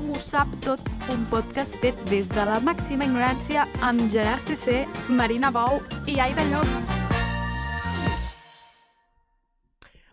Tothom ho sap tot, un podcast fet des de la màxima ignorància amb Gerard CC, Marina Bou i Aida Llop.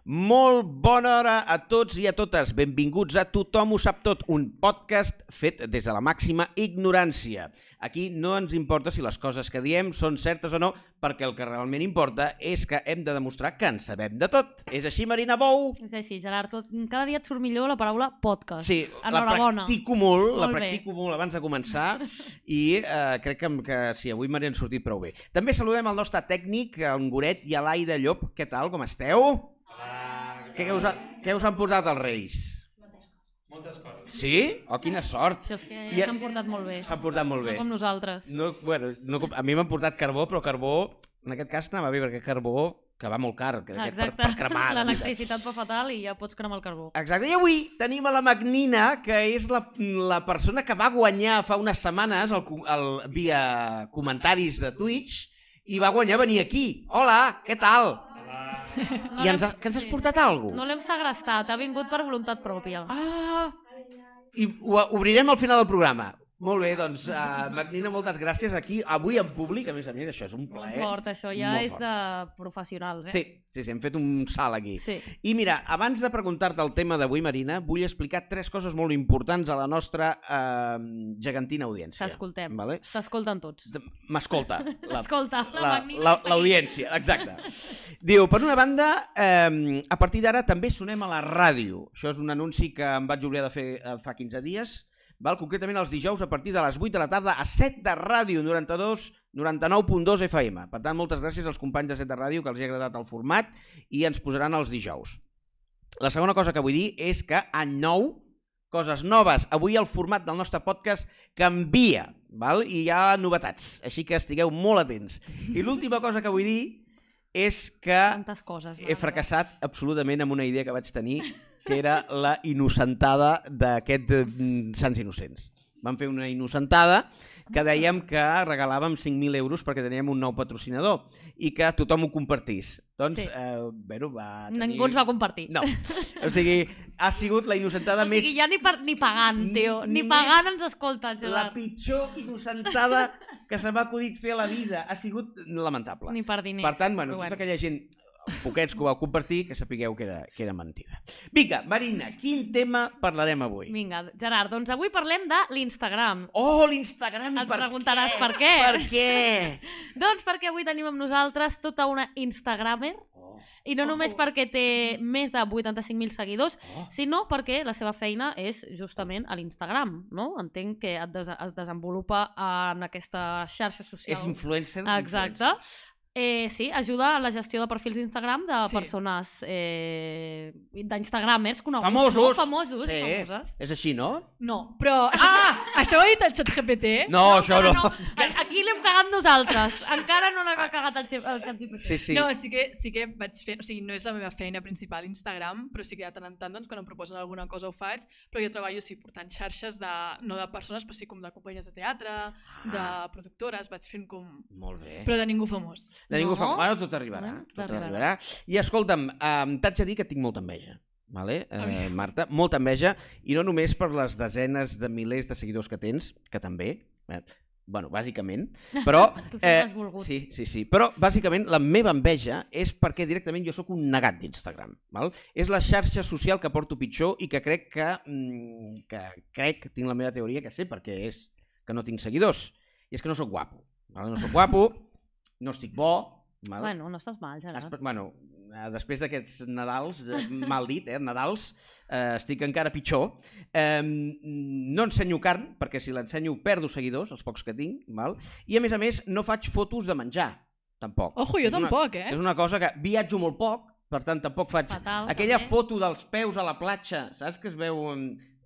Molt bona hora a tots i a totes. Benvinguts a Tothom ho sap tot, un podcast fet des de la màxima ignorància. Aquí no ens importa si les coses que diem són certes o no, perquè el que realment importa és que hem de demostrar que en sabem de tot. És així, Marina Bou? És així, Gerard. Tot, cada dia et surt millor la paraula podcast. Sí, la practico molt, la Molt bé. practico molt abans de començar i eh, crec que, que sí, avui m'han sortit prou bé. També saludem el nostre tècnic, en Goret i a l'Aida Llop. Què tal, com esteu? Què us, ha, què us han portat els Reis? Moltes coses. Sí? Oh, quina sort! Això és que I- s'han portat molt bé. S'han portat molt bé. No com nosaltres. No, bueno, no, a mi m'han portat carbó, però carbó, en aquest cas anava bé, perquè carbó que va molt car, que aquest per, Exacte. per cremar. L'electricitat fa fatal i ja pots cremar el carbó. Exacte, i avui tenim a la Magnina, que és la, la persona que va guanyar fa unes setmanes el, el, via comentaris de Twitch i va guanyar venir aquí. Hola, què tal? No I ens, ha, que ens has portat alguna No l'hem segrestat, ha vingut per voluntat pròpia. Ah! I ho obrirem al final del programa. Molt bé, doncs, uh, Magnina, moltes gràcies aquí, avui en públic, a més a més, això és un Molt plaer. fort, això ja és fort. de professionals, eh? Sí, sí, sí, hem fet un salt aquí. Sí. I mira, abans de preguntar-te el tema d'avui, Marina, vull explicar tres coses molt importants a la nostra eh, gegantina audiència. S'escoltem. Vale? S'escolten tots. M'escolta. la- Escolta, la la-. L'audiència, exacte. Diu, per una banda, eh, a partir d'ara també sonem a la ràdio. Això és un anunci que em vaig oblidar de fer eh, fa 15 dies. Val? Concretament els dijous a partir de les 8 de la tarda a 7 de ràdio 92 99.2 FM. Per tant, moltes gràcies als companys de 7 de ràdio que els ha agradat el format i ens posaran els dijous. La segona cosa que vull dir és que any nou, coses noves. Avui el format del nostre podcast canvia val? i hi ha novetats, així que estigueu molt atents. I l'última cosa que vull dir és que Tantes coses. he fracassat absolutament amb una idea que vaig tenir, que era la innocentada d'aquest eh, Sants Innocents. Vam fer una innocentada que dèiem que regalàvem 5.000 euros perquè teníem un nou patrocinador i que tothom ho compartís. Doncs, Sí. eh, bueno, va tenir... Ningú ens va compartir. No, o sigui, ha sigut la innocentada O més... sigui, ja ni, per, ni pagant, tio. Ni- pagant ens escolten, La Gerard. pitjor innocentada que se m'ha acudit fer a la vida. Ha sigut lamentable. Ni per diners. Per tant, bueno, tota aquella gent, els poquets que ho vau compartir, que sapigueu que era, que era mentida. Vinga, Marina, quin tema parlarem avui? Vinga, Gerard, doncs avui parlem de l'Instagram. Oh, l'Instagram! Et per preguntaràs què? per què. Per què? Doncs perquè avui tenim amb nosaltres tota una Instagramer, Oh, i no només Ojo. perquè té més de 85.000 seguidors, oh. sinó perquè la seva feina és justament a l'Instagram, no? Entenc que et des es desenvolupa en aquesta xarxa social. És influencer? Exacte. Eh, sí, ajuda a la gestió de perfils d'Instagram de Sí. persones eh, d'instagramers coneguts. Famosos. No? Famosos Sí. famoses. És així, no? No, però això, Ah! això ho ha dit el xat GPT. No, això no. No, a- aquí l'hem cagat nosaltres. Encara no l'ha cagat el, el ChatGPT. Sí, sí. No, sí que, sí que vaig fer... O sigui, no és la meva feina principal Instagram, però sí que de tant en tant, doncs, quan em proposen alguna cosa ho faig, però jo treballo, sí, portant xarxes de, no de persones, però sí com de companyies de teatre, de Ah. productores, vaig fent com... Molt bé. Però de ningú famós. De ningú No? fa... Bueno, tot arribarà. Bueno, tot arribarà. I escolta'm, um, t'haig de dir que tinc molta enveja. Vale? Eh. Marta, molta enveja, i no només per les desenes de milers de seguidors que tens, que també, eh, bueno, bàsicament, però... Volgut. sí, sí, sí, però bàsicament la meva enveja és perquè directament jo sóc un negat d'Instagram. val? És la xarxa social que porto pitjor i que crec que, mm, que crec, tinc la meva teoria, que sé per què és que no tinc seguidors. I és que no sóc guapo. Val? No sóc guapo, no estic bo, val? Bueno, no estàs mal, Gerard. Espe- Bueno, eh, després d'aquests Nadals, eh, mal dit, eh, Nadals, eh, estic encara pitjor. Eh, no ensenyo carn, perquè si l'ensenyo perdo seguidors, els pocs que tinc, val? i a més a més no faig fotos de menjar, tampoc. Ojo, jo És una- tampoc, eh? És una cosa que viatjo molt poc, per tant tampoc faig... Fatal, Aquella també. foto dels peus a la platja, saps que es veu...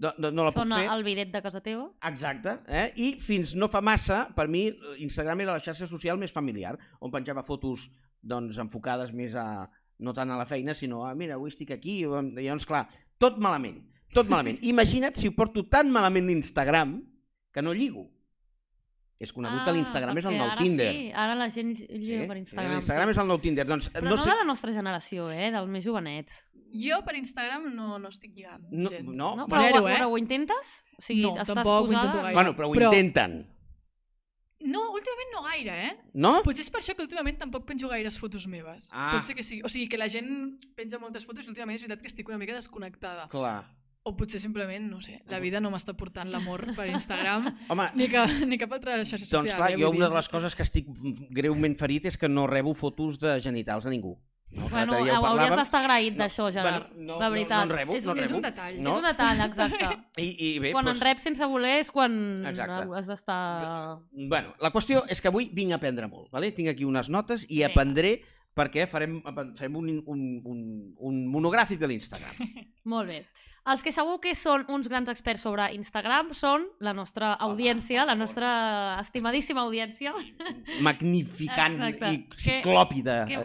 No, no, no la puc Sona fer. el bidet de casa teva? Exacte, eh? i fins no fa massa, per mi, Instagram era la xarxa social més familiar, on penjava fotos doncs, enfocades més a, no tant a la feina, sinó a, mira, avui estic aquí, i llavors, clar, tot malament, tot malament. Imagina't si ho porto tan malament l'Instagram que no lligo. És conegut que l'Instagram és el Ah, nou ara Tinder. Sí, ara la gent lliga per Instagram. L'Instagram sí. és el nou Tinder. Doncs, Però no no, sé... de la nostra generació, eh? Dels més jovenets. Jo per Instagram no, no estic lligant No, gens. no? No? Però, Zero, ho, eh? però ho intentes? O sigui, No, estàs tampoc ho posada... intento gaire. bueno, però ho Però- intenten. No, últimament no gaire, eh? No? Potser és per això que últimament tampoc penjo gaires fotos meves. Ah. Pot ser que sigui. O sigui, que la gent penja moltes fotos i últimament és veritat que estic una mica desconnectada. Clar. O potser simplement, no sé, la vida no m'està portant l'amor per Instagram Home, ni, cap, ni cap altra xarxa social. doncs clar, eh? jo una de les coses que estic greument ferit és que no rebo fotos de genitals a ningú. No? Bueno, dia ho hauries d'estar agraït d'això, Gerard. Bueno, no, la no- veritat. no en rebo, és, no en és, rebo. un, un detall. No? és un detall, exacte. I, i bé, quan doncs, en reps sense voler és quan Exacte. has d'estar... Bueno, la qüestió és que avui vinc a aprendre molt. Vale? Tinc aquí unes notes i Vinga. aprendré perquè farem, farem un, un, un, un monogràfic de l'Instagram. Molt bé. Els que segur que són uns grans experts sobre Instagram són la nostra audiència, la nostra estimadíssima audiència. Magnificant Exacte. i ciclòpida Que...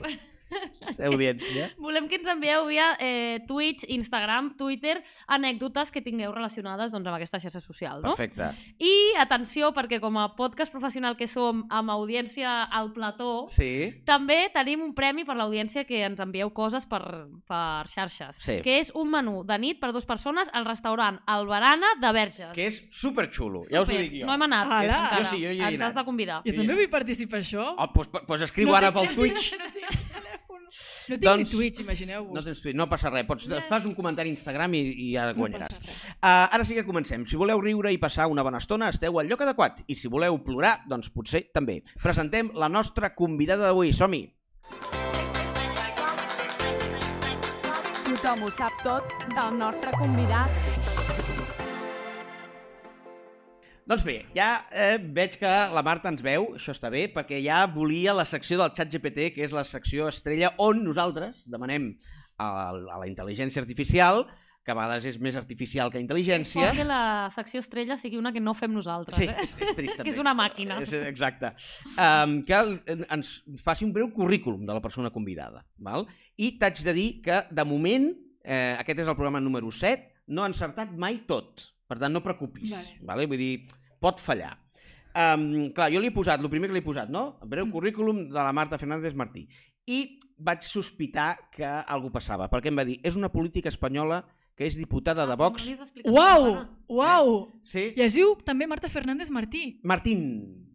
audiència. Volem que ens envieu via eh, Twitch, Instagram, Twitter, anècdotes que tingueu relacionades doncs, amb aquesta xarxa social. No? Perfecte. I atenció, perquè com a podcast professional que som amb audiència al plató, Sí. també tenim un premi per l'audiència que ens envieu coses per, per xarxes, Sí. que és un menú de nit per dues persones al restaurant Albarana de Verges. Que és superxulo, ja us ho Super. dic jo. No hem anat encara. Jo sí, jo hi he Ens has de convidar. Jo també vull participar això. Oh, doncs, doncs escriu ara pel Twitch. No tinc. No tinc Doncs- ni Twitch, imagineu-vos. No, tens Twitch, no passa res, pots, fas un comentari a Instagram i, i ja No guanyaràs. res. Uh, ara sí que comencem. Si voleu riure i passar una bona estona, esteu al lloc adequat. I si voleu plorar, doncs potser també. Presentem la nostra convidada d'avui. Som-hi! Tothom ho sap tot del nostre convidat. Doncs bé, ja eh, veig que la Marta ens veu, això està bé, perquè ja volia la secció del xat GPT, que és la secció estrella on nosaltres demanem a, a la intel·ligència artificial, que a vegades és més artificial que intel·ligència... Pot que la secció estrella sigui una que no fem nosaltres, Sí, eh? és, és trist també. que és una màquina. És, exacte. Um, que ens faci un breu currículum de la persona convidada. Val? I t'haig de dir que, de moment, eh, aquest és el programa número 7, no ha encertat mai tot. Per tant, no preocupis. Vale. Vale? Vull dir, pot fallar. Um, clar, jo li he posat, el primer que li he posat, no? El breu Mm. currículum de la Marta Fernández Martí. I vaig sospitar que alguna passava, perquè em va dir, és una política espanyola que és diputada de Vox. No has explicat Uau! Uau! Sí? I es diu també Marta Fernández Martí. Martín.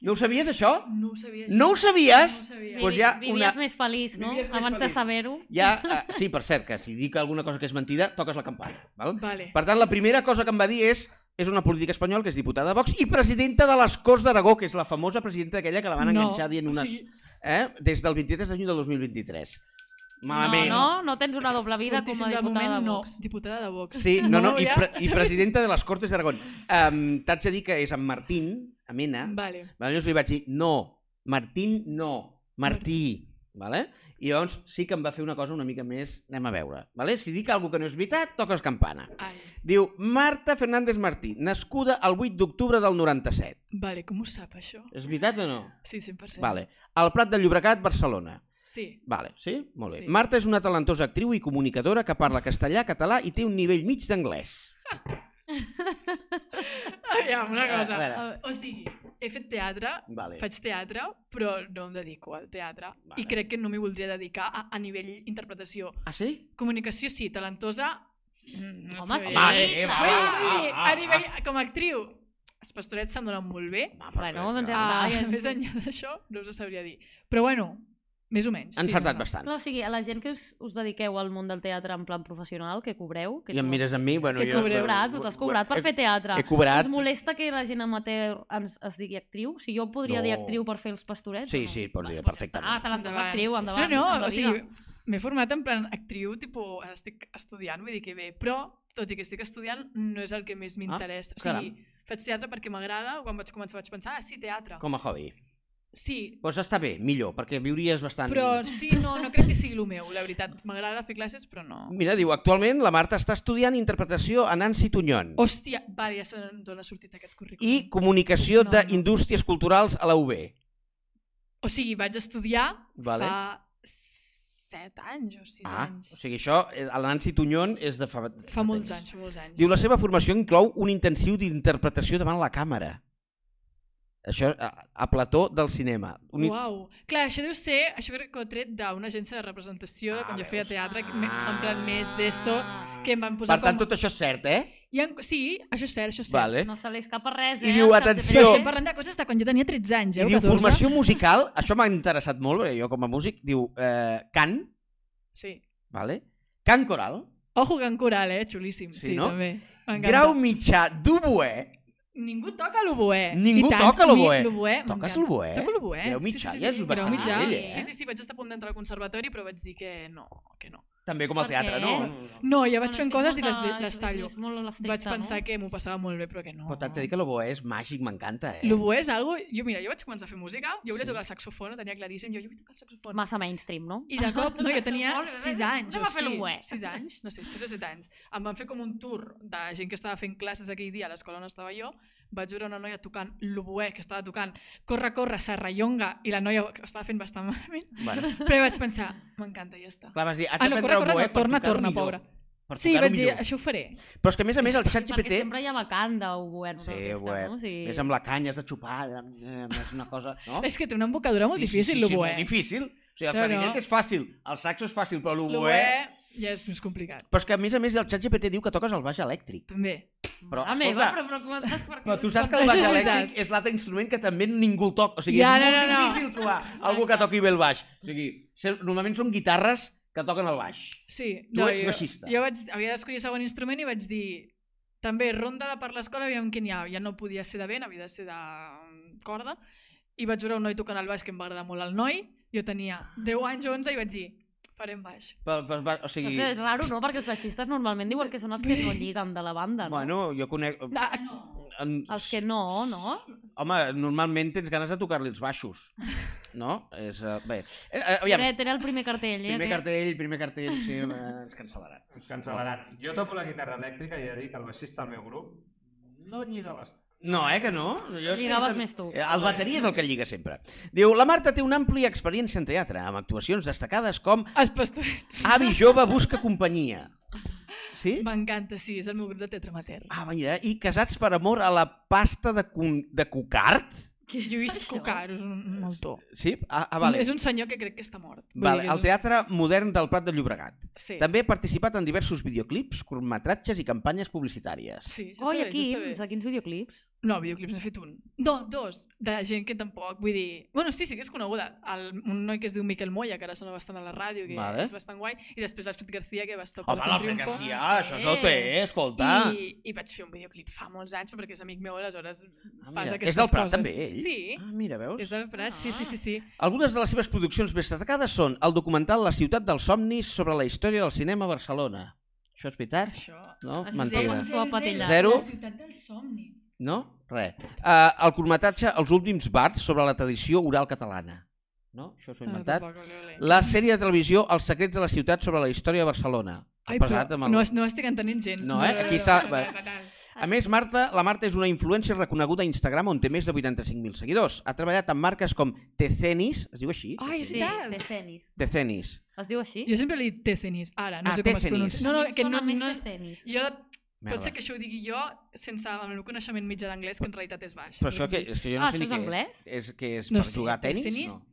No ho sabies, això? No ho sabia. No ho sabies? No ho sabia. Pues ja Vivies una- més feliç, no? Vivies més Abans de feliç. saber-ho. Ja, uh, sí, per cert, que si dic alguna cosa que és mentida, toques la campana. Val? Vale. Per tant, la primera cosa que em va dir és és una política espanyola que és diputada de Vox i presidenta de les Corts d'Aragó, que és la famosa presidenta aquella que la van enganxar dient o unes... sigui, Eh? Des del 23 de juny del 2023. Malament. No, no, no tens una doble vida com a fortíssim, de diputada moment, de no. Vox. Diputada de Vox. Sí, no, no, i, ja. pre i presidenta de les Cortes d'Aragó. Um, T'haig de dir que és en Martín, a Mena, Vale. Vale? Llavors li vaig dir, no, Martín no, Martí. Vale? I llavors sí que em va fer una cosa una mica més, anem a veure. Vale? Si dic alguna que no és veritat, toques campana. Ai. Diu, Marta Fernández Martí, nascuda el 8 d'octubre del 97. Vale, com ho sap, això? És veritat o no? Sí, 100%. Vale. Al Prat de Llobregat, Barcelona. Sí. Vale, sí? Molt bé. Sí. Marta és una talentosa actriu i comunicadora que parla castellà, català i té un nivell mig d'anglès. Aviam, una cosa. A veure. O sigui, he fet teatre, Vale. faig teatre, però no em dedico al teatre. Vale. I crec que no m'hi voldria dedicar a, a nivell interpretació. Ah, sí? Comunicació sí, talentosa... mm, no Home, sí, Home, sí, va, va, dir, va, a va. nivell, com a actriu, els pastorets se'm donen molt bé. Va, Bueno, doncs ja està, Ah, ja és- més enllà d'això, no us ho sabria dir. Però bueno, més o menys. Encertat no, no. bastant. Clar, o sigui, a la gent que us, us dediqueu al món del teatre en plan professional, que cobreu... Que I em no- mires a mi, bueno... Que jo... cobreu, cobrat, però t'has cobrat per he, fer teatre. He cobrat... Us molesta que la gent amateur es, es digui actriu? Si jo podria No. dir actriu per fer els pastorets? Sí, no? sí, pots dir perfectament. està, talentosa Endavant. actriu, endavant. No, no, o sigui, m'he format en plan actriu, tipus, ara estic estudiant, vull dir que bé, però, tot i que estic estudiant, no és el que més m'interessa. o sigui, faig teatre perquè m'agrada, quan vaig començar vaig pensar, ah, sí, teatre. Com a hobby. Sí, Doncs està bé, millor, perquè viuries bastant... però sí, no, no crec que sigui el meu, la veritat. M'agrada fer classes, però no. Mira, diu, actualment la Marta està estudiant interpretació a Nancy Tunyón Hòstia, vale, ja sé d'on ha sortit aquest currículum. i comunicació No, no. d'indústries culturals a la UB. O sigui, vaig estudiar Vale. fa set anys o sis Ah, anys. o sigui, això, eh, la Nancy Tunyón és de fa... Fa molts anys, fa molts anys. Diu, la seva formació inclou un intensiu d'interpretació davant la càmera. Això, a, a plató del cinema. Uni... Uau. Clar, això deu ser, això crec que ho he tret d'una agència de representació de Ah, quan jo veus? feia teatre, que, Ah. me- en plan més d'esto, que em van posar Per tant, com... tot això és cert, eh? Hi ha... Sí, això és cert, això és cert. Vale. No se li escapa res, I eh? diu, al ChatGPT. atenció- Però estem parlant de coses de quan jo tenia 13 anys, I eh? o diu 14. formació musical, això m'ha interessat molt, perquè jo com a músic, diu eh, cant, Sí. vale? cant coral, Ojo, Can Coral, eh? Xulíssim. Sí, Sí, no? també. Grau mitjà d'oboè, Ningú toca l'oboè. Ningú tant. toca l'oboè. Toques l'oboè? Toco l'oboè. Grau mitjà ja és bastant nivell, eh? Sí, sí, sí, vaig estar a punt d'entrar al conservatori, però vaig dir que no, que no. També com al Per teatre, què? no? No, ja vaig Bueno, fent coses i les, les tallo. És, molt estricte, Vaig pensar no? que m'ho passava molt bé, però que no. Però t'haig de dir que l'oboè és màgic, m'encanta, eh? L'oboè és algo... Jo, mira, jo vaig començar a fer música, jo volia Sí. tocar el saxofon, ho tenia claríssim, jo, jo vull tocar el saxofon. Massa mainstream, no? I de cop, no, jo tenia Molt bé, 6 anys, fer hosti, l'oboè. 6 anys, no sé, 6 o 7 anys. Em van fer com un tour de gent que estava fent classes aquell dia a l'escola on estava jo, vaig veure una noia tocant l'oboè, que estava tocant Corre, corre, Serrallonga, i la noia ho estava fent bastant malament, Bueno, però vaig pensar, m'encanta, ja està. clar, vas dir, haig Ah, no, corre, corre, no, torna, torna, millor. pobra. Sí, vaig dir, això ho faré. Però és que a més a més el Perquè ChatGPT sempre hi ha vacant d'oboè. Sí, oboè. No? O sigui... és amb la canya, has de xupar, eh, és una cosa... No? És que té una embocadura molt Sí, sí, difícil, sí, sí, l'oboè. molt difícil. O sigui, el No, no. clarinet és fàcil, el saxo és fàcil, però l'oboè... Ja és més complicat. Però és que a més a més el ChatGPT diu que toques el baix elèctric. També. Però, Mare escolta, meva, però, però, però, però, Però tu saps que el baix elèctric és l'altre instrument que també ningú el toca. O sigui, Ja, és no, molt no, no. difícil trobar algú que toqui bé el baix. O sigui, normalment són guitarres que toquen el baix. Sí. Tu ets baixista. Jo vaig, havia d'escollir segon instrument i vaig dir també ronda de per l'escola, aviam quin hi ha. Ja no podia ser de vent, havia de ser de mm, corda. I vaig veure un noi tocant el baix que em va agradar molt el noi. Jo tenia 10 anys o 11 i vaig dir, farem baix. Però, però, va- o sigui, És raro, no? Perquè els baixistes normalment diuen que són els que no lliguen de la banda, no? bueno, jo conec... Ah, En... Els que no, no? Home, normalment tens ganes de tocar-li els baixos. No? És, uh, bé, eh, eh, aviam, Era, era el primer cartell, eh? primer aquest. cartell, primer cartell, sí, eh, ens cancel·laran. Ens cancel·laran. Jo toco la guitarra elèctrica i he de dir que el baixista del meu grup no lliga bastant. No, eh, que no? Jo és que- Lligaves més tu. Eh, El bateria és el que lliga sempre. Diu, la Marta té una àmplia experiència en teatre, amb actuacions destacades com els pastorets. Avi jove busca companyia. Sí? M'encanta, sí, és el meu grup de teatre amateur. Ah, mira, i casats per amor a la pasta de, con... de cucart? Lluís Això? Cucar és un, un autor. Sí? Ah, ah vale. És un senyor que crec que està mort. Vale. dir que El teatre modern del Prat de Llobregat. Un... Sí. També ha participat en diversos videoclips, curtmetratges i campanyes publicitàries. Sí, això Oh, i a quins? A quins videoclips? No, videoclips n'he fet un. No, dos. De gent que tampoc, vull dir... Bueno, sí, sí que és coneguda. El, un noi que es diu Miquel Moya, que ara sona bastant a la ràdio, que Vale. és bastant guai. I després l'Alfred García, que va estar Home, l'Alfred Garcia, això és el té, escolta. I, I vaig fer un videoclip fa molts anys, perquè és amic meu, aleshores Ah, fas mira, aquestes és del Prat, coses. també, ell? Sí, Ah, mira, veus? és del Prat, sí, sí, sí. sí. Algunes de les seves produccions més destacades són el documental La ciutat dels somnis sobre la història del cinema a Barcelona. Això és veritat? Això... No? Això Mentida. sí. Zero. La ciutat dels somnis. No? Res. Uh, el curtmetratge Els últims bars sobre la tradició oral catalana. No? Això s'ho he Ah, inventat. La sèrie de televisió Els secrets de la ciutat sobre la història de Barcelona. Ha Ai, però amb el... no, es- no estic entenent gent. No, eh? Aquí s'ha-. A més, Marta, la Marta és una influencer reconeguda a Instagram on té més de 85.000 seguidors. Ha treballat amb marques com Tecenis, es diu així? Ai, Sí, tal. de Cenis. Tecenis. Es diu així? Jo sempre li dic Tecenis, ara, no Ah, sé com es Tecenis. pronuncia. No, no, que no, no, Cenis. jo Merda. pot ser que això ho digui jo sense el meu coneixement mitjà d'anglès, que en realitat és baix. Però això que, és que jo no Ah, sé ni això què anglès? és. És que és No per sé, jugar a tenis? tenis? No.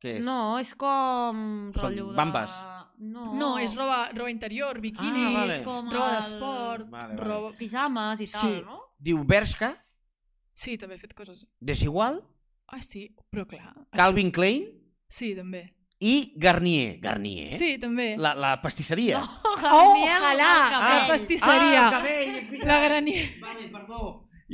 Què és? No, és com... Són de... bambes. No, No, és roba, roba interior, biquinis, Ah, vale. com roba el- d'esport, Vale, vale. roba... Pijames i tal, Sí. no? Diu Bershka, Sí, també he fet coses... Desigual, Ah, sí, però clar... Calvin Klein Sí, també. I Garnier. Garnier? Sí, també. La, la pastisseria. Oh, Garnier, ojalà! el La pastisseria! Ah, el cabell, és veritat. La granier. Vale, perdó.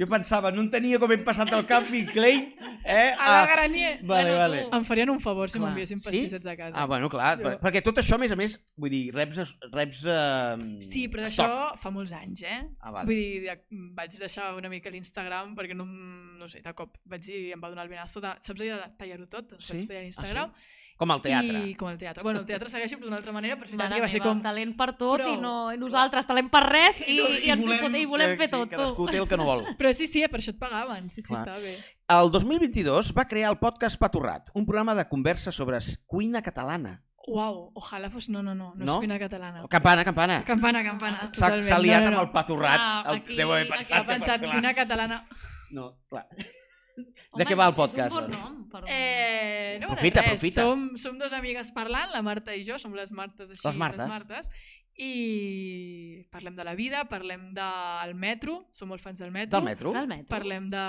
Jo pensava, no entenia com hem passat del Calvin Klein eh, A la granier. Vale, Bueno, vale. Em farien un favor si m'enviessin Sí? pastissets a casa. Ah, bueno, clar, Jo- per, perquè tot això, a més a més, vull dir, reps... reps uh, Sí, però d'això fa molts anys, eh? Ah, vale. Vull dir, de- vaig deixar una mica l'Instagram perquè no, no sé, de cop vaig dir, em va donar el benazo de... Saps allò de tallar-ho tot? Doncs Sí? Vaig tallar Ah, l'Instagram. Com el teatre. I com el teatre. Bueno, el teatre segueixo però d'una altra manera, però Mare va ser com... talent per tot Prou. i, no, i nosaltres talent per res i, no- i, ens volem, i volem eh, fer sí, tot. Cadascú té el que no vol. Però sí, sí, per això et pagaven. Sí, sí, Clar. estava bé. El 2022 va crear el podcast Patorrat, un programa de conversa sobre cuina catalana. Uau, ojalà fos... No, no, no, no, No? és cuina catalana. Campana, campana. Campana, campana, S'ha totalment. s'ha liat no, no, amb el no. patorrat. Ah, el, aquí- deu haver aquí pensat Ha pensat cuina fer la... catalana. No, clar. De què va el podcast, És un bon nom. Per. Eh, no, Aprofita, res, aprofita. Som, som dos amigues parlant, la Marta i jo, som les Martes així. Les Martes. Les Martes i parlem de la vida, parlem del metro, som molt fans del metro. Del metro? Del metro. Parlem de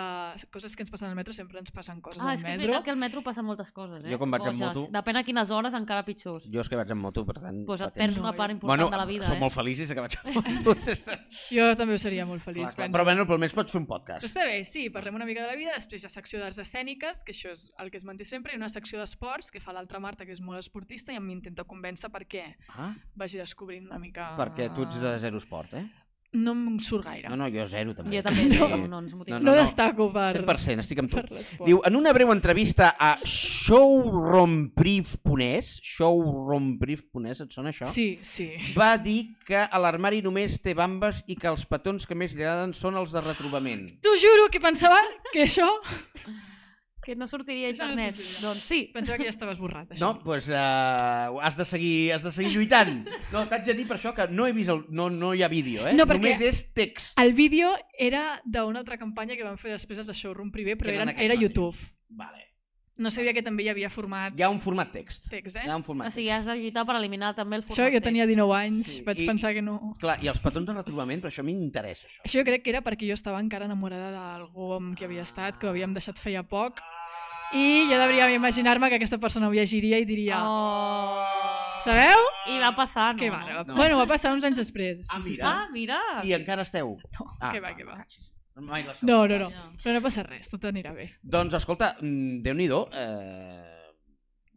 coses que ens passen al metro, sempre ens passen coses Ah, al és que és metro. veritat que al metro passen moltes coses, eh? Jo quan vaig en moto- Depèn a quines hores, encara pitjors. Jo és que vaig en moto, per tant... Pues et perds una part important Bueno, de la vida, som eh? molt feliços que vaig en moto. clar, Jo també ho seria molt feliç. clar. penso. Però, bueno, però almenys pots fer un podcast. Però està bé, sí, parlem una mica de la vida, després hi ha secció d'arts escèniques, que això és el que es manté sempre, i una secció d'esports, que fa l'altra Marta, que és molt esportista, i em m'intenta convèncer perquè Ah, vagi descobrint una mica... perquè tu ets de zero esport, eh? No em surt gaire. No, no, jo zero també. Jo també, Sí. no, no ens motiva. No, No, no, no. destaco per, 100%, estic amb tu. Diu, en una breu entrevista a showroombrief.es, showroombrief.es, et sona això? Sí, sí. Va dir que a l'armari només té bambes i que els petons que més li agraden són els de retrobament. T'ho juro que pensava que això... Que no sortiria a Això no internet. sortiria. doncs sí. Pensava que ja estava esborrat, això. No, doncs pues, uh, has, de seguir, has de seguir lluitant. No, t'haig de dir per això que no he vist el, no, no hi ha vídeo, eh? No, perquè- Només és text. El vídeo era d'una altra campanya que van fer després de Showroom Privé, però Que eren era, era. YouTube. Vale. No sabia que també hi havia format Hi ha un format text. text, eh? Hi ha un format O sigui, has de lluitar per eliminar també el Això format jo tenia 19 anys, Sí, vaig i- pensar que no... Clar, i els petons de retrobament, però això m'interessa, això. Això jo crec que era perquè jo estava encara enamorada d'algú amb qui havia estat, que ho havíem deixat feia poc, i jo devia imaginar-me que aquesta persona ho llegiria i diria... Oh. Sabeu? I va passar, no? Què va? no? No. Bueno, va passar uns anys després. Ah, mira. Ah, mira. I encara esteu? No, ah, què va, què va. catxis. Mai la No, no, no. Ja. Però no passa res, tot anirà bé. Doncs, escolta, mm, Déu-n'hi-do, eh,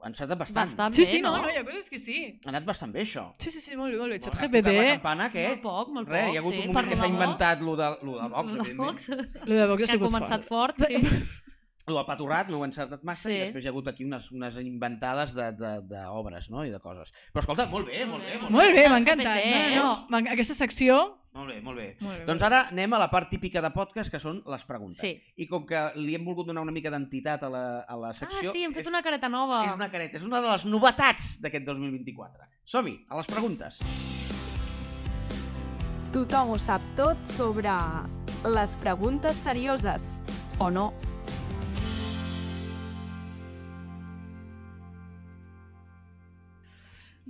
ha encertat bastant. Bastant Sí, bé, sí, no, no? no, hi ha coses que sí. Ha anat bastant bé, això. Sí, sí, sí, molt bé, molt bé. No, Xat ha GPT, La campana, què? Molt poc, molt poc. Res, hi ha hagut sí, un moment que s'ha inventat lo de, lo de Vox, evidentment. lo de Vox ha Que ha sigut començat fort. fort, sí. Lo del paturrat no ho he encertat massa Sí. i després hi ha hagut aquí unes, unes inventades d'obres de, de, d'obres, no? i de coses. Però escolta, molt bé, molt bé. Molt bé, Molt bé, m'ha Xat encantat. No, no, no, m'ha- aquesta secció... molt bé. Molt bé. Molt bé, Doncs ara anem a la part típica de podcast, que són les preguntes. Sí. I com que li hem volgut donar una mica d'entitat a, la, a la Ah, secció... sí, hem fet és, una careta nova. És una careta, és una de les novetats d'aquest 2024. Som-hi, a les preguntes. Tothom ho sap tot sobre les preguntes serioses. O no.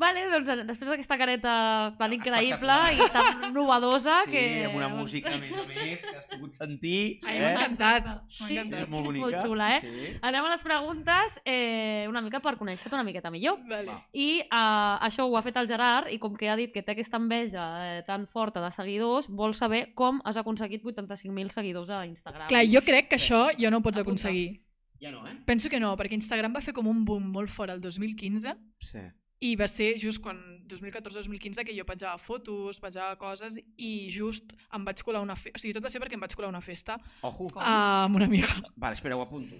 Vale, doncs després d'aquesta careta tan increïble i tan novedosa Sí, que... amb una música, a més a més, que has pogut sentir. Ai, m'ha encantat. M'ha Sí, Sí, encantat. és molt bonica. Molt xula, eh? Sí. Anem a les preguntes eh, una mica per conèixer-te una miqueta millor. Vale. Va. I uh, això ho ha fet el Gerard i com que ha dit que té aquesta enveja eh, tan forta de seguidors, vol saber com has aconseguit 85.000 seguidors a Instagram. Clar, jo crec que això ja no ho pots Apunta. aconseguir. Ja no, eh? Penso que no, perquè Instagram va fer com un boom molt fort el 2015 Sí. I va ser just quan 2014-2015 que jo penjava fotos, penjava coses i just em vaig colar una festa, o sigui, tot va ser perquè em vaig colar una festa Ojo. amb una amiga. Vale, espera, ho apunto.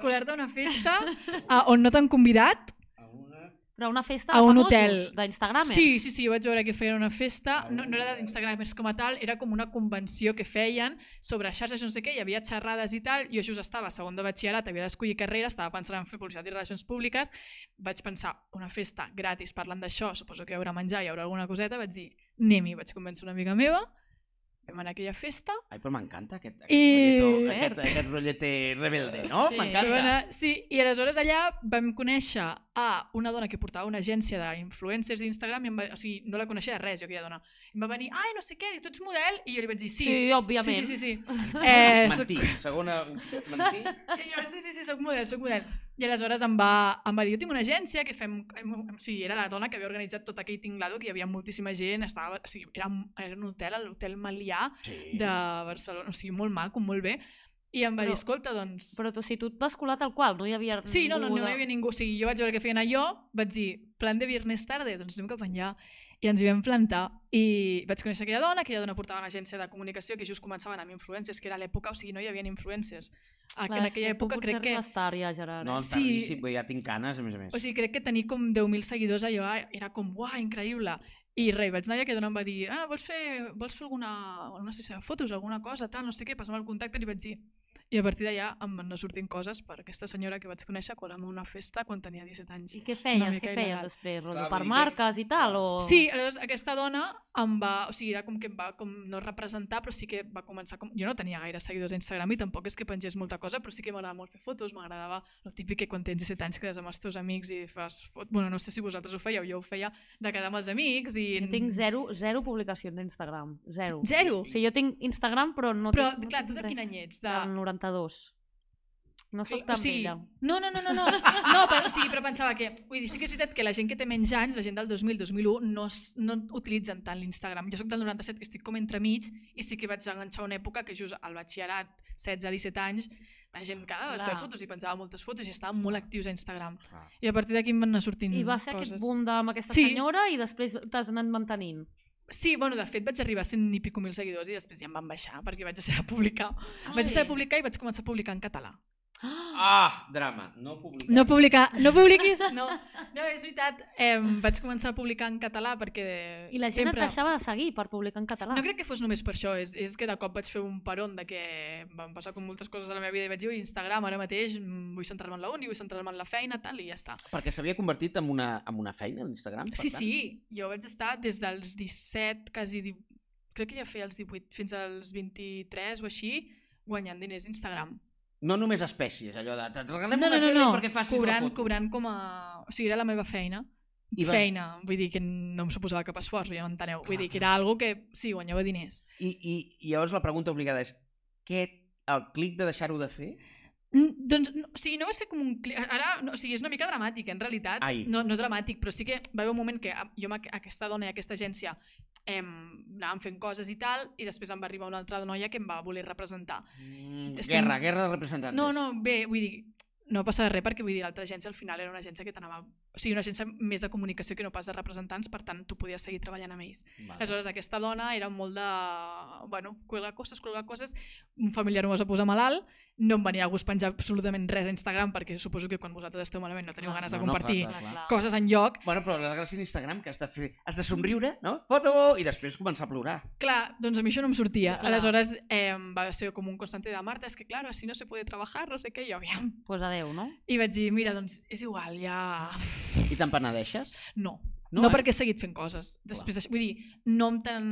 Colar-te a una festa uh, on no t'han convidat. a una... Però una festa A un hotel. d'Instagramers. Sí, sí, sí, jo vaig veure que feien una festa, no, no era d'Instagramers com a tal, era com una convenció que feien sobre xarxes, no sé què, hi havia xerrades i tal, jo just estava a segon de batxillerat, havia d'escollir carrera, estava pensant en fer publicitat i relacions públiques, vaig pensar, una festa gratis parlant d'això, suposo que hi haurà menjar, hi haurà alguna coseta, vaig dir, anem-hi, vaig convèncer una amiga meva, vam anar a aquella festa, Ai, però m'encanta aquest, aquest, I- rotlleto, aquest, aquest rotlleter rebelde, no? Sí. M'encanta. anar, sí, i aleshores allà vam conèixer a una dona que portava una agència d'influencers d'Instagram, i em va, o sigui, no la coneixia de res, jo aquella dona. I em va venir, ai, no sé què, tu ets model? I jo li vaig dir, sí, Sí, òbviament. Sí, sí, sí. sí. Eh, soc- Mentir, segona opció, mentir. I jo, sí, sí, sí, soc model, soc model. I aleshores em va, em va dir, jo tinc una agència que fem... em- O sigui, era la dona que havia organitzat tot aquell tinglado, que hi havia moltíssima gent, estava, o sigui, era, un- era un hotel, l'hotel Malià Sí. de Barcelona, o sigui, molt maco, molt bé. I em va dir, Però- escolta, doncs... Però tu, si tu et vas colar tal qual, no hi havia Sí, no, no, no, ningú no de- hi havia ningú. O sigui, jo vaig veure què feien allò, vaig dir, plan de viernes tarde, doncs anem cap allà. I ens hi vam plantar i vaig conèixer aquella dona, aquella dona portava una agència de comunicació que just començaven amb influencers, que era l'època, o sigui, no hi havia influencers. Ah, Clar, en aquella època crec que... tard ja, Gerard. No, Sí. perquè ja tinc canes, a més a més. O sigui, crec que tenir com 10.000 seguidors allò ah, era com, uah, increïble. I res, vaig anar i aquella dona em va dir, ah, vols fer, vols fer alguna, una sessió de fotos, alguna cosa, tal, no sé què, passa'm el contacte, i li vaig dir, I a partir d'allà em van anar sortint coses per aquesta senyora que vaig conèixer quan a una festa quan tenia 17 anys. I què feies? Què feies il·legal. després? Clar, per marques i tal? O... Sí, aleshores aquesta dona em va, o sigui, era com que em va com no representar, però sí que va començar com... Jo no tenia gaire seguidors a Instagram i tampoc és que pengés molta cosa, però sí que m'agradava molt fer fotos, m'agradava el típic que quan tens 17 anys quedes amb els teus amics i fas... fot- Bueno, no sé si vosaltres ho fèieu, jo ho feia de quedar amb els amics i... Jo tinc zero, zero publicacions d'Instagram. Zero. Zero? O sigui, jo tinc Instagram, però no Però, tinc, no clar, tu de quin any ets? De... Del 92. No sóc tan o sigui, vella. No, no, no, no, no. no però, sigui, però pensava que... Vull dir, sí que és veritat que la gent que té menys anys, la gent del 2000-2001, no, s- no utilitzen tant l'Instagram. Jo sóc del 97, que estic com entremig, i sí que vaig enganxar una època que just al batxillerat, 16-17 anys, la gent cada vegada feia fotos i pensava moltes fotos i estaven molt actius a Instagram. Clar. I a partir d'aquí em van anar sortint I va ser coses. aquest boom de, amb aquesta Sí. senyora i després t'has anat mantenint. Sí, bueno, de fet vaig arribar a 100 i pico mil seguidors i després ja em van baixar perquè vaig deixar de publicar. Ah, vaig deixar de publicar i vaig començar a publicar en català. Ah, drama. No publicar. No publicar, no publiquis, no. No, és veritat, eh, vaig començar a publicar en català perquè I la gent sempre... et deixava de seguir per publicar en català. No crec que fos només per això, és, és que de cop vaig fer un peron de que van passar com moltes coses a la meva vida i vaig dir, "Ui, Instagram ara mateix, mm, vull centrar-me en la uni, vull centrar-me en la feina, tal, i ja està. Perquè s'havia convertit en una, en una feina, l'Instagram? per Sí, tant? sí, jo vaig estar des dels 17, quasi, crec que ja feia els 18, fins als 23 o així, guanyant diners d'Instagram. No només espècies, allò de... Et regalem No, no, una no, tele no, perquè facis la cobrant, foto. cobrant com a... O sigui, era la meva feina. I vas- Feina, vull dir que no em suposava cap esforç, ja m'enteneu. Vull dir que era algo que sí, guanyava diners. I, i, I llavors la pregunta obligada és què, el clic de deixar-ho de fer? Doncs, no, o sigui, no va ser com un... Ara, no, o sigui, és una mica dramàtic, en realitat. Ai. No, no dramàtic, però sí que va haver un moment que jo amb aqu- aquesta dona i aquesta agència em, anàvem fent coses i tal, i després em va arribar una altra noia que em va voler representar. Mm, És guerra, guerra de representants. No, no, bé, vull dir, no passa res perquè vull dir, l'altra agència al final era una agència que t'anava... O sigui, una agència més de comunicació que no pas de representants, per tant, tu podies seguir treballant amb ells. Vale. Aleshores, aquesta dona era molt de... Bueno, colgar coses, colgar coses. Un familiar m'ho va posar malalt. No em venia a gust penjar absolutament res a Instagram perquè suposo que quan vosaltres esteu malament no teniu Clar. ganes de No, no, clar, compartir clar, clar. coses en lloc. Bueno, però la gràcia d'Instagram que has de fer... Has de somriure, no? Foto! I després començar a plorar. Clar, doncs a mi això no em sortia. Clar. Aleshores eh, va ser com un constante de Marta, és que claro, así no se puede trabajar, no sé què, i jo, aviam. Pues adeu, no? I vaig dir, mira, doncs és igual, ja... I te'n penedeixes? No, No, no, eh? perquè he seguit fent coses. Després, d'això- vull dir, no, em tan,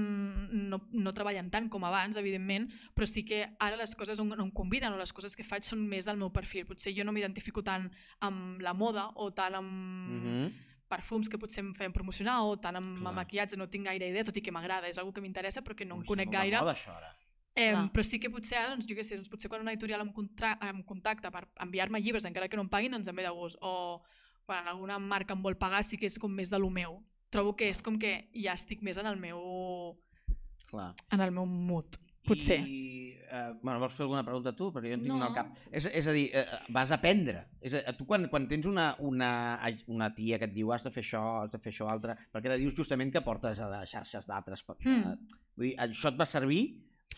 no, no treballen tant com abans, evidentment, però sí que ara les coses on, on em conviden o les coses que faig són més al meu perfil. Potser jo no m'identifico tant amb la moda o tant amb Mm -hmm. perfums que potser em feien promocionar o tant amb, Clar. amb maquillatge, no tinc gaire idea, tot i que m'agrada, és una que m'interessa però que no em Ui, conec molt de gaire. Moda, això, ara. Eh, Clar. però sí que potser, doncs, jo què sé, doncs, potser quan una editorial em, contra em contacta per enviar-me llibres, encara que no em paguin, doncs em ve de gust. O quan alguna marca em vol pagar, sí que és com més de lo meu. Trobo que és com que ja estic més en el meu, Clar. en el meu mood, potser. I, eh, bueno, vols fer alguna pregunta tu? Perquè jo en tinc una al No. cap. És, és a dir, eh, vas a aprendre. És a, tu quan, quan tens una, una, una tia que et diu has de fer això, has de fer això altre, perquè ara dius justament que portes a les xarxes d'altres. Mm. Vull dir, això et va servir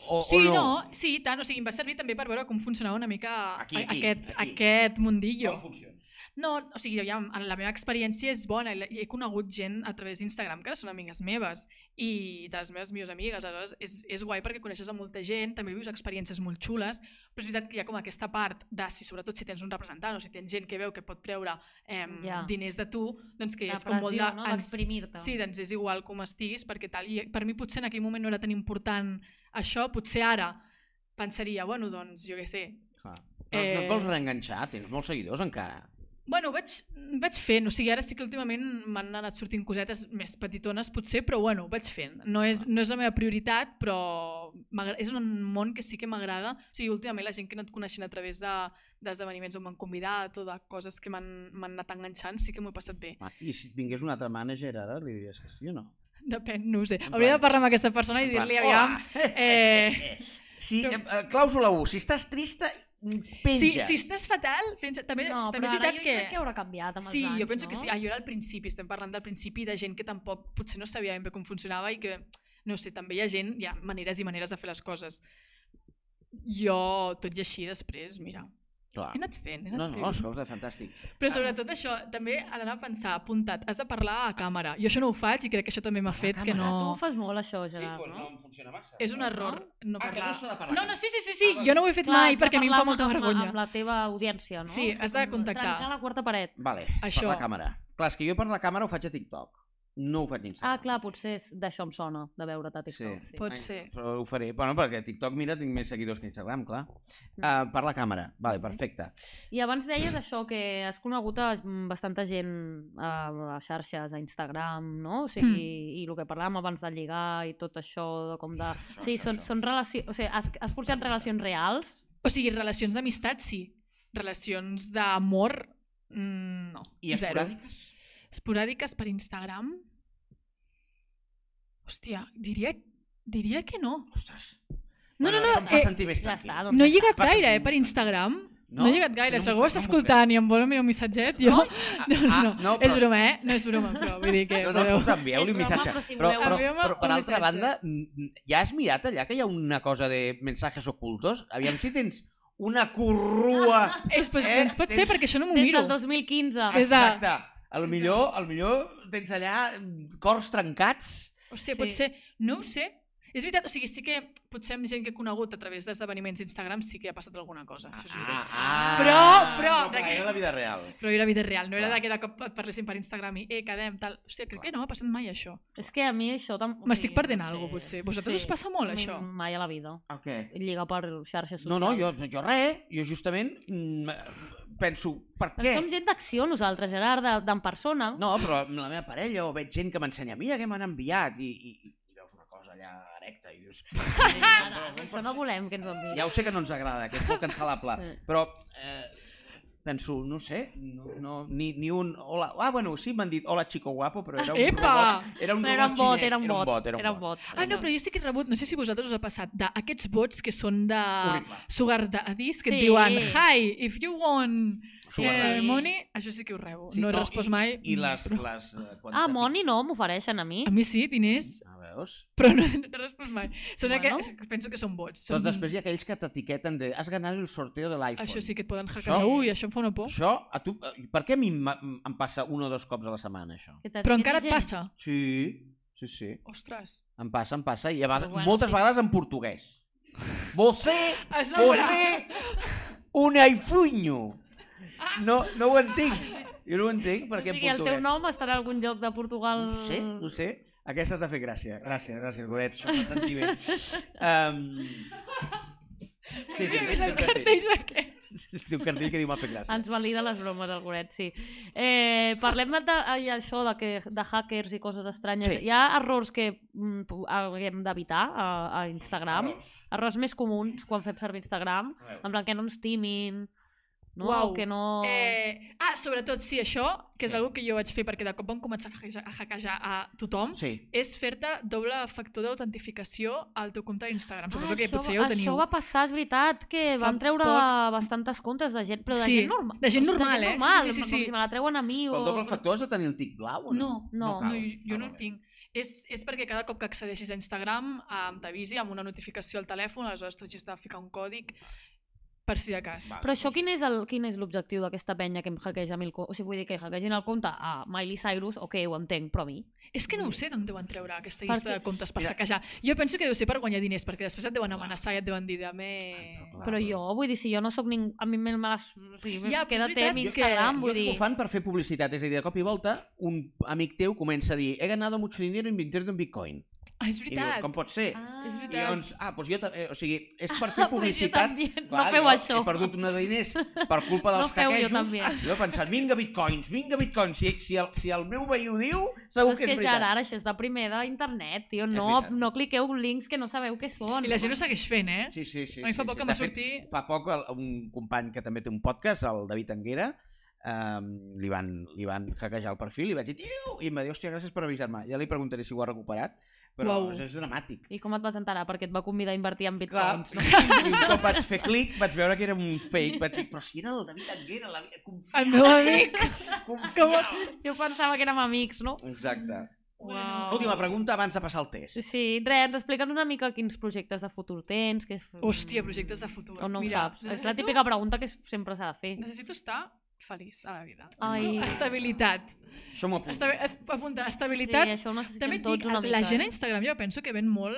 o, Sí, o no? no, sí, tant, o sigui, em va servir també per veure com funcionava una mica Aquí, a- aquí, aquest, aquí. aquest mundillo. Com funciona? No, o sigui, ja, en la meva experiència és bona he conegut gent a través d'Instagram que ara són amigues meves i de les meves millors amigues, aleshores és, és guai perquè coneixes a molta gent, també vius experiències molt xules, però és veritat que hi ha com aquesta part de, si, sobretot si tens un representant o si tens gent que veu que pot treure eh, Ja. diners de tu, doncs que La és com molt de... pressió, no? D'exprimir-te. Sí, doncs és igual com estiguis, perquè tal, i per mi potser en aquell moment no era tan important això, potser ara pensaria, bueno, doncs jo què sé. No, eh... no Eh, et vols reenganxar? Tens molts seguidors encara. Bueno, vaig, vaig fent, o sigui, ara sí que últimament m'han anat sortint cosetes més petitones potser, però bueno, vaig fent. No és, no és la meva prioritat, però és un món que sí que m'agrada. O sigui, últimament la gent que he anat coneixent a través de d'esdeveniments on m'han convidat o de coses que m'han anat enganxant, sí que m'ho he passat bé. Ah, I si et vingués un altre manager ara, li diries que sí o no? Depèn, no ho sé. En Hauria plan- de parlar amb aquesta persona i dir-li, aviam... "Hola, eh, Si, tu- eh, eh, clàusula 1, si estàs trista, penja. si estàs fatal, pensa, també, No, també però és veritat que... que haurà canviat amb els Sí, anys, jo penso no? que sí. Ah, jo era al principi, estem parlant del principi de gent que tampoc potser no sabia ben bé com funcionava i que, no sé, també hi ha gent, hi ha maneres i maneres de fer les coses. Jo, tot i així, després, mira, Clar. He anat fent, he anat No, no, fent. escolta, fantàstic. Però sobretot això, també ha d'anar a pensar, apuntat, has de parlar a càmera. Jo això no ho faig i crec que això també m'ha fet que no... Tu ho fas molt, això, Sí, Gerard, doncs no? no em funciona massa. És un error no Ah, que parlar. no s'ha de parlar. No, no, sí, sí, sí, sí. Ah, jo no ho he fet Clar, mai perquè a mi em parlar fa molta vergonya. Amb la teva audiència, no? Sí, has de contactar. Trencar la quarta paret. Vale, Això. per la càmera. Clar, és que jo per la càmera ho faig a TikTok. No ho faig Instagram. Ah, clar, potser és- d'això em sona, de veure't a TikTok. Sí. Pot Ai, ser. Però ho faré. Bueno, perquè a TikTok, mira, tinc més seguidors que a Instagram, clar. Uh, per la càmera. Vale, perfecte. I abans deies això, que has conegut a mm, bastanta gent a, a xarxes, a Instagram, no? O sigui, Mm. i el que parlàvem abans de lligar i tot això, de com de... Això, sí, això, són, això. són relacions... O sigui, has, has forjat relacions reals? O sigui, relacions d'amistat, sí. Relacions d'amor, mm, no. I Zero. esporàdiques? Esporàdiques per Instagram? Hòstia, diria, diria que no. Ostres. No, Bueno, no, no, eh, Ja està, doncs No he lligat gaire, eh, per Instagram. No? No, he lligat gaire. que no Si algú està no escoltant i em vol el meu missatget, jo... No? No, no, Ah, no, no, és però- broma, eh? No és broma, però vull dir que... No, no, escolta, envieu-li un broma, missatge. però si Però, voleu- però, però, per un altra banda, ja has mirat allà que hi ha una cosa de mensajes ocultos? Aviam si tens una corrua... És, pues, Eh, doncs pot tens- ser, perquè això no m'ho Des miro. del 2015. És de- Exacte. A lo millor, a lo millor tens allà mm, cors trencats. Hòstia, Sí. pot ser... No ho sé. És veritat, o sigui, sí que potser amb gent que he conegut a través d'esdeveniments d'Instagram sí que ha passat alguna cosa. Això és veritat. ah, Però- però- clar, era la vida real. Però era vida real, no era Clar. de que de cop et parlessin per Instagram i eh, quedem, tal. Hòstia, crec que no ha passat mai això. És que a mi això... tam- M'estic perdent no alguna potser. Vosaltres us passa molt, això? Mai a la vida. El què? Lligar per xarxes No, socials. no, jo, jo res. Jo justament mm, penso, per què? som gent d'acció, nosaltres, Gerard, de- d'en persona. No, però amb la meva parella o veig gent que m'ensenya, mira què m'han enviat i, i, i veus una cosa allà erecta i dius... Ara, això no volem que ens ho enviï. Ja ho sé que no ens agrada, que és molt cancel·lable, però eh, penso, no sé, no, no, ni, ni un... Hola, ah, bueno, sí, m'han dit hola chico guapo, però era un Epa! robot. Era un era un robot bot, xinès, era un bot, era un era un bot. bot. Ah, no, però jo sí que he rebut, no sé si vosaltres us ha passat, d'aquests bots que són de Horrible. sugar daddies, que Sí. et diuen Hi, if you want Sugar eh, money, això sí que ho rebo. Sí, no he no, respost i- mai. I les... Però... les eh, quan Ah, Moni no, m'ofereixen a mi. A mi sí, diners, Ah, veus? però no, no he respost mai. Són Bueno. que, penso que són bots. Però Són... després hi ha aquells que t'etiqueten de has ganat el sorteo de l'iPhone. Això sí que et poden Això- hackejar. Ui, això em fa una por. Això, a tu, per què a mi em, passa un o dos cops a la setmana, això? Però encara et passa. Sí, sí, sí. Ostres. Em passa, em passa. I a vegades, Però bueno, moltes sí. vegades en portuguès. Você, A você, un iPhone. No, no ho entenc. Jo no ho entenc O perquè en sigui, el portuguès. teu nom estarà en algun lloc de Portugal... No ho sé, no ho sé. Aquesta t'ha fet gràcia. Gràcies, gràcies, Goret. Això m'ha sentit bé. Um... Sí, és Els un cartell. cartells aquests. Es diu cartell que diu m'ha fet gràcia. Ens valida les bromes, el Goret, sí. Eh, parlem de, ai, això de, que, de hackers i coses estranyes. Sí. Hi ha errors que mm, haguem d'evitar a, a Instagram? Errors. Errors més comuns quan fem servir Instagram? En plan, que no ens timin, no? Uau. O que no... Eh, ah, sobretot, sí, això, que és Sí. una que jo vaig fer perquè de cop van començar a hackejar, a, tothom, Sí. és fer-te doble factor d'autentificació al teu compte d'Instagram. Suposo Ah, que això, potser ja ho teniu. Això va passar, és veritat, que Fa van treure poc. bastantes comptes de gent, però de Sí, gent normal. de gent normal, de eh? gent Sí, normal, sí, sí, com sí. si me la treuen a mi. Però o... el doble factor has de tenir el tic blau o no? No, No. No, cal. jo, jo Ah, no el tinc. És, és perquè cada cop que accedeixis a Instagram em t'avisi amb una notificació al telèfon, aleshores tu hagis de ficar un còdic per si de cas. Vale. Però això quin és el- quin és l'objectiu d'aquesta penya que em hackeja mil comptes? O sigui, vull dir que hackegin el compte a Miley Cyrus, ok, ho entenc, però a mi. És que no ho sé d'on deuen treure aquesta llista Perquè- de comptes per Mira. hackejar. Jo penso que deu ser per guanyar diners, perquè després et deuen amenaçar i et deuen dir de me... Clar, Però jo, vull dir, si jo no sóc ningú... A mi me les... O sigui, Ja, però és quédate veritat amb que- Instagram, Jo vull que dir... ho fan per fer publicitat, és a dir, de cop i volta un amic teu comença a dir he ganado mucho dinero invirtiendo en Bitcoin. Ah, és I dius, veritat. com pot ser? Ah, És I veritat. llavors, ah, doncs jo, ta- eh, o sigui, és per Ah, fer pues jo publicitat. també, no feu jo això. He perdut una de diners per culpa dels No feu, jo hackejos. també. Jo he pensat, vinga bitcoins, vinga bitcoins. Si, si, el, si el meu veí ho diu, segur és que és que veritat. Gerard, això és de primer d'internet, tio. És No, veritat. no cliqueu links que no sabeu què són. I la gent ho segueix fent, eh? Sí, sí, sí. A mi fa sí, poc sí. que em va fet, sortir- Fa poc el, un company que també té un podcast, el David Anguera, um, li, van, li van hackejar el perfil i vaig dir, tio, i em va dir, hòstia, gràcies per avisar-me. Ja li preguntaré si ho ha recuperat, però Uau. és dramàtic. I com et vas enterar? Perquè et va convidar a invertir en Clar, bitcoins. i, i un cop vaig fer clic, vaig veure que era un fake, vaig dir, però si era el David Anguera, la... confia, El meu amic. confia. Jo pensava que érem amics, no? Exacte. Uau. Última pregunta abans de passar el test. Sí, res, explica'ns una mica quins projectes de futur tens. Que... Hòstia, projectes de futur. O no ho Mira, saps. És la necessito- típica pregunta que sempre s'ha de fer. Necessito estar feliç a la vida. Ai. Estabilitat. Això m'ho apunto. Estabi apunta, Sí, estabilitat. això ho necessitem També tots dic, una mica. la gent a eh? Instagram jo penso que ven molt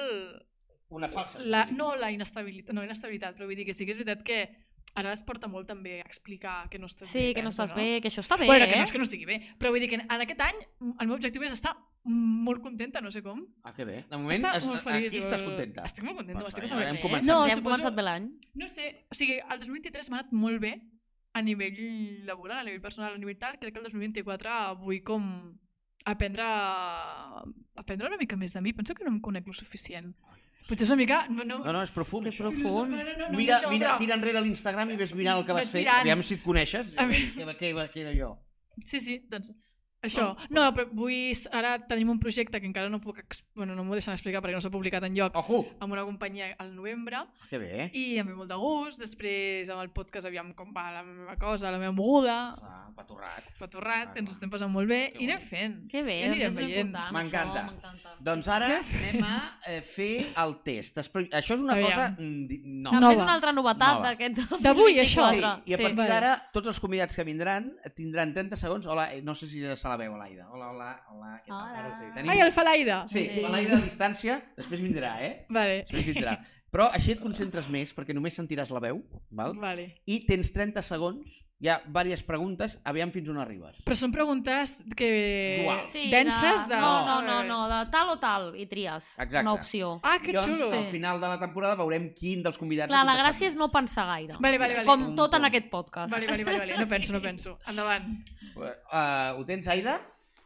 Una falsa. la, no la inestabilitat, no inestabilitat, però vull dir que sí que és veritat que ara es porta molt també a explicar que no estàs bé. Sí, que no estàs bé, que això està bé, Bueno, que eh? no és que no estigui bé, però vull dir que en aquest any el meu objectiu és estar molt contenta, no sé com. Ah, que bé. De moment, es, molt feliç, aquí estàs contenta. Estic molt contenta, m'estic ja passant hem bé. començat. No, No, ja hem suposo- començat bé l'any. No sé, o sigui, el 2023 m'ha anat molt bé a nivell laboral, a nivell personal, a nivell tal, crec que el 2024 vull com aprendre, aprendre una mica més de mi. Penso que no em conec lo suficient. Potser és una mica... No, no, No, no, és profund. Això. profund. No, no, no, no, Mira, això, mira, tira enrere l'Instagram i ves mirant el que vas fer. Aviam si et coneixes. A Què, què, què era jo? Sí, sí, doncs això. No, però vull... Ara tenim un projecte que encara no puc... Bueno, no m'ho deixen explicar perquè no s'ha publicat en lloc Ojo! amb una companyia al novembre Que bé. i em ve molt de gust. Després amb el podcast aviam com va la meva cosa, la meva moguda, Clar, patorrat. patorrat, Ah, ens estem passant molt bé Que i anem fent. Que bé, Ja doncs anirem és veient. important, M'encanta. Doncs ara anem a eh, fer el test. Això és una Aviam. cosa mm, di- També nova. és una altra novetat d'aquest D'avui, això? 2024. Sí, i a partir Vale. d'ara tots els convidats que vindran tindran 30 segons. Hola, eh, no sé si se la veu, l'Aida. Hola, hola, hola. Què tal? Hola. Ara sí. Ai, el Falaida! Sí, Sí. l'Aida a distància, després vindrà, eh? Vale. Després vindrà. Però així et concentres més, perquè només sentiràs la veu, val? Vale. i tens 30 segons, hi ha diverses preguntes, aviam fins on arribes. Però són preguntes que... Dual. Sí, denses de... No, no, no, no, de tal o tal, i tries Exacte. una opció. Ah, que Llavors, xulo! al final de la temporada veurem quin dels convidats... Clar, la gràcia és no pensar gaire. Vale, vale, vale. Com tot en aquest podcast. Vale, vale, vale, vale. No penso, no penso. Endavant. Uh, ho tens, Aida?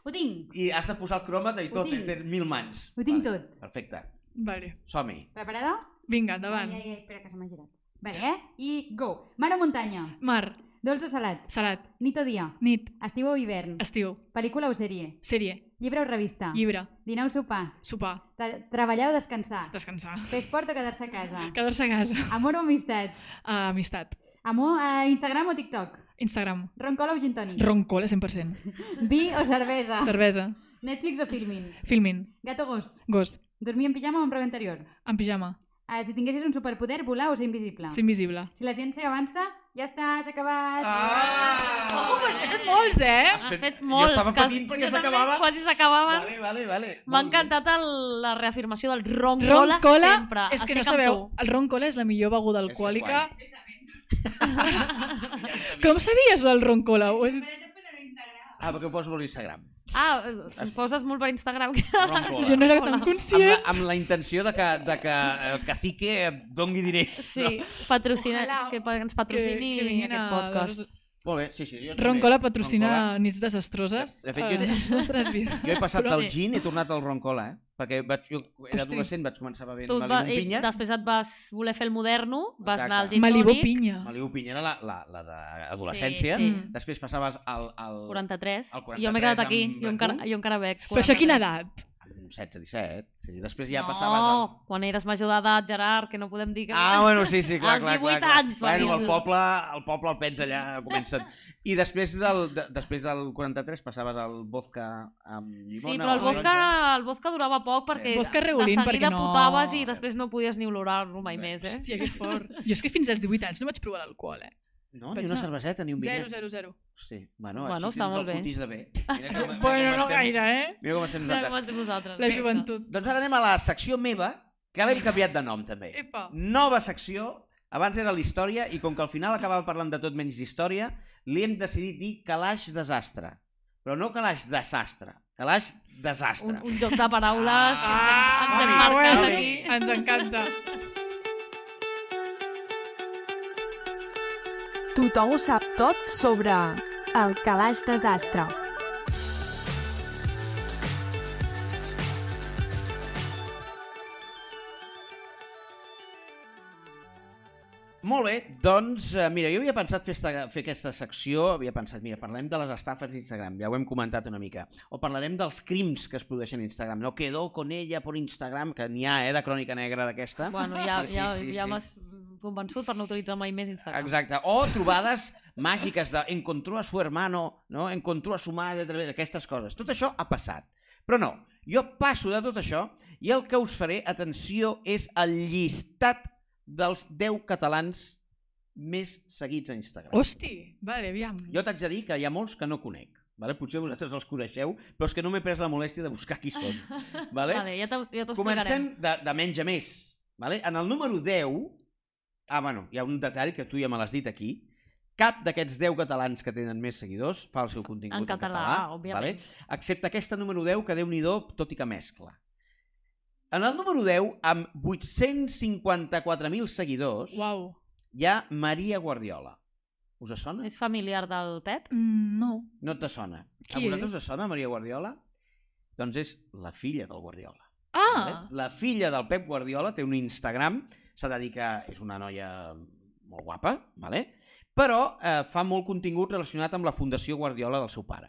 Ho tinc, I has de posar el cròmata i tot, tens mil mans. ho tinc Vale, tot. Perfecte. Vale. Som-hi. Preparada? Vinga, endavant. Ai, ai, ai, espera que se m'ha girat. Vale, eh? I go. Mar o muntanya? Mar, Dolç o salat? salat, Nit o dia? nit, Estiu o hivern? estiu, Pel·lícula o sèrie? sèrie, Llibre o revista? llibre, Dinar o sopar? sopar, Tra- Treballar o descansar? descansar, Fer esport o quedar-se a casa? quedar-se a casa, Amor o amistat? uh, amistat, Amor a Instagram o TikTok? Instagram, Roncola o gin tònic? roncola 100%, Vi o cervesa? cervesa, Netflix o filmin? filmin, Gat o gos? gos, Dormir en pijama o en roba interior? en pijama, Ah, si tinguessis un superpoder, volar o ser invisible? ser invisible. Si la ciència avança, ja està, s'ha acabat. Ah! Oh, pues n'he fet molts, eh? Has Ha fet- fet jo molts. estava que- patint perquè jo s'acabava. Quasi s'acabaven. Vale, vale, vale. M'ha encantat el, la reafirmació del roncola, Roncola, sempre. és que no sabeu, tu. el roncola és la millor beguda alcohòlica. Com sabies del he dit- Ah, perquè ho poso a l'Instagram. Ah, eh, em poses molt per Instagram. Jo no era Hola. tan Amb la, conscient. amb la intenció de que, de que el cacique et doni diners. Sí, patrocina, Ojalà que ens patrocini vinguin aquest podcast. Molt bé, sí, sí. Jo. Roncola patrocina Roncola. nits desastroses De fet, jo- les nostres vides. Jo he passat Però- del gin i he tornat al roncola, eh? Perquè vaig, jo era Hosti. adolescent, vaig començar bevent Tu et va, Malibu i pinya. després et vas voler fer el moderno, vas Exacte. anar al gin Malibu tònic, pinya. Malibu pinya era la, la, la d'adolescència. Sí, sí. Mm. Després passaves al, al 43. El 43 jo m'he quedat aquí, jo encara, jo encara bec. Però això quina 43. edat? Amb 16, 17. Sí. Després ja no, passaves al... quan eres major d'edat, Gerard, que no podem dir que... Ah, bueno, sí, sí, clar, Als clar, 18 clar, clar. anys, va Bueno, el poble, el poble el pens allà, comencen. I després del, de, després del 43 passaves al vodka amb llimona. Sí, però el vodka, taronja. el vodka durava poc perquè Sí. Vodka Reolín, de seguida perquè no- putaves i després no podies ni olorar-lo mai més, eh? Hòstia, que fort. Jo és que fins als 18 anys no vaig provar l'alcohol, eh? No, ni Vaig una cerveseta, ni un Zero, vinyet. zero, zero. Hosti, bueno, Bueno, així està molt el bé. de bé. Mira com, Bueno, com no estem- gaire, eh? Mira com estem Ja com nosaltres. estem nosaltres. La joventut. Doncs ara anem a la secció meva, que l'hem canviat de nom també. Epa. Nova secció, abans era la història i com que al final acabava parlant de tot menys d'història, li hem decidit dir calaix desastre. Però no calaix desastre, calaix desastre. Un, un joc de paraules que ens hem, Ah, ens hem som-hi, marcat som-hi. aquí. Ens encanta. Tothom ho sap tot sobre el calaix desastre. Molt bé, doncs, eh, mira, jo havia pensat fer, esta, fer aquesta secció, havia pensat, mira, parlem de les estafes d'Instagram, ja ho hem comentat una mica, o parlarem dels crims que es produeixen a Instagram, no quedó con ella por Instagram, que n'hi ha, eh, de crònica negra d'aquesta. Bueno, ja, Sí, ja, sí, ja sí. m'has convençut per no utilitzar mai més Instagram. Exacte, o trobades màgiques de encontró a su hermano, no? encontró a su madre, a través d'aquestes coses. Tot això ha passat. Però no, jo passo de tot això i el que us faré, atenció, és el llistat dels 10 catalans més seguits a Instagram. Hosti, vale, aviam. Jo t'haig de dir que hi ha molts que no conec. Vale? Potser vosaltres els coneixeu, però és que no m'he pres la molèstia de buscar qui són. Vale? Vale, ja t'ho ja Comencem de, de menys a més. Vale? En el número 10, ah, bueno, hi ha un detall que tu ja me l'has dit aquí, cap d'aquests 10 catalans que tenen més seguidors fa el seu contingut En en català, català, òbviament. Vale? excepte aquesta número 10, que déu nhi tot i que mescla. En el número 10, amb 854.000 seguidors, Uau. hi ha Maria Guardiola. Us sona? És familiar del Pep? Mm, no. No te sona. Qui a vosaltres és? us sona Maria Guardiola? Doncs és la filla del Guardiola. Ah! La filla del Pep Guardiola té un Instagram, s'ha de dir que és una noia molt guapa, vale? però eh, fa molt contingut relacionat amb la Fundació Guardiola del seu pare,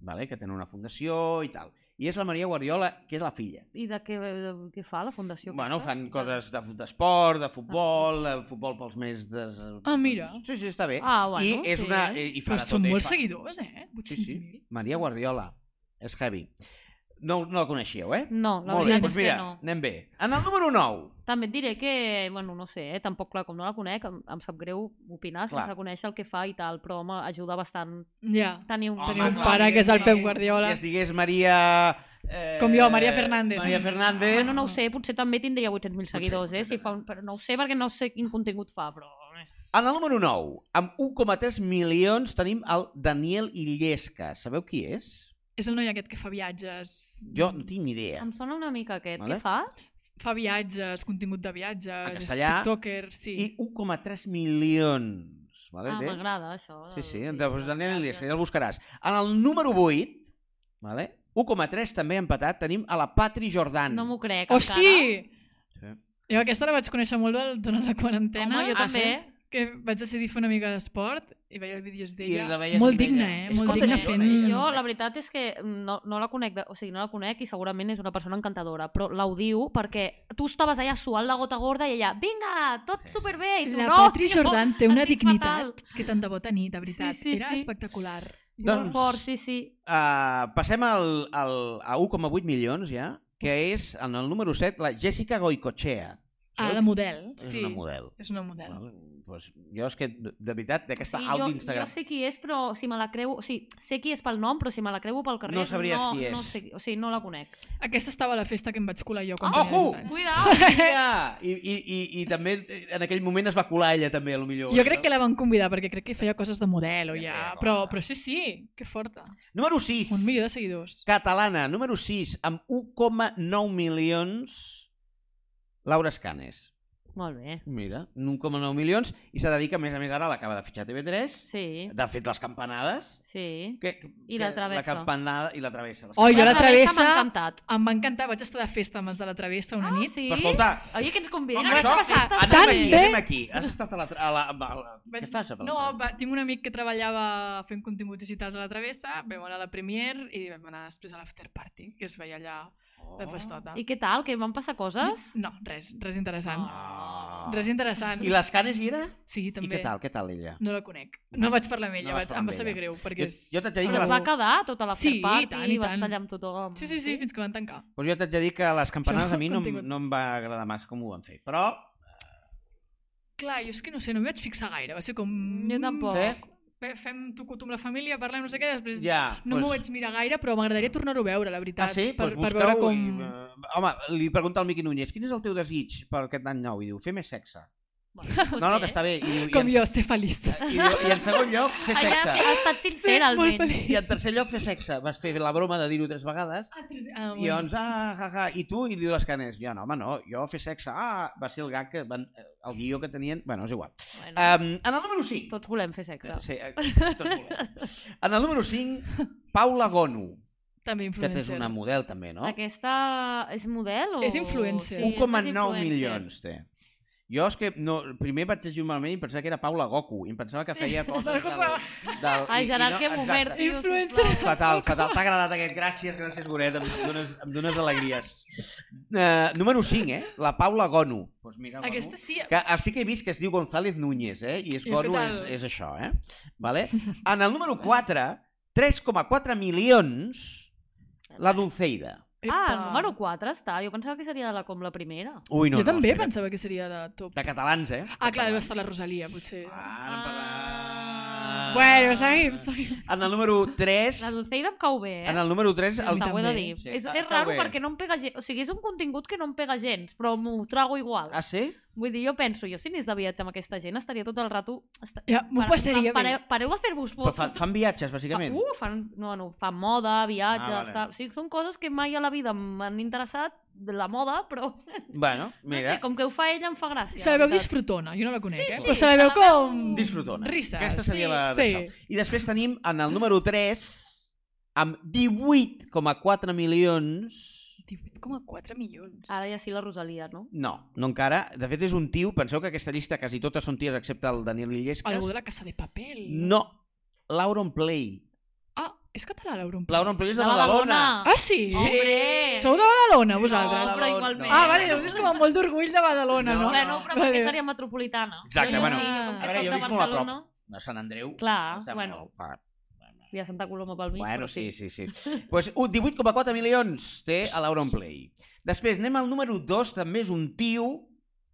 vale? que tenen una fundació i tal. I és la Maria Guardiola, que és la filla. I de què, de, què fa la fundació? Bueno, aquesta? fan coses de- d'esport, de futbol, de futbol pels més... Des... Ah, mira. Sí, sí, està bé. Ah, bueno, I és sí. una... I, i fa Però són tot, eh? molts Fa- seguidors, eh? Sí, sí. 800.000. Maria Guardiola. És heavy. No, no la coneixíeu, eh? No, la Molt bé, veritat doncs és que mira, no. anem bé. En el número 9, També et diré que, bueno, no sé, eh, tampoc, clar, com no la conec, em, em sap greu opinar Clar. sense conèixer el que fa i tal, però home, ajuda bastant Ja. tenir un... Teniu un clar, pare que és el Pep Guardiola. Si es digués Maria... Eh, Com jo, Maria Fernández. Maria Fernández. Bueno, no ho sé, potser també tindria 800.000 seguidors, eh? potser Si fa un... Però no ho sé perquè no sé quin contingut fa, però... eh. En el número 9, amb 1,3 milions, tenim el Daniel Illesca. Sabeu qui és? És el noi aquest que fa viatges... Jo no tinc ni idea. Em sona una mica aquest. Vale. Què fa? Fa viatges, contingut de viatges, En és tiktoker, sí. I 1,3 milions. Vale, Ah, m'agrada això. Sí, sí, del- doncs viatge. Illesca, ja el buscaràs. En el número 8, vale? 1,3 també empatat, tenim a la Patri Jordan. No m'ho crec, Hosti! Sí. Jo aquesta la vaig conèixer molt durant la quarantena. Home, jo Ah, també. sí? Que vaig decidir fer una mica d'esport i veia vídeos d'ella. veies Molt digna, eh? És Molt digna fent... Jo, la veritat és que no, no la conec, de, o sigui, no la conec i segurament és una persona encantadora, però l'audiu perquè tu estaves allà suant la gota gorda i ella, vinga, tot Sí, sí. superbé, i tu La no, Patri Jordan té una dignitat fatal." que tant de bo tenir, de veritat. Sí, sí, Era sí. espectacular. Doncs- Molt fort, sí, sí. Uh, passem al, al, a 1,8 milions ja, que és en el número 7 la Jessica Goicochea. Ah, la model. És sí. una model. És una model. Vale, pues, jo és que, de de veritat, d'aquesta sí alt jo, d'Instagram... jo sé qui és, però si me la creu... O sigui, sé qui és pel nom, però si me la creu pel carrer... No sabries no, qui és. No sé, o sigui, no la conec. Aquesta estava a la festa que em vaig colar jo quan Ah, tenia ojo! 10 anys. Cuidao! Mira! I, i, i, I també en aquell moment es va colar ella també, a lo millor. Jo crec que la van convidar perquè crec que feia coses de model o Ja ja... Però, però sí, sí, que forta. Número 6. Un milió de seguidors. Catalana, número 6, amb 1,9 milions, Laura Escanes. Molt bé. Mira, 1,9 milions, i s'ha de dir que, a més a més, ara l'acaba de fitxar TV3, Sí, de fet, les campanades, sí. que, que, I la travessa. La campanada i la travessa. Oh, jo la travessa. M'ha encantat. Em va encantar, vaig estar de festa amb els de la travessa una Ah, nit. sí? Però escolta, Oi, que ens conviden com a això, festa? anem tan aquí, bé. anem aquí. Has estat a la... A la, a la Vaig... Què fas? No, va, tinc un amic que treballava fent continguts digitals a la Travessa, vam anar a la Premiere i vam anar després a l'after party, que es veia allà de festota. I què tal? Que van passar coses? No, res, res interessant. Ah. Res interessant. I l'Escanes hi era? Sí, I també. què tal? Què tal ella? No la conec. No vaig parlar amb ella, No vas vaig, parlar em amb va saber ella. greu, perquè Jo, és... jo t'haig de dir que Però les, es va quedar tota la Sí, i party tant, i i va tant. estar allà amb tothom. Sí, sí, sí, fins que van tancar. pues jo t'haig de dir que les campanades a mi no, no em va agradar massa com ho van fer. Però Clar, jo és que no sé, no m'hi vaig fixar gaire. Va ser com... Jo tampoc. Sí? Fe- Fem tucut amb la família, parlem no sé què, després ja... no m'ho pues- vaig mirar gaire, però m'agradaria tornar-ho a veure, la veritat. Ah, sí? Per, Pues per veure com... i... eh, Home, li pregunta al Miqui Núñez, quin és el teu desig per aquest any nou? I diu, fer més sexe. Bueno, No, no, que està bé. I, diu, Com i, jo, en, ser feliç. i, diu, I en segon lloc, fer Allà sexe. sí, ha estat sincer, molt almenys. feliç. I en tercer lloc, fer sexe. Vas fer la broma de dir-ho tres vegades. Ah, tres- I ah, bueno. llavors, ah, ja, ja. I tu? I diu les canes. Jo, no, home, no. Jo fer sexe. Ah, va ser el gag que van... El guió que tenien... Bueno, és igual. Bueno, Um, en el número 5. tots volem fer sexe. Sí, eh, tots volem. En el número 5, Paula Gonu, També que influencer. és una model també, no? Aquesta és model o...? És influencer. Sí, és 1,9 influencer. milions té. Jo és que no, primer vaig llegir malament i pensava que era Paula Goku i em pensava que feia coses del... del Ai, i- i Gerard, no- que boomer, tio, Influencer. Fatal, fatal. T'ha agradat aquest? Gràcies, gràcies, Goret. Em, em, dones, em dones alegries. Uh, número 5, eh? La Paula Gonu. Pues mira, Gonu. Aquesta sí. Que sí que he vist que es diu González Núñez, eh? I és Gonu, és, és això, eh? Vale? En el número 4, 3,4 milions, La Dulceida. Ah, el número 4 està. Jo pensava que seria la, com la primera. Ui, no, jo també espera't. pensava que seria de top. De catalans, eh? Ah, clar, deu estar la Rosalia, potser. Ah, no parla- Bueno, seguim, seguim. En el número 3... La Dulceida em cau bé, eh? En el número 3... A El... T'ho he de dir. Sí, és, és raro bé. perquè no em pega gens. O sigui, és un contingut que no em pega gens, però m'ho trago igual. Ah, sí? Vull dir, jo penso, jo si anés de viatge amb aquesta gent estaria tot el rato... Esta... Ja, m'ho Pare- passaria bé. pareu, pareu de fer-vos fotos. fan, fan viatges, bàsicament. Uh, fan, no, no, fan moda, viatges, Ah, vale. tal. O sigui, són coses que mai a la vida m'han interessat, de la moda, però Bueno, no mira, sé, com que ho fa ella em fa gràcia. Se la veu disfrutona, jo no la conec, Sí, eh? sí, Però se la veu la com... disfrutona. Risses. Aquesta seria la Sí. d'això. I després tenim en el número 3 amb 18,4 milions 18,4 milions. Ara ja sí la Rosalia, no? No, no encara. De fet, és un tio, penseu que aquesta llista quasi totes són ties excepte el Daniel Illescas. Algú de la Casa de Papel. No, l'Auron Play. Ah, és català l'Europa. L'Auron Play és de De Badalona. Ah, sí? Hombre! Sou de Badalona, No, vosaltres? però igualment. Ah, vale, ho dius com amb molt d'orgull de Badalona, No, no? Bueno, però Vale. perquè seria metropolitana. Exacte, jo, bueno. Sí, com A que veure, soc jo de visc molt a Barcelona. De Sant Andreu. Clar, bueno. molt Hi ha Santa Coloma pel mig, Bueno, sí, sí, sí. pues, uh, 18,4 milions té a l'Auron Play. Després anem al número 2, també és un tio,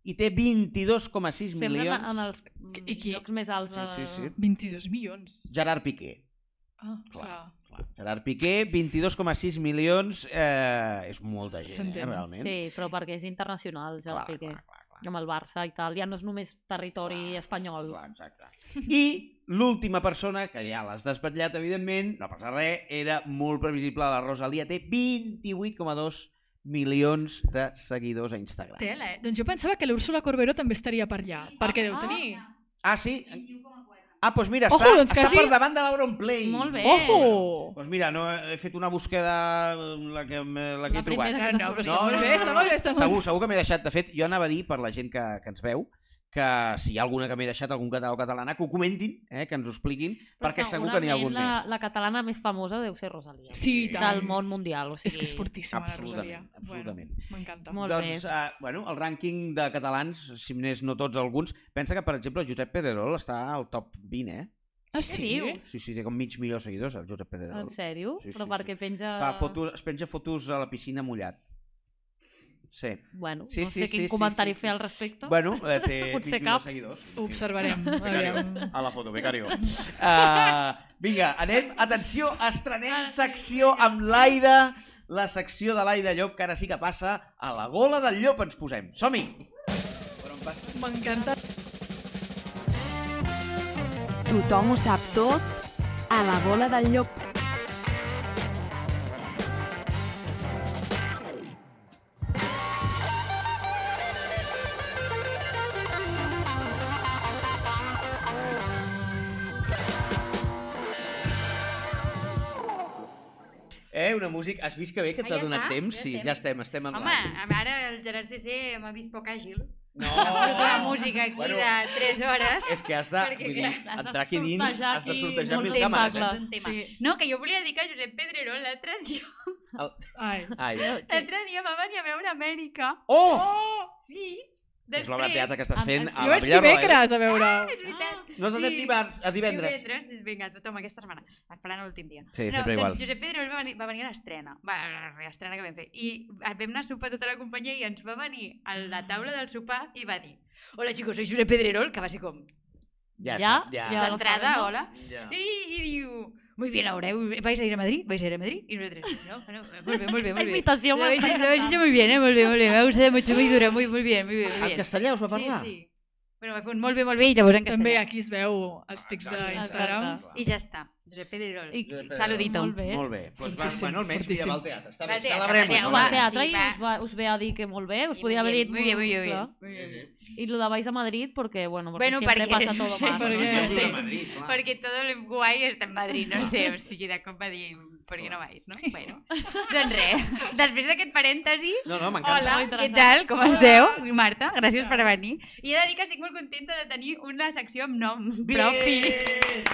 i té 22,6 Sempre milions. en, en els I qui? llocs més alts. Sí, sí, sí. 22 milions. Gerard Piqué. Ah, Clar. clar. Clar. Gerard Piqué, 22,6 milions, eh, és molta gent, eh, realment. Sí, però perquè és internacional, ja clar, Piqué. clar, clar, clar. Amb el Barça i tal. Ja no és només territori espanyol. Clar, exacte. I l'última persona, que ja l'has desvetllat, evidentment, no passa res, era molt previsible, la Rosalia té 28,2 milions de seguidors a Instagram. Tela, eh? Doncs jo pensava que l'Úrsula Corberó també estaria per allà, perquè deu tenir... Ah, sí? Ah, doncs mira, Ojo, està, doncs està quasi- per davant de l'Auron Play. Molt bé. Ojo! Doncs mira, no he fet una búsqueda la que, la que La he trobat. primera No, que no, t'ha però sortit. està molt bé, està molt bé, està molt Segur, segur que m'he deixat. De fet, jo anava a dir per la gent que, que ens veu que si hi ha alguna que m'he deixat, algun català o catalana, que ho comentin, eh, que ens ho expliquin, Però perquè segur que n'hi ha algun segurament més. la, la catalana més famosa deu ser Rosalia. Sí, i tant. Del món mundial. O sigui, És que és fortíssima, la Absolutament, Rosalia. absolutament. Bueno, M'encanta. Molt doncs, bé. uh, bueno, el rànquing de catalans, si més no tots alguns, pensa que, per exemple, Josep Pedrerol està al top 20, eh? Ah, sí? dius? Sí, sí, té com mig milió de seguidors, el Josep Pedrerol. En sèrio? Sí, sí, Però sí. perquè penja... Fa fotos, es penja fotos a la piscina mullat. Sí. Bueno, Sí, no sí, sé sí, quin sí, comentari sí, sí. fer al respecte. Bueno, eh, té Potser mig milió cap. de seguidors. Ho observarem. Becario. A la foto, becario. Uh, vinga, anem. Atenció, estrenem secció amb l'Aida. La secció de l'Aida Llop, que ara sí que passa a la gola del llop ens posem. Som-hi! M'encanta. Tothom ho sap tot a la bola del llop. Eh, una música... Has vist que bé que Ah, t'ha ja donat està, temps? ja sí, estem. ja estem, estem en Home, ara el Gerard CC m'ha vist poc àgil. No! Fotut una música aquí Bueno, de 3 hores. És que has de, Perquè, vull dir, clar, entrar aquí dins, sortejar has de aquí sortejar mil càmeres. tema. Sí. No, que jo volia dir que Josep Pedrerol l'altre dia, Ai. Ai. l'altre dia va venir a veure Amèrica Oh! i És l'obra de després... teatre que estàs fent a Jo la vaig Villarroel. dimecres a veure... Ah, és veritat. No, no, de Sí. dimarts, a divendres. Divendres, vinga, tothom aquesta setmana. Esperant l'últim dia. Sí, no, sempre igual. doncs Josep Pedrerol va venir, va venir a l'estrena. Va, l'estrena que vam fer. I vam anar a sopar tota la companyia i ens va venir a la taula del sopar i va dir Hola chicos, soy Josep Pedrerol, que va ser com Ja, Ja? ja. Ja. d'entrada, hola. ja. I, I diu, muy bien, Laura, ¿eh? ¿vais a ir a Madrid? ¿Vais a ir a Madrid? Y nosotros, no, no, muy bien, muy bien, muy bien. Lo habéis, m'està lo habéis hecho muy bien, ¿eh? Muy bien, muy bien. Me ha gustado mucho, muy dura, muy, muy bien, muy bien. Muy En bien. castellà us va Sí, parlar? sí. Bueno, va fer un molt bé, molt bé i llavors en També castellà. aquí es veu els tics d'Instagram. I ja està. Josep Pedrerol. I, Saludito. Molt bé. Molt bé. Pues va, Fortíssim, bueno, almenys va al teatre. Està Va bé, teatre, celebrem va al. Ho va al Sí, teatre i va. us, va, us ve a dir que molt bé, us Sí, podia haver muy dit... bien, muy bien, muy bien, clar. muy bien. Y lo dabais a Madrid porque, bueno, porque Bueno, siempre perquè- pasa todo sí, mal. perquè- Ja Sí. Madrid, clar. Perquè tot el guai està en Madrid, no sé, o sigui, de cop va dir, per què no vais, no? Bueno, doncs res, després d'aquest parèntesi, No, no, m'encanta. hola, què tal, com esteu? Marta, gràcies per venir. I he de dir que estic molt contenta de tenir una secció amb nom propi,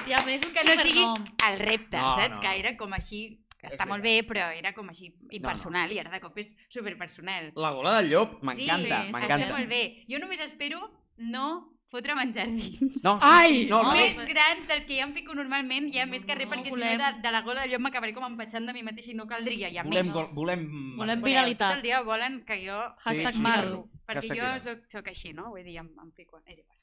I a més, un que no sigui el repte, No, saps? no. Que era com així, està molt bé, però era com així impersonal, i ara de cop és superpersonal. La gola del llop, m'encanta, sí, m'encanta. Està molt bé. Jo només espero no fotre menjar dins. No, sí, Ai! sí, no, revés. més grans dels que ja em fico normalment, ja més que res, No, perquè si volem- no de, de la gola de llop m'acabaré com empatxant de mi mateixa i no caldria, ja Volem, més. vol- volem... Volem viralitat. Tot el dia volen que jo Hashtag sí, sí. marro. perquè Hashtag jo soc, soc així, no? Vull dir, em, em fico... És igual.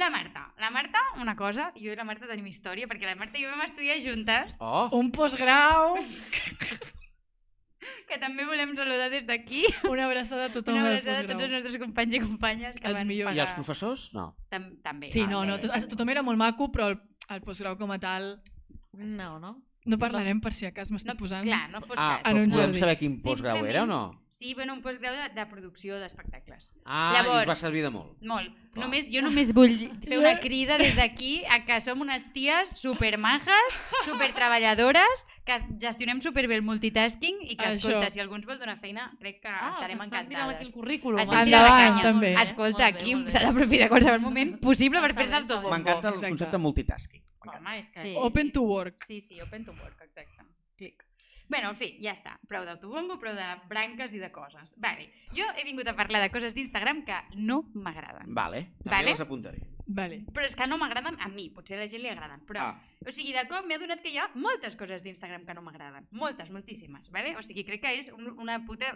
La Marta. La Marta, una cosa, jo i la Marta tenim història, perquè la Marta i jo vam estudiar juntes, Oh, Un postgrau, que també volem saludar des d'aquí. una abraçada a tothom Una del abraçada a tots els nostres companys i companyes que Els van millors. i els professors? No. Tam també. Sí, Ah, no, no, tothom era molt maco, però el, el postgrau com a tal... No, no? No parlarem per si a cas m'estic No, posant... clar, no fos Ah, cas. en un però podem saber quin postgrau era o no? Sí, bueno, un postgrau de, de producció d'espectacles. Ah, i Llavors- us va servir de molt. Molt. Clar. Només, jo només vull fer una crida des d'aquí a que som unes ties supermajes, supertreballadores, que gestionem superbé el multitasking i que, Això. escolta, si algú ens vol donar feina, crec que Ah, estarem que mirant aquí el encantades. currículum. La canya. també. Escolta, Molt bé, aquí s'ha d'aprofitar qualsevol moment possible per fer-se bé, el està bé. tobombo. M'encanta el concepte multitasking. Home, és que... Sí. Open to work. Sí, sí, open to work, exacte. Clic. Bueno, en fi, ja està. Prou d'autobombo, prou de branques i de coses. Vale. Jo he vingut a parlar de coses d'Instagram que no m'agraden. Vale, també Vale. les apuntaré. Vale. Però és que no m'agraden a mi, potser a la gent li agraden, però... Ah. O sigui, de cop m'he adonat que hi ha moltes coses d'Instagram que no m'agraden. Moltes, moltíssimes, vale? O sigui, crec que és un, una puta...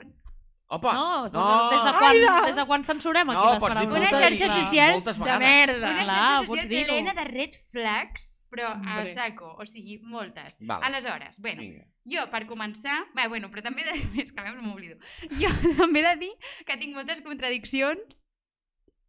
Opa! No, no. des, de quan, des de quan censurem aquí No, les pots dir paraules? Una moltes xarxa social moltes De vegades. merda. Una clar, xarxa pots social dir-ho. plena de red flags, però a Hombre. saco, o sigui, moltes. Vale. Aleshores, bueno, Vinga. jo, per començar... Bé, bueno, però també... De... És que a mi m'oblido. Jo també he de dir que tinc moltes contradiccions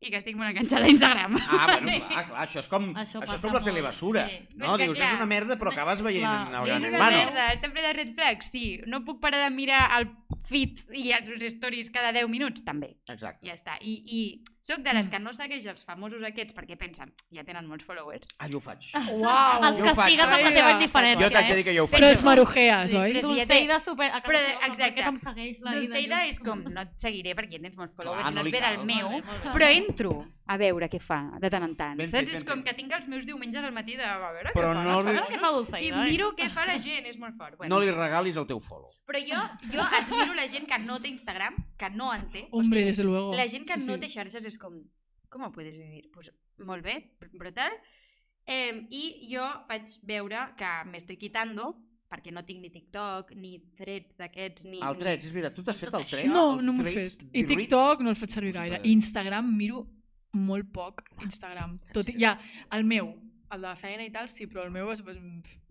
i que estic molt enganxada a Instagram. Ah, bueno, clar, clar, això és com, Això això, és com la telebasura. sí. No? És Dius, clar, és una merda, però acabes veient clar, en el És gran una hermano. merda, està ple de red flags, sí. No puc parar de mirar el feed i els stories cada 10 minuts, també. Exacte. Ja està. I, i sóc de les que no segueix els famosos aquests perquè pensen, ja tenen molts followers. Ah, jo ho faig. Uau! Els Jo ho faig. castigues amb la teva ja. indiferència, Jo t'haig de eh? dir que jo ho Però faig. Però és els marujees, Sí, oi? però si ja té- Dulceida super... A casa Però, exacte. Em segueix la Dulceida és com, no et seguiré perquè ja tens molts followers Clar, i no no et ve del meu, però entro a veure què fa de tant en tant. Ben Saps? fet, és ben com fet. que tinc els meus diumenges al matí de a veure Però què no els li- què fa. Dulceida. I eh? miro què fa la gent, és molt fort. Bueno, No li regalis el teu follow. Però jo, jo admiro la gent que no té Instagram, que no en té. O Hombre, sigui, desde luego. la gent que Sí, no sí. té xarxes és com, com ho puedes vivir? Pues, molt bé, br- brutal. Eh, I jo vaig veure que m'estoy quitando perquè no tinc ni TikTok, ni threads d'aquests, ni... El tret, és veritat. Tu t'has fet el tret? No, El no m'ho he fet. I? TikTok no el faig servir gaire. Instagram miro molt poc Instagram. Tot i, ja, el meu, el de la feina i tal, sí, però el meu és...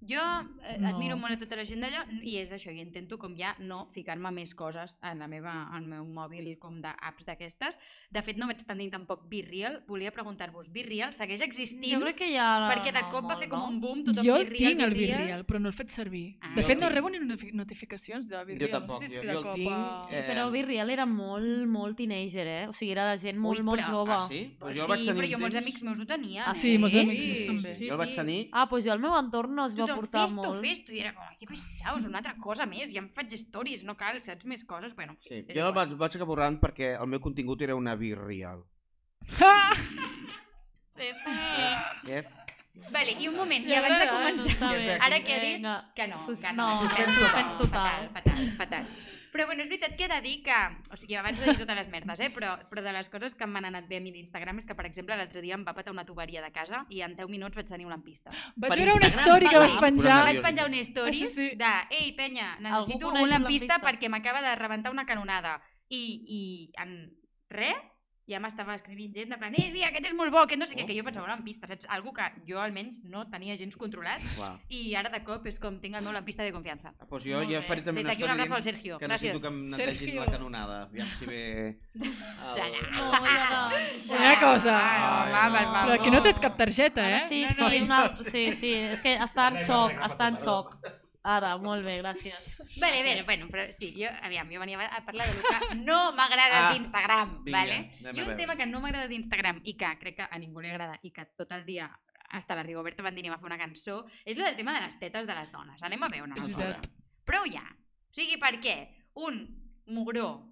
Jo eh, No. admiro molt a tota la gent d'allò i és això, i intento com ja no ficar-me més coses en la meva, al meu mòbil com d'apps d'aquestes. De fet, no vaig tenir tampoc BeReal. Volia preguntar-vos, BeReal segueix existint? Jo crec que ja... Perquè de cop va fer com un boom, tothom jo tinc el. BeReal, però no el faig servir. Ah. de fet, no rebo ni notifi- notificacions de BeReal. Jo tampoc, No sé si jo- jo de el cop... tinc, a- eh, Però Virreal era molt, molt teenager, eh? O sigui, era de gent molt, Ui, molt però- jove. Ah, sí? Però jo el sí, vaig tenir però jo molts temps. amics meus ho tenien. Ah, sí, eh? molts amics meus també. Jo el vaig tenir... Ah, doncs jo al meu entorn no es va Tothom, portar fes-t'ho, molt. fes-t'ho. I era com, que pesaus, una altra cosa més. Ja em faig stories, no cal, saps més coses. Bueno, Sí, és jo el vaig, vaig acabar borrant perquè el meu contingut era una birreal. Eh? Vale, i un moment, i abans de començar... bé. Ara que ha dit que no, que no. no, Suspens suspens Fatal, total. fatal, fatal. Però bueno, és veritat que he de dir que... O sigui, abans de dir totes les merdes, eh? Però, però de les coses que m'han anat bé a mi d'Instagram és que, per exemple, l'altre dia em va patar una tuberia de casa i en 10 minuts vaig tenir un lampista. Vaig Per veure una story que vas penjar. Vaig penjar un story sí. de Ei, penya, necessito un lampista?" perquè m'acaba de rebentar una canonada. I, i en res, ja m'estava escrivint gent de plan, eh, mira, aquest és molt bo, aquest no sé què, Oh. que jo pensava, lampista, saps? Algo que jo almenys no tenia gens controlat Clar. i ara de cop és com tinc el meu lampista de confiança. Ah, doncs jo Molt ja bé. faré també Des una d'aquí un al dient Sergio. que Gràcies. necessito que em netegin Sergio. la canonada. Aviam si ve... El... ja. No, ja no. Una cosa. Ah, va, va, va, Però aquí no té cap targeta, Ara eh? sí, No, no, sí, no. una... sí, sí, és que està en xoc, està en xoc. Ara, molt bé, gràcies. Vale, bé, bueno, però sí, jo, aviam, jo venia a parlar de lo que no m'agrada Ah, d'Instagram, vale? I un tema que no m'agrada d'Instagram i que crec que a ningú li agrada i que tot el dia hasta la Rigoberta Bandini va fer una cançó, és el tema de les tetes de les dones. Anem a veure una És cosa. veritat. Prou ja. O sigui, per què un mugró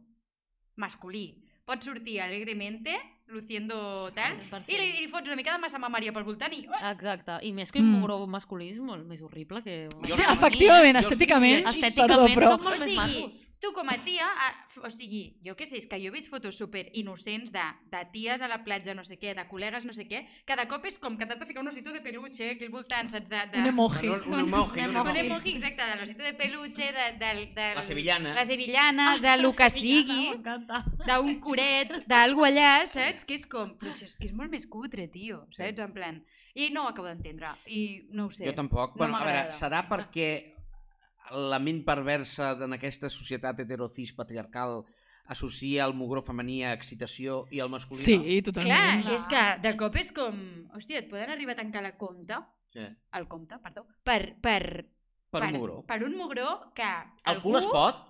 masculí pot sortir alegremente, luciendo tal, i li, i li fots una mica de massa mamària pel voltant i... Oh, Exacte, i més que Mm. un mugró masculí és molt més horrible que... Sí, efectivament, estèticament, tinc perdó, Estèticament però... són molt O més sigui, macos. Tu com a tia, a, f- o sigui, jo què sé, és que jo he vist fotos super innocents de, de ties a la platja, no sé què, de col·legues, no sé què, cada cop és com que t'has de ficar un osito de peluche aquí al voltant, saps? De, de... Un emoji. Un, un emoji, un Un emoji. exacte, de l'osito de peluche, de, de, de, La sevillana. la sevillana, de lo que sigui, d'un coret, d'algú allà, saps? Que és com, però si és que és molt més cutre, tio, saps? En plan... I no ho acabo d'entendre, i no ho sé. Jo tampoc. No bueno, a veure, serà perquè la ment perversa en aquesta societat heterocis patriarcal associa el mugró femení a excitació i el masculí Sí, totalment. Clar, és que de cop és com... Hòstia, et poden arribar a tancar la compte, Sí. el compte, perdó, per, per, Per un mugró. per un mugró que El cul es pot?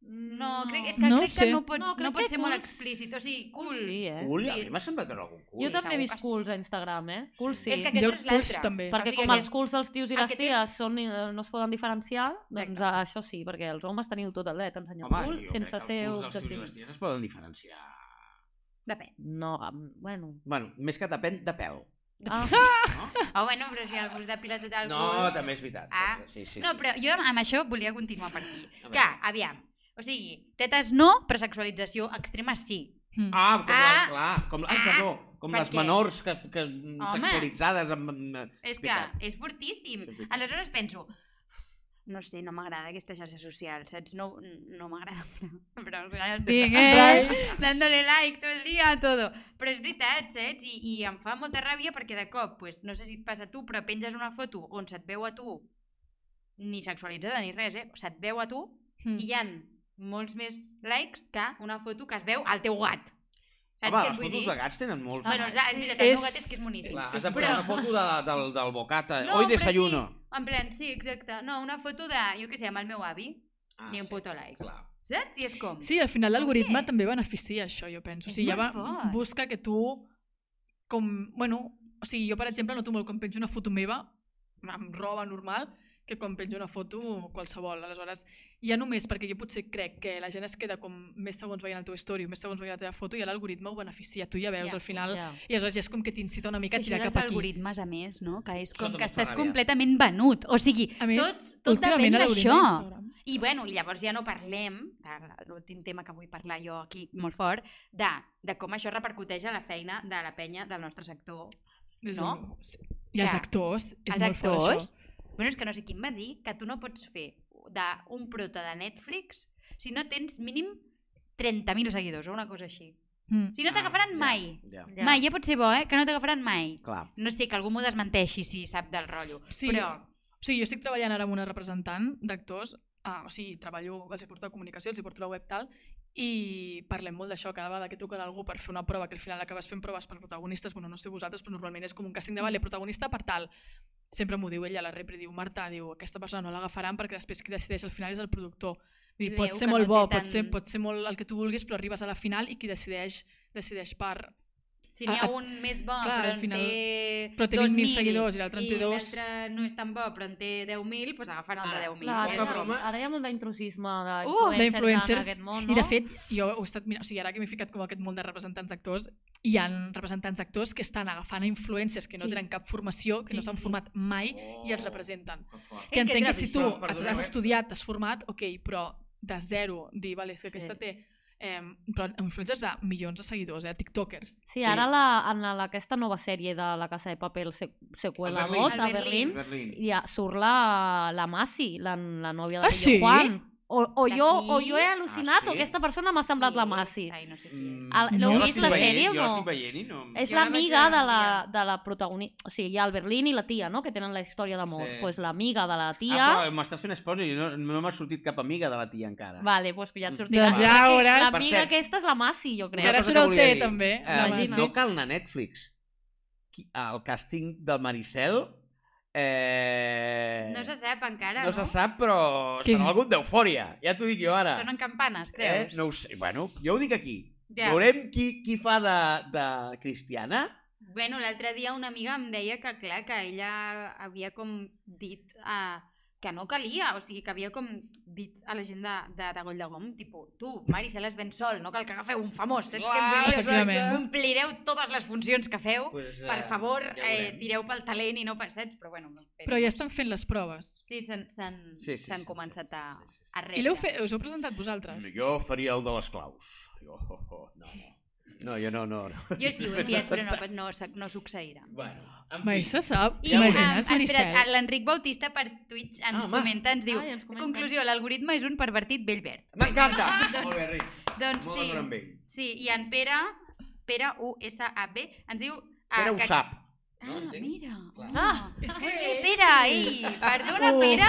No, crec, és que No crec sé. que no pots, No, no, pot ser molt culs- explícit. O sigui, cul... Culs sí, eh? Cul? A mi m'ha semblat veure algun cul. Jo també he vist que sí. culs a Instagram, eh? Culs sí. És que Jo aquesta és culs l'altra. també. Perquè O sigui, com aquest- els culs dels tios i les aquest ties és- són, eh, no es poden diferenciar, doncs Exacte. això sí, perquè els homes teniu tot el dret a ensenyar Home, cul jo crec sense que els ser culs dels tios i objectiu. les ties es poden diferenciar. Depèn. No, bueno... Bueno, més que depèn de pèl. Ah, No, Oh, bueno, però si algú es depila tot el no cul... també és veritat. Ah. Sí, sí, No, sí. però jo amb això volia continuar per aquí. A Que, aviam, o sigui, tetes no, però sexualització extrema sí. Mm. Ah, com Ah. les, clar, com, Ah. perdó, com les què? menors que, que sexualitzades amb, amb, És que és fortíssim. Aleshores penso, no sé, no m'agrada aquesta xarxa social, saps? No, no m'agrada, però... però Digues. dándole like tot el dia a todo. Però és veritat, saps? I, I em fa molta ràbia perquè de cop, pues, no sé si et passa a tu, però penges una foto on se't veu a tu ni sexualitzada ni res, eh? Se't veu a tu Mm. i hi han molts més likes que una foto que es veu al teu gat. Saps Home, què et les vull fotos dir? de gats tenen molts. Bueno, és, és veritat, el És- meu gat és que és moníssim. Clar, has de Però- posar una foto de, del, del bocata. No, Hoy però desayuno. Sí, en plan, sí, exacte. No, una foto de, jo què sé, amb el meu avi, Ah, ni un sí, puto like. Clar. Saps? I és com... Sí, al final l'algoritme també beneficia això, jo penso. O És sigui, ja va, fort. busca que tu, com, bueno, o sigui, jo per exemple noto molt quan penjo una foto meva, amb roba normal, que quan penjo una foto qualsevol. Aleshores, ja només perquè jo potser crec que la gent es queda com més segons veient el teu story o més segons veient la teva foto i l'algoritme ho beneficia. Tu ja veus Ja, al final ja. i aleshores ja és com que t'incita una mica que a tirar això cap dels aquí. algoritmes, a més, no? Que és com que estàs ràbia. completament venut. O sigui, A més, tot, tot depèn d'això. I bueno, i llavors ja no parlem, l'últim tema que vull parlar jo aquí molt fort, de, de com això repercuteix a la feina de la penya del nostre sector. No? sí. I els actors, és Els molt fort actors, això. Bueno, és que no sé qui em va dir que tu no pots fer d'un prota de Netflix si no tens mínim 30.000 seguidors o una cosa així. Mm. Si no t'agafaran Ah, ja, mai. Ja, Ja. Mai, ja pot ser bo, eh? Que no t'agafaran mai. clar. No sé, que algú m'ho desmenteixi si sap del rotllo. Sí, Però, O sigui, jo estic treballant ara amb una representant d'actors, ah, o sigui, treballo, els hi porto la comunicació, els hi porto la web tal, i parlem molt d'això, cada vegada que truquen algú per fer una prova, que al final acabes fent proves per protagonistes, bueno, no sé vosaltres, però normalment és com un càsting de vale, protagonista per tal. Sempre m'ho diu ella a la repre, diu, Marta, diu, aquesta persona no l'agafaran perquè després qui decideix al final és el productor. Vull dir, pot ser molt no bo, té pot, ser, tant- pot ser molt el que tu vulguis, però arribes a la final i qui decideix decideix per... si n'hi ha un més bo, clar, però en final- té però té 20.000 2.000 seguidors i l'altre en té i dos. l'altre no és tan bo, però en té 10.000, doncs agafen el de Ara, 10.000. Clar, És broma. ara hi ha molt d'intrusisme Uh, d'influencers d'influencers en aquest món, no? I de fet, jo he estat mirant, o sigui, ara que m'he ficat com aquest món de representants d'actors, hi ha representants d'actors que estan agafant a influències que no Sí. tenen cap formació, que Sí, no s'han sí. format mai i els Oh, representen. És Que entenc que que si tu has eh? estudiat, t'has format, ok, però de zero, dir, vale, és que aquesta Sí. té eh, però influencers de milions de seguidors, eh, tiktokers. Sí, ara la, en la, aquesta nova sèrie de La Casa de Papel se, seqüela A Berlín. 2 a Berlín. Berlín, Berlín. ja surt la, la Masi, la, la nòvia de Ah, sí? Juan. O, o, jo, o jo he al·lucinat Ah, sí? o aquesta persona m'ha semblat la Masi. Ai, no sé qui Mm, és. El- jo vist la veient, sèrie o Jo no? l'estic veient i no... És Jo l'amiga de la, de la protagonista. O sigui, hi ha el Berlín i la tia, no?, que tenen la història d'amor. Sí. Doncs pues l'amiga de la Ah, tia... però m'estàs fent spoiler i no, no m'ha sortit cap amiga de la tia encara. Vale, doncs ja et sortirà. Doncs ja veuràs. L'amiga aquesta és la Masi, jo crec. Ara surt que el té, també. Eh, no cal anar a Netflix. El càsting del Maricel... Eh... No se sap encara, no no? se sap, però Què? serà algun d'eufòria. Ja t'ho dic jo ara. Sonen campanes, eh? creus? No ho sé. Bueno, jo ho dic aquí. Ja. Veurem qui, qui fa de, de cristiana. Bueno, l'altre dia una amiga em deia que, clar, que ella havia com dit uh, que no calia, o sigui, que havia com dit a la gent de, de, de Goll de Gom, tipus, tu, Maricel és ben sol, no cal que agafeu un famós, saps què em vull dir? O sigui, Efectivament. Omplireu totes les funcions que feu, Pues, per eh, favor, ja eh, tireu pel talent i no per saps, però bueno... Però ja estan fent les proves. Sí, s'han s'han Sí, sí, sí, començat sí, a, sí, sí, a rebre. I l'heu fet, us heu presentat vosaltres? Jo faria el de les claus. Jo, oh, oh, no, no. No, jo no, no. no. Jo sí ho he enviat, però no, no, no succeirà. Bueno, en Mai fi. se sap. I, Imagines, um, l'Enric Bautista per Twitch ens Ah, comenta, ens diu, Ai, ens comenta. conclusió, l'algoritme és un pervertit vell verd. M'encanta! Doncs- Molt bé, Ric. Doncs Molt sí, sí, i en Pere, Pere U-S-A-B, ens diu... ah, Pere ho que- sap. Ah, No, entenc? mira. Clar. Ah, És que- bé, Pere, ei, perdona, Oh. Pere,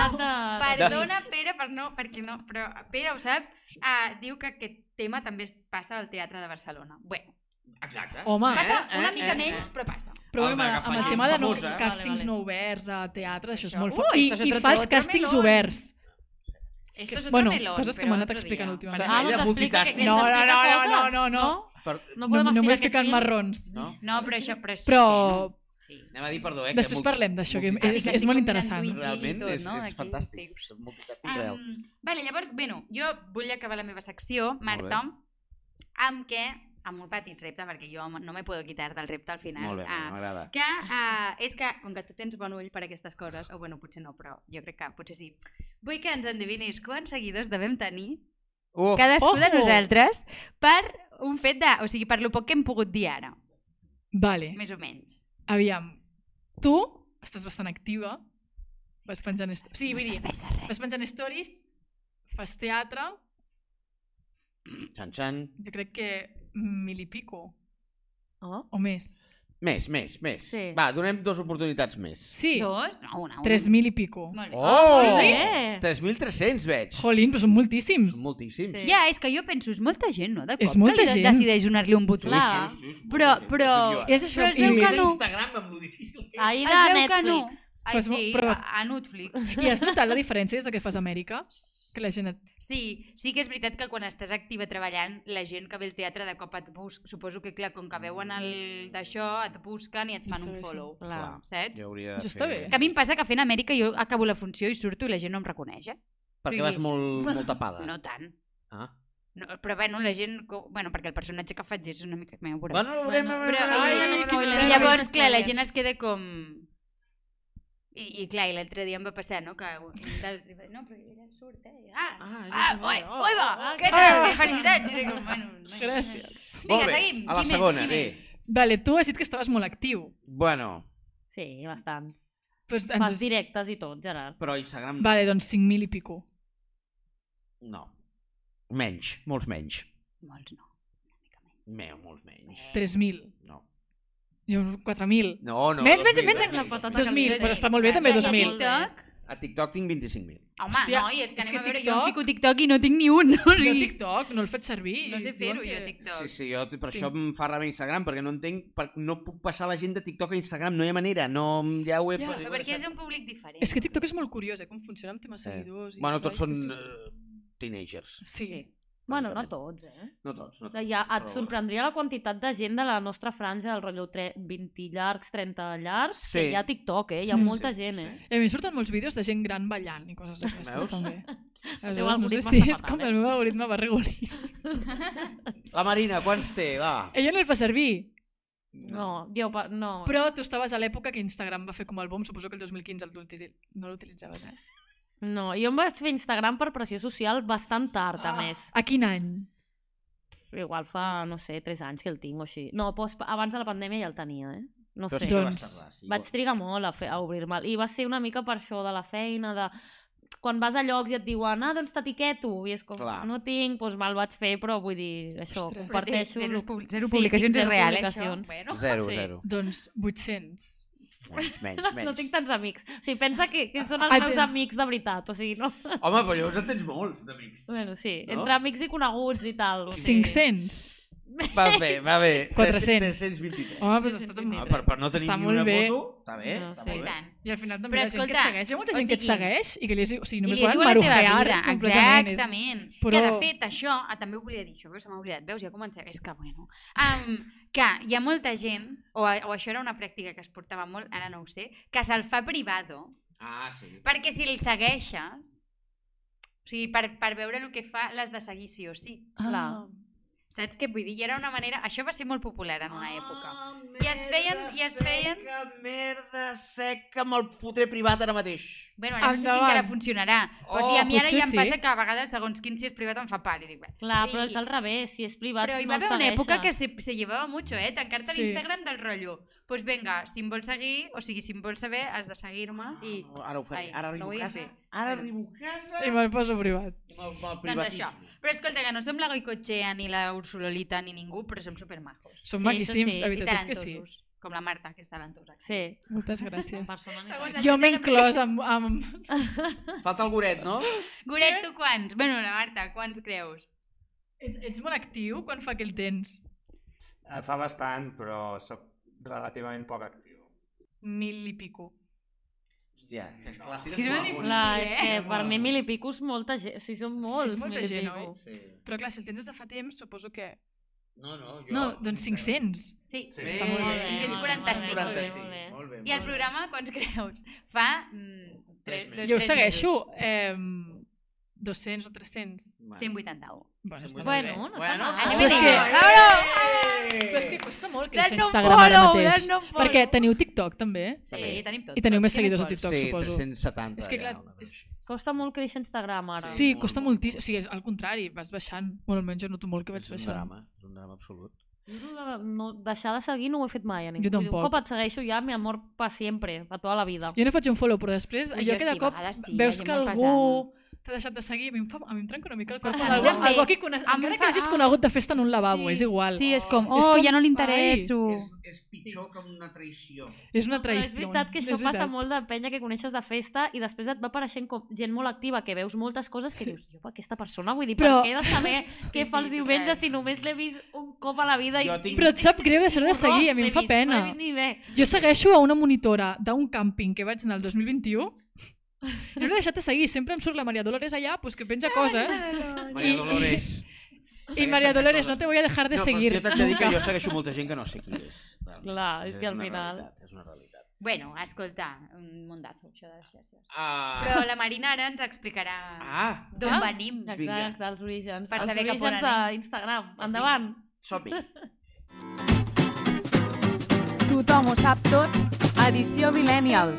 perdona, Pere, per no, perquè no, però Pere ho sap, ah, diu que aquest tema també es passa al Teatre de Barcelona. Bueno, Exacte. Home. passa Eh, una eh, mica eh, menys, eh. però passa. Però amb, amb el tema de no, famosa. càstings Vale, vale. no oberts de teatre, això és Això- molt Uh, fort. I, esto es i otro- fas otro càstings melón. oberts. Esto es otro bueno, melón, coses que m'han anat explicant últimament. Ah, Ella multitasking. No, no, no, no, no, no. Per... No No, podem no m'he aquest ficat fil. marrons. No? No, però això... Però, això Però sí, no? Sí. Anem a dir, perdó, eh? Després que parlem d'això, que és- és- molt interessant. Realment tot, és, no? és Aquí fantàstic. estic. És multitasking real. Um, vale, llavors, bueno, jo vull acabar la meva secció, Marta, amb què, amb un petit repte, perquè jo no me puedo quitar del repte al final. Molt bé, ah, m'agrada. que uh, és que, com que tu tens bon ull per aquestes coses, o bueno, potser no, però jo crec que potser sí, vull que ens endevinis quants seguidors devem tenir Uh, cadascú de ojo! nosaltres per un fet de... O sigui, per lo poc que hem pogut dir ara, Vale, més o menys. Aviam. Tu estàs bastant activa. Vas penjant... Est... Sí, vull dir, vas penjant stories, fas teatre, Xan, xan. jo crec que mil i pico, Oh. o més. Més, més, més. Sí. Va, donem dues oportunitats més. Sí, Dos? No, una, una. tres mil i pico. Molt bé. Oh! sí? Eh? 3.300 veig. Jolín, però són moltíssims. Són moltíssims. Sí. Ja, és que jo penso, és molta gent, no? De cop És molta que li gent. decideix donar-li un botó. Clar. sí, és Però- gent, però-. És això. Però es I veu més que a no. Instagram amb lo difícil que és. Ahir Es de veu que no. Netflix. Ai, Pues, sí, però- a, a Netflix. I has notat la diferència des de que fas a Amèrica? Que la gent et... Sí, sí que és veritat que quan estàs activa treballant, la gent que ve al teatre de cop et busca, suposo que clar, com que veuen el d'això, et busquen i et fan un follow, Clar. saps? Jo hauria de Això està fer- bé. Que a mi em passa que fent Amèrica jo acabo la funció i surto i la gent no em reconeix, eh? Perquè vas molt, molt tapada. No tant. Ah. No, però bueno, la gent... Bueno, perquè el personatge que faig és una mica meu, però... Bueno, veurem, Bueno, veurem, però, veurem, i, veurem, no spoiler, veurem. I llavors, no clar, la spoilers. gent es queda com... I, i clar, i l'altre dia em va passar, no? Que. No, però ella surt, eh? Ah, Ah, ah, oi, oh, oi, va, ah, què que- tal? Felicitats! I com, bueno, no, Gràcies. Vinga, Molt bé, seguim. a la Qui segona, més? Bé. més? Vale, tu has dit que estaves molt actiu. Bueno, Sí, bastant. Pues Fas ens... directes i tot, Gerard. però Instagram... Vale, doncs 5.000 i pico. No. Menys, molts menys. Molts no. Meu, molts menys. 3.000. No. Jo 4.000. No, no. Menys, 2.000, menys, menys, 2.000, la 2.000. patata 2.000, calenta. però està molt bé també I a 2.000. TikTok? A TikTok tinc 25.000. Home, Hòstia, no, i és que és anem que a veure, jo TikTok- em fico TikTok i no tinc ni un. No, Jo TikTok no el faig servir. no sé fer-ho, jo, que- TikTok. Sí, sí, jo per Tinc. això em fa ràbia Instagram, perquè no entenc, per, no puc passar la gent de TikTok a Instagram, no hi ha manera, no, ja ho he... Ja, Però perquè és un públic diferent. És que TikTok és molt curiós, eh? Com funciona amb temes Eh. seguidors. I Bueno, tots són és- eh, teenagers. Sí. Sí. Bueno, no tots, eh? No tots, no tots. Ja et Però- sorprendria la quantitat de gent de la nostra franja, el rotllo tre- 20 llargs, 30 llargs, Sí. que hi ha TikTok, eh? Hi ha Sí, molta sí, gent, sí. eh? I a mi em surten molts vídeos de gent gran ballant i coses d'aquestes Veus? també. teu Aleshores, no sé si està és com eh? el meu algoritme va regular. La Marina, quants té? Va. Ella no el fa servir, No, jo, pa- no. però tu estaves a l'època que Instagram va fer com el boom, suposo que el 2015 el no l'utilitzaves, eh? No, jo em vaig fer Instagram per pressió social bastant tard, a Ah. més. A quin any? Igual fa, no sé, 3 anys que el tinc o així. No, post, abans de la pandèmia ja el tenia, eh? No Però sé. sí Doncs, tardar, sí. Vaig trigar molt a, fer, a obrir-me'l. I va ser una mica per això de la feina, de... Quan vas a llocs i et diuen, ah, doncs t'etiqueto, i és com, Clar. no tinc, doncs me'l vaig fer, però vull dir, això, Ostres. comparteixo... Zero, zero Sí, publicacions zero és real, publicacions. eh, això. Bueno. Zero, Sí. zero. Doncs 800. Menys, menys, No, menys. no tinc tants amics. O sigui, pensa que, que són els Ah, meus ten- amics de veritat, o sigui, no... Home, però llavors en tens molts, d'amics. Bueno, sí, No? entre amics i coneguts i tal. O sigui... 500. Va bé, va bé. 400. 323. Home, però està també... Ah, per, per no tenir Està ni molt una bé. foto, està bé. No, està sí. molt bé. tant. I al final també Però la gent que et escolta, segueix, hi ha molta o gent que et sigui- segueix i que li, o sigui, només li és volen marujear vida, completament. és- exactament. Però- Que de fet això, ah, també ho volia dir, això que se m'ha oblidat, veus, ja comencem, és que bueno, um, que hi ha molta gent, o, o això era una pràctica que es portava molt, ara no ho sé, que se'l fa privado, Ah, sí. perquè si el segueixes, o sigui, per, per veure el que fa, l'has de seguir sí o sí. Ah. Clar. Saps què vull dir? I era una manera... Això va ser molt popular en una època. Ah, I es feien- i es feien- Seca, merda seca, amb el fotre privat ara mateix. Bueno, ara no sé si Endavant. encara funcionarà. Oh, o sigui, a mi ara potser ja em sí. passa que a vegades, segons quin si és privat, em fa pal. I dic, bé. Clar, però I- és al revés, si és privat Però hi no va el haver una època que se, se llevava mucho, eh? Tancar-te Sí. l'Instagram del rotllo. Doncs pues venga, si em vols seguir, o sigui, si em vols saber, has de seguir-me i... No, ara ho faré. Ai, ara arribo a casa. Ara Bueno. arribo a casa. I me'l poso privat. Me'l- me'l Doncs privatitzo. això. Però escolta, que no som la Goicochea ni la Ursulolita ni ningú, però som supermajos. Són Sí, maquíssims, sí. la veritat és que sí. Com la Marta, que és talentosa. Sí, Moltes gràcies. Segons. Jo m'he inclòs amb, amb... Falta el goret, no? Goret, tu quants? Bueno, la Marta, quants creus? Ets, ets molt actiu quan fa que el tens? Fa bastant, però sóc relativament poc actiu. Mil i pico. Hòstia, que clar, Sí, és Eh? és que per mi mil i pico és molta gent, o sigui, són molts molta mil i gent, pico. oi? Sí. Però clar, si el tens des de fa temps, suposo que... No, no, jo... No, doncs 500. Sí. Sí. Bé, molt bé. molt bé, 545. molt bé, molt bé. Molt bé, I el programa, quants creus? Fa... Mm, Tres tres, mesos. dos, Jo ho tres segueixo. Eh, 200 o 300. Bueno. 181. Bueno, està Bueno, no està mal. Però és que- Eh! Però és que costa molt créixer no Instagram ara follow, mateix. that's no. Perquè teniu TikTok, també? Sí, tenim tot. I teniu més seguidors a? TikTok, sí, suposo. 370. És que clar, ja, és... Costa molt créixer Instagram ara. Sí, molt, costa molt, moltíssim. molt. O sigui, és al contrari, vas baixant. Bueno, almenys jo noto molt que vaig És un baixant. drama, és un drama absolut. Jo no, deixar de seguir no ho he fet mai a ningú. Jo tampoc. Un cop et segueixo ja, mi amor pa sempre, pa tota la vida. Jo no faig un follow, però després, allò que de sí, a cop sí, veus que algú t'ha deixat de seguir, a mi em, fa, a mi em trenca una mica el cor. A Algú, també. algú que cone... A mi em Encara que fa- l'hagis ah. conegut de festa en un lavabo, Sí. és igual. Sí, és com, És oh, com, ja no li ai. interesso. És, és pitjor que una traïció. És una Però traïció. és veritat que això és passa veritat. molt de penya que coneixes de festa i després et va apareixent com gent molt activa que veus moltes coses que dius, jo, aquesta persona, vull dir, Però- per què he de saber què sí, fa els diumenges si només l'he vist un cop a la vida i tinc... Però et sap greu deixar de seguir, a mi em fa pena. vist ni bé. Jo segueixo a una monitora d'un càmping que vaig anar el 2021 i no l'he deixat de seguir, sempre em surt la Maria Dolores allà, pues, que penja coses, Maria I- Dolores. i Maria Dolores, no te voy a dejar de no, seguir. Jo t'haig de dir que jo segueixo molta gent que no sé qui és. realment. Clar, és que al final- realitat, És una realitat. Bueno, escolta, un mundazo, això de les xarxes. Ah, Però la Marina ara ens explicarà ah d'on Ah. venim. Exacte, els orígens. Per els saber cap on orígens anem. d'Instagram. Endavant. som-hi. Tothom ho sap tot, edició Millennial.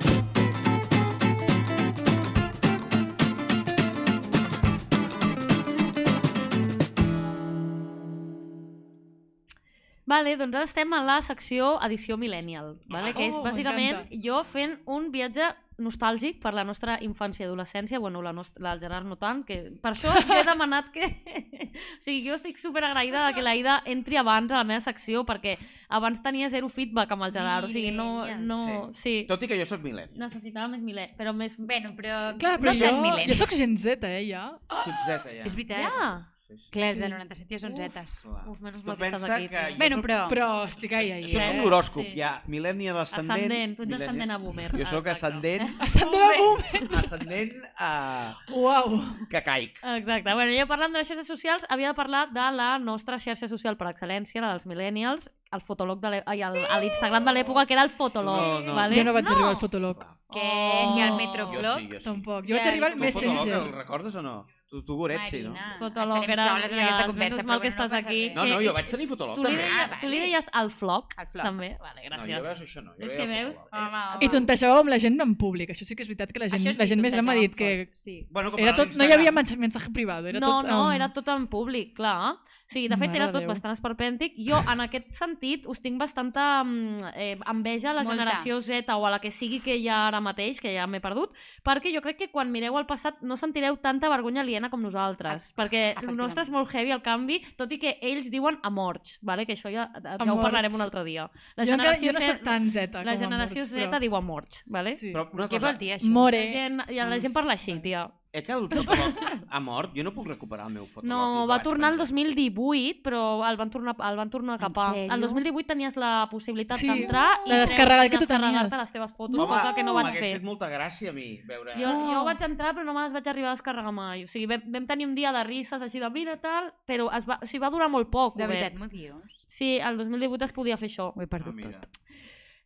Vale, doncs ara estem a la secció edició Millennial, vale? que és Oh, bàsicament jo fent un viatge nostàlgic per la nostra infància i adolescència, bueno, la, nostra, la del Gerard no tant, que per això jo he demanat que... o sigui, jo estic super agraïda de que la Ida entri abans a la meva secció, perquè abans tenia zero feedback amb el Gerard, o sigui, no... no sí. Tot i que jo sóc mil·lenni. Necessitava més miler, però més... Bueno, però, Clar, però no jo, jo sóc gent Z, eh, ja. Tu ets zeta, ja. És veritat. Ja! Sí, sí. Clar, els de Sí. 97 ja són Uf. zetes. Uf, menys mal que estàs aquí. que jo Bueno, soc- però... Però estic ahí, ahí. Això és Eh, com l'horòscop, sí. hi ha mil·lenni a l'ascendent... Ascendent, tu ets mil·lenni- ascendent a boomer. Jo sóc ascendent, Ascendent a boom! ascendent a... Uau! que caic. Exacte. Bueno, jo parlant de les xarxes socials, havia de parlar de la nostra xarxa social per excel·lència, la dels millennials, el fotolog de l'è- ai, el- a l'Instagram de l'època, que era el fotolog. No, no. vale? Jo no vaig arribar al fotolog. Que ni al Jo Metroflog. sí, jo sí. Tampoc. Jo vaig el- arribar al Messenger. el recordes o no? Tu, tu Goret, sí, no? Marina, Fotolog estarem soles en ja, aquesta conversa, menys mal que estàs no aquí. No, no, jo vaig tenir fotolog, Tu li, també. Ah, tu li deies el floc, El floc. també. Vale, No, gràcies. jo veus això no. Jo És que veus... Home, I tontejàveu amb la gent en públic. Això sí que és veritat que la gent, sí, la gent més gran m'ha dit que... Sí. Bueno, com Era tot, no hi havia mensaje, mensaje privado. Era no, tot, no, era tot en públic, clar. O sigui, de fet, Mare era tot Déu. bastant esperpèntic. Jo, en aquest sentit, us tinc bastanta mm, eh, enveja a la Molta. generació Z o a la que sigui que hi ha ara mateix, que ja m'he perdut, perquè jo crec que quan mireu al passat no sentireu tanta vergonya aliena com nosaltres, perquè el nostre és molt heavy, el canvi, tot i que ells diuen amorts, vale? que això ja, ja ho parlarem un altre dia. La jo, encara, generació, jo no Z- soc tan Z la com a generació molts, Z però... diu amorts, vale? Sí. Però una Què cosa, vol dir això? La More. gent, ja, la gent parla així, tia. Eh que el fotolog ha mort? Jo no puc recuperar el meu fotolog. No, va tornar el penjar. 2018, però el van tornar, el van tornar a capar. El 2018 tenies la possibilitat Sí, d'entrar i de descarregar que tu tenies. les teves fotos, Home, cosa que no vaig fer. fet molta gràcia a mi veure... Jo, jo vaig entrar però no me les vaig arribar a descarregar mai. O sigui, vam, vam tenir un dia de risses així de mira tal, però es va, o sigui, va durar molt poc. De veritat, m'ho dius? Sí, el 2018 es podia fer això. Ho he Ah, perdut mira. tot.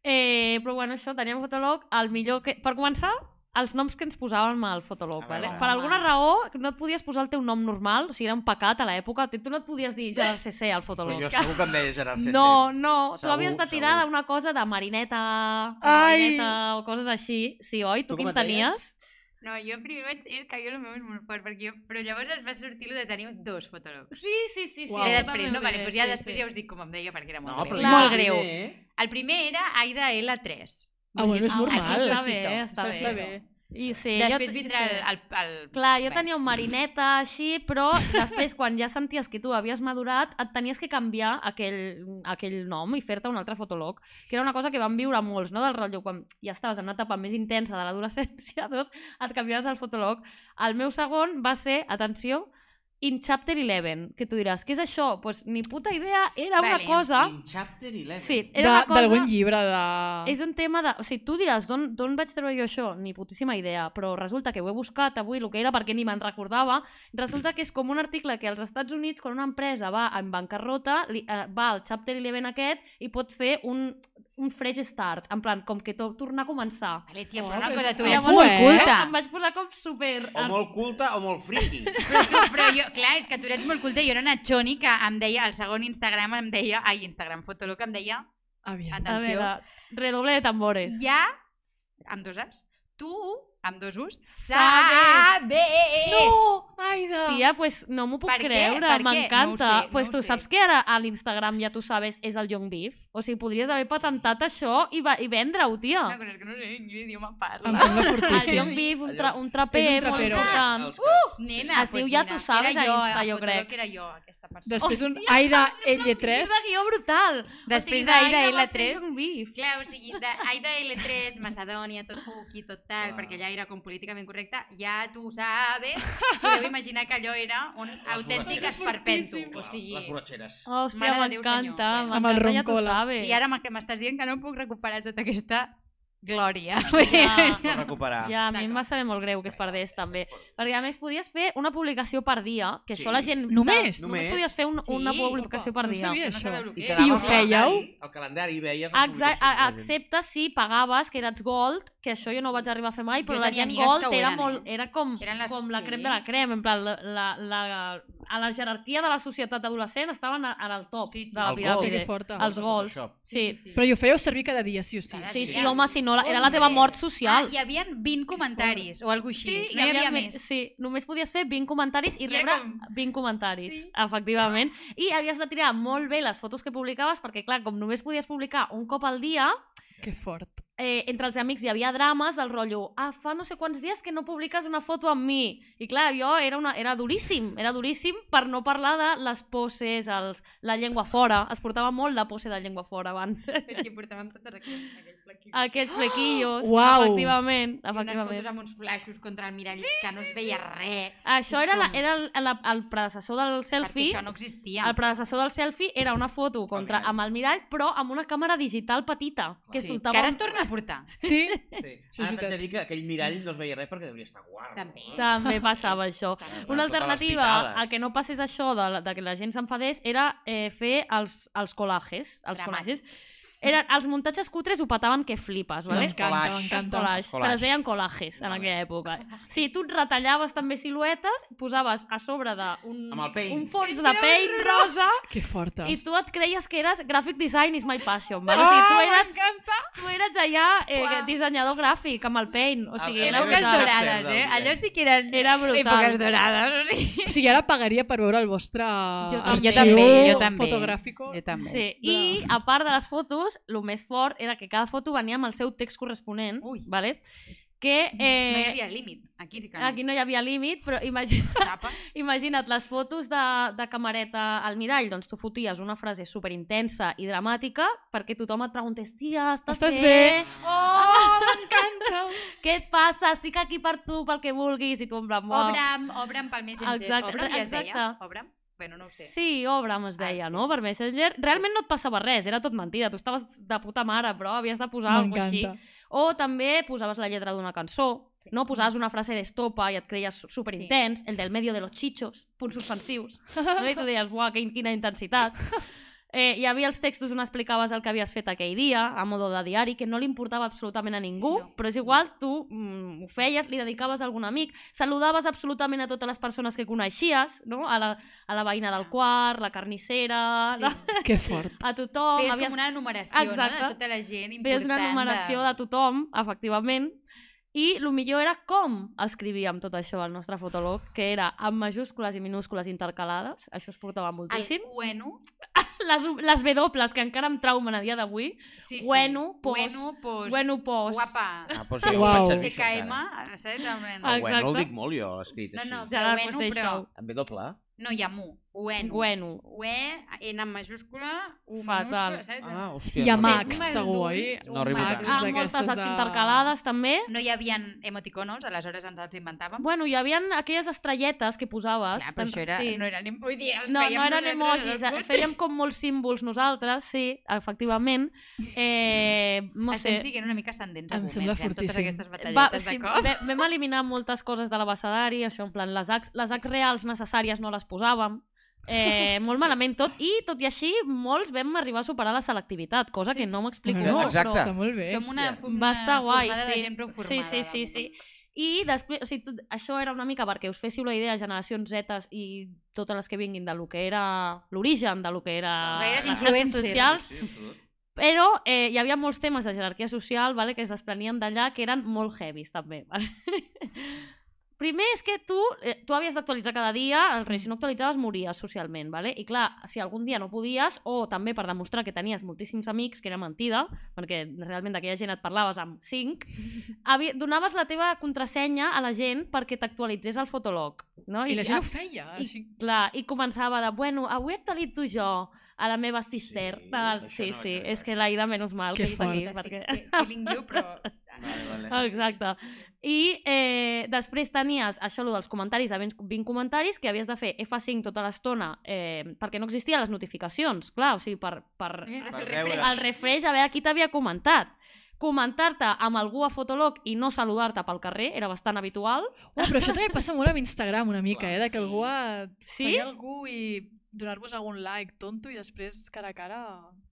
Eh, però bueno, això, teníem Fotolog, el millor que... Per començar, els noms que ens posàvem al Fotolog. Vale? veure. Per alguna raó no et podies posar el teu nom normal, o sigui, era un pecat a l'època. Tu no et podies dir Gerard CC al Però Fotolog. jo segur que em deia Gerard CC. No, no, tu Segur, havies de tirar d'una cosa de marineta, Ai! marineta o coses així. Sí, oi? Tu, Tu quin tenies? No, jo primer vaig... És que jo el meu és molt fort, perquè jo... Però llavors es va sortir lo de tenir dos fotòlegs. Sí, sí, sí. sí Uau. I després, no? Vale, doncs ja sí, després sí. ja us dic com em deia, perquè era molt No, greu. Clar. Molt greu. El primer era Aida L3. Ah, bueno, és Ah, normal. Això està bé, està Això bé. està bé. I sí, Després jo, vindrà el, el, el... Clar, jo Bé. tenia un marineta així, però després, quan ja senties que tu havies madurat, et tenies que canviar aquell, aquell nom i fer-te un altre fotolog, que era una cosa que van viure molts, no? del rotllo, quan ja estaves en una etapa més intensa de l'adolescència, doncs et canviaves el fotolog. El meu segon va ser, atenció, In Chapter 11, que tu diràs, què és això? Doncs pues, ni puta idea, era una Vale, cosa... In Chapter 11. Sí, era una cosa... D'algun llibre de... És un tema de... O sigui, tu diràs, d'on d'on vaig treure jo això? Ni putíssima idea, però resulta que ho he buscat avui, el que era, perquè ni me'n recordava, resulta que és com un article que als Estats Units, quan una empresa va en bancarrota, li, eh, va al chapter 11 aquest i pot fer un, un fresh start, en plan, com que to, tornar a començar. Vale, tia, Oh, però una cosa, tu Ojo, molt eh? culta. Em vaig posar com super... O molt culta o molt friki. Però, tu, però jo, clar, és que tu ets molt culta. Jo era una xoni que em deia, al segon Instagram em deia, ai, Instagram, Fotolog, em deia, Aviam. A atenció, veure, redoble de tambores. ja, amb dos as, tu, amb dos us, Sabes. No! Aida! Tia, pues no m'ho puc Per creure, m'encanta. No sé, pues no tu sé. saps que ara a l'Instagram ja tu sabes és el Young Beef? O sigui, podries haver patentat això i, va, i vendre-ho, tia. Una cosa és que no sé en quin idioma parla. Em sembla El. Young Beef, un, tra un traper És un molt trapero. important. Que- Nena, Es pues diu Ja mira, tu sabes era a jo, Insta, jo Fotolog crec. era jo, aquesta persona. Després un Hòstia, Aida Un L3. guió brutal. Després d'Aida d'Aida va ser L3, Young Beef. Clar, o sigui, d'Aida L3, Macedònia, tot cookie, tot tal, perquè allà era com políticament correcte, ja tu sabes, podeu imaginar que allò era un autèntic borratxeres. esperpento. O sigui, Les borratxeres. Hòstia, m'encanta. el M'encanta, ja tu sabes. I ara m'ha- m'estàs dient que no puc recuperar tota aquesta glòria. Ja. Recuperar. Ja, a mi em va saber molt greu que es perdés també. Perquè a més podies fer una publicació per dia, que Sí. això la gent... Només? Només Només. podies fer un, Sí, una publicació per no dia. sabia no això. sabeu el I I ho el calendari, fèieu? El calendari, i veies Exacte, de excepte si pagaves, que eres gold, que això jo no ho vaig arribar a fer mai, però Jo la gent gold era, eren, molt, eh? era com, Eren les- com la sí. crem de la crem, en plan, la, la, la, a la jerarquia de la societat adolescent estaven en el top Sí, sí. de la El piràmide. Que forta. Els golds. Photoshop. Sí. Però i ho fèieu servir cada dia, sí o sí. Cada Sí, dia. sí, home, si no, era la teva mort social. Ah, hi havia 20 comentaris o alguna així. Sí, no hi havia me- més. Sí, només podies fer 20 comentaris i I rebre com- 20 comentaris, Sí. efectivament. I havies de triar molt bé les fotos que publicaves, perquè, clar, com només podies publicar un cop al dia, Que fort. Eh, entre els amics hi havia drames del rotllo ah, fa no sé quants dies que no publiques una foto amb mi. I clar, jo era, una, era duríssim, era duríssim per no parlar de les poses, els, la llengua fora. Es portava molt la pose de llengua fora abans. És que portàvem totes aquells, aquells flequillos. Aquells flequillos, Uau! efectivament. I unes fotos efectivament. amb uns flaixos contra el mirall sí, que no es veia res. Això era, la, era el, el, el predecessor del Perquè selfie. això no existia. El predecessor del selfie era una foto contra, amb el mirall, però amb una càmera digital petita, que sí. soltava... Que ara es torna a portar. Sí? Sí. és Ara t'haig de dir que aquell mirall no es veia res perquè devia estar guarda. També. També passava això. Totes Una alternativa a que no passés això de, de que la gent s'enfadés era eh, fer els, els collages. Els Dramàtic. collages. Eren, els muntatges cutres ho petaven que flipes, vale? M'encanta. Els m'encanta. collages, Collage. però es deien collages en aquella època. Sí, tu et retallaves també siluetes, posaves a sobre d'un un fons de paint rosa Que forta. i tu et creies que eres graphic design is my passion, vale? O sigui, Ah, tu eres, m'encanta! tu eres allà eh, dissenyador gràfic amb el paint, o sigui, El- era Èpoques brutal. dorades, eh? Allò sí que eren Era brutal. èpoques dorades. O sigui. O sigui, ara pagaria per veure el vostre Jo- arxiu jo també, jo també. fotogràfico. Jo també. Sí, i a part de les fotos, el més fort era que cada foto venia amb el seu text corresponent, Ui. vale? que No hi eh, havia límit. Aquí que no. aquí no hi havia límit, però imagina, Xapa. imagina't les fotos de, de camareta al mirall, doncs tu foties una frase superintensa i dramàtica perquè tothom et preguntés, tia, estàs, Estàs bé? Oh, m'encanta! Què et passa? Estic aquí per tu, pel que vulguis, i tu en plan. Obre'm, obre'm pel Messenger. Exacte, Obre'm ja es deia. Obre'm? Bueno, no ho sé. Sí, Obram es deia, Ah, sí. no? Per Messenger. Realment no et passava res, era tot mentida. Tu estaves de puta mare, però havies de posar alguna així. O també posaves la lletra d'una cançó, no? Posaves una frase d'estopa i et creies su- superintens, el del medio de los chichos, punts suspensius. No? I tu deies, buah, quina intensitat. Eh, hi havia els textos on explicaves el que havies fet aquell dia, a modo de diari, que no li importava absolutament a ningú, No. però és igual, tu mm, ho feies, li dedicaves a algun amic, saludaves absolutament a totes les persones que coneixies, no? a, la, a la veïna del quart, la carnissera, la, Que fort. a tothom. Feies havies- com una enumeració, no?, Exacte. de tota la gent important. feies una numeració de tothom, efectivament, i el millor era com escrivíem tot això al nostre fotolog, que era amb majúscules i minúscules intercalades, això es portava moltíssim. El bueno, Les, les W, que encara em traumen a dia d'avui, sí, sí. Bueno, pos. Bueno, pos. Bueno, pos. Guapa. Ah, doncs jo ho faig servir, això TKM, encara. Ah, bueno, el dic molt jo, escrit No, així. no, Ja però ara bueno, pues però... això. En B doble? No hi ha mu. Bueno. Bueno. Ue, N en majúscula, U Fatal. minúscula, saps? Ah, hòstia. I a Max, segur, oi? No arribo tant. Ah, d'aquestes moltes Hs de- intercalades, també. No hi havia emoticonos, aleshores ens els inventàvem. Bueno, hi havia aquelles estrelletes que posaves. Clar, però això era, sí. no eren, vull dir, els No, fèiem no eren nosaltres, emojis, els eh, fèiem com molts símbols nosaltres, sí, efectivament. Eh, no Estem sé, siguent una mica ascendents Em a sembla moments, eh, amb totes fortíssim. aquestes batalletes sí, de cop. ve- vam eliminar moltes coses de l'abecedari, això en plan, les Hs, les H reals necessàries no les posàvem, eh, molt malament tot, i tot i així molts vam arribar a superar la selectivitat, cosa que no m'explico Bueno, molt, exacte. Està molt bé. Som una, una Va estar guai, formada sí. de gent prou formada. Sí, sí, sí, de sí. I després, o sigui, tot, això era una mica perquè us féssiu la idea, generacions Z i totes les que vinguin de lo que era l'origen de lo que era les influencers. socials, Sí, absolut. però eh, hi havia molts temes de jerarquia social vale, que es desprenien d'allà que eren molt heavies també. Vale? Primer és que tu, eh, tu havies d'actualitzar cada dia, rei, si no actualitzaves mories socialment, vale? i clar, si algun dia no podies, o també per demostrar que tenies moltíssims amics, que era mentida, perquè realment d'aquella gent et parlaves amb cinc, donaves la teva contrasenya a la gent perquè t'actualitzés el fotolog. No? I la gent a- ho feia. i, Així... clar, i començava de, bueno, avui actualitzo jo a la meva sister. Sí, sí, no sí, vaig és que l'Aida, menys mal, Que que seguís, Estic perquè... feeling you, però... Vale, vale. Exacte. I eh, després tenies això, lo dels comentaris, de 20 20 comentaris, que havies de fer F5 tota l'estona, eh, perquè no existien les notificacions, clar, o sigui, per, per Per el refresh a veure qui t'havia comentat. Comentar-te amb algú a Fotolog i no saludar-te pel carrer era bastant habitual. Oh, però això també passa molt amb Instagram una mica, Clar, eh? De que sí. algú ha... Sí? seguir algú i donar-vos algun like tonto i després cara a cara...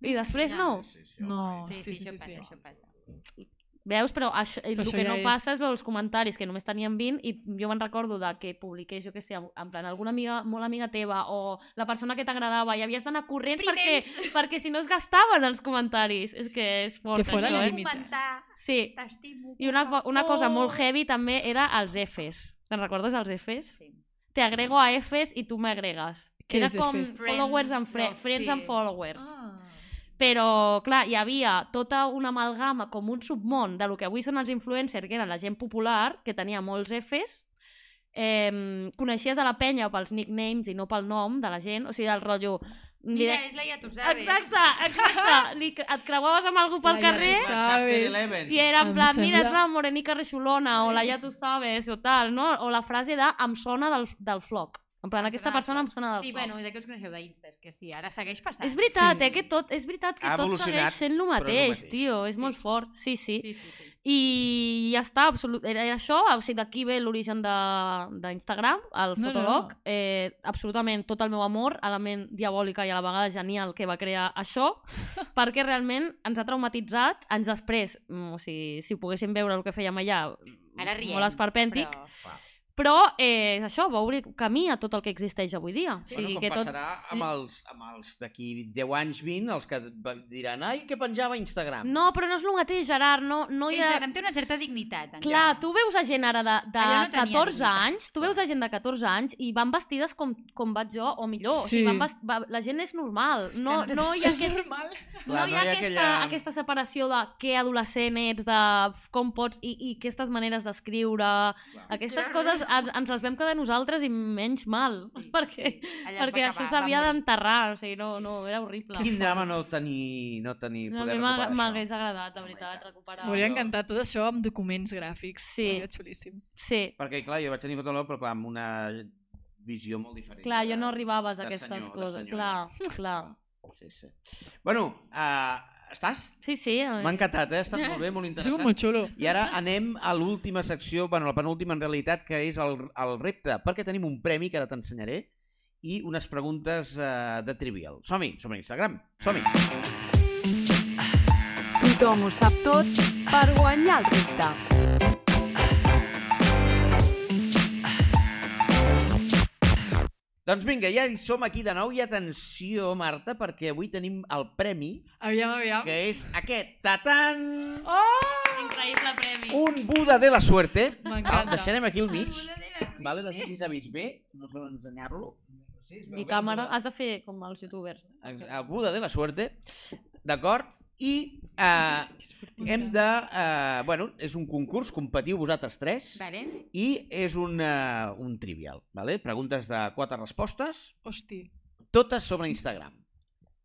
I després no. Sí, sí, No, Sí, sí, sí, això sí, passa, sí. això passa. Veus? Però això, el això que ja no és- passa és els comentaris, que només tenien 20, i jo me'n recordo de que publiqués, jo que sé, en plan, alguna amiga, molt amiga teva, o la persona que t'agradava, i havies d'anar corrents perquè, Primers. perquè si no es gastaven els comentaris. És que és fort, Que fora això, la eh? comentar, Sí. t'estimo. I una, una cosa molt Oh. heavy també era els Fs. Te'n recordes els Fs? Sí. Te agrego a Fs i tu me Què Era com Fs? followers and fre Friends, friends sí. and followers. Ah. Però, clar, hi havia tota una amalgama, com un submón de lo que avui són els influencers, que eren la gent popular, que tenia molts Fs, eh, coneixies a la penya pels nicknames i no pel nom de la gent, o sigui, del rotllo... Mira, de- és la ja tu sabes. Exacte, exacte. Li, et creuaves amb algú pel La carrer i era en plan, mira, és sembla- la morenica reixolona, o la ja tu sabes, o tal, no? O la frase de em sona del, del floc. En plan, aquesta persona em sona del Sí, bueno, i de què us coneixeu d'Insta? És que sí, ara segueix passant. És veritat, Sí. eh, que tot, és veritat que Ha tot evolucionat, segueix sent el però és el mateix, mateix. tio, és Sí. molt fort, sí, sí. Sí, sí, sí. I ja està, absolut, era, era això, o sigui, d'aquí ve l'origen de- d'Instagram, el No, Fotolog, no. Eh, absolutament tot el meu amor, element diabòlica i a la vegada genial que va crear això, perquè realment ens ha traumatitzat, anys després, mm, o sigui, si ho poguéssim veure el que fèiem allà, Ara riem. molt esperpèntic, Però... però eh, és això, va obrir camí a tot el que existeix avui dia. O Bueno, sigui, com que tot... passarà amb els, amb els d'aquí 10 anys, 20, els que diran ai, que penjava a Instagram. No, però no és el mateix, Gerard, no, no hi ha... Instagram té una certa dignitat. encara. Clar, tu veus a gent ara de, de no tenia 14 dignitat. anys, tu veus a gent de 14 anys i van vestides com, com vaig jo, o millor. O sigui, Sí. van vest... va... La gent és normal. No, no hi ha, És aquest... normal. no hi ha, aquesta, aquella- aquesta separació de què adolescent ets, de com pots, i, i aquestes maneres d'escriure... Aquestes coses ens, ens les vam quedar nosaltres i menys mal, Sí, perquè, perquè això s'havia d'enterrar, o sigui, no, no, era horrible. Quin drama no tenir, no tenir No, a poder recuperar m'hagués això. agradat, de veritat, recuperar. M'hauria encantat tot això amb documents gràfics. Sí. Seria xulíssim. Sí, Perquè, clar, jo vaig tenir Fotolog, però clar, amb una visió molt diferent. clar, jo no arribaves a aquestes senyor, coses. Clar, clar. Sí, sí. Bueno, uh, estàs? Sí, sí. eh, M'ha encantat, eh? Ha estat molt bé, molt Ha interessant. sigut molt xulo. I ara anem a l'última secció, bueno, la penúltima en realitat, que és el, el repte, perquè tenim un premi que ara t'ensenyaré, i unes preguntes uh, de trivial. Som-hi, som a Instagram, som-hi. Tothom ho sap tot per guanyar el repte. Doncs vinga, ja hi som aquí de nou i atenció, Marta, perquè avui tenim el premi, Aviam, aviam. que és aquest, tatan, Oh! Increïble premi. un Buda de la suerte. Ah, M'encanta. deixarem aquí al mig. Vale, no sé si s'ha vist bé, no sé ensenyar-lo. Mi càmera. Has de fer com els youtubers. El Buda de la suerte, d'acord? I eh, hem de... Eh, bueno, és un concurs, competiu vosaltres tres, Vale. i és un, uh, un trivial, vale? preguntes de quatre respostes, Hosti. totes sobre Instagram.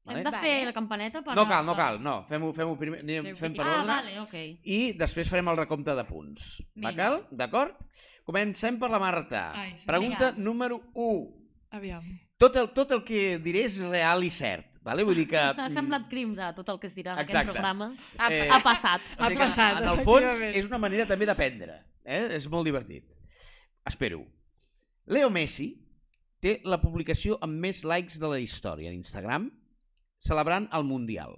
Hem Vale? de fer Vale. la campaneta per... No cal, no cal, no, fem-ho fem primer, anem, fem per Ah, ordre. vale, ok. I després farem el recompte de punts. Vinga. D'acord? D'acord? Comencem per la Marta. Ai, Pregunta vinga. número 1. Aviam. Tot el, tot el que diré és real i cert. Vale? Vull dir que... M'ha semblat crim de tot el que es dirà en aquest programa. Ah, Eh, Ha passat. Ha passat, En el fons, és una manera també d'aprendre. Eh? És molt divertit. Espero. Leo Messi té la publicació amb més likes de la història en Instagram, celebrant el Mundial,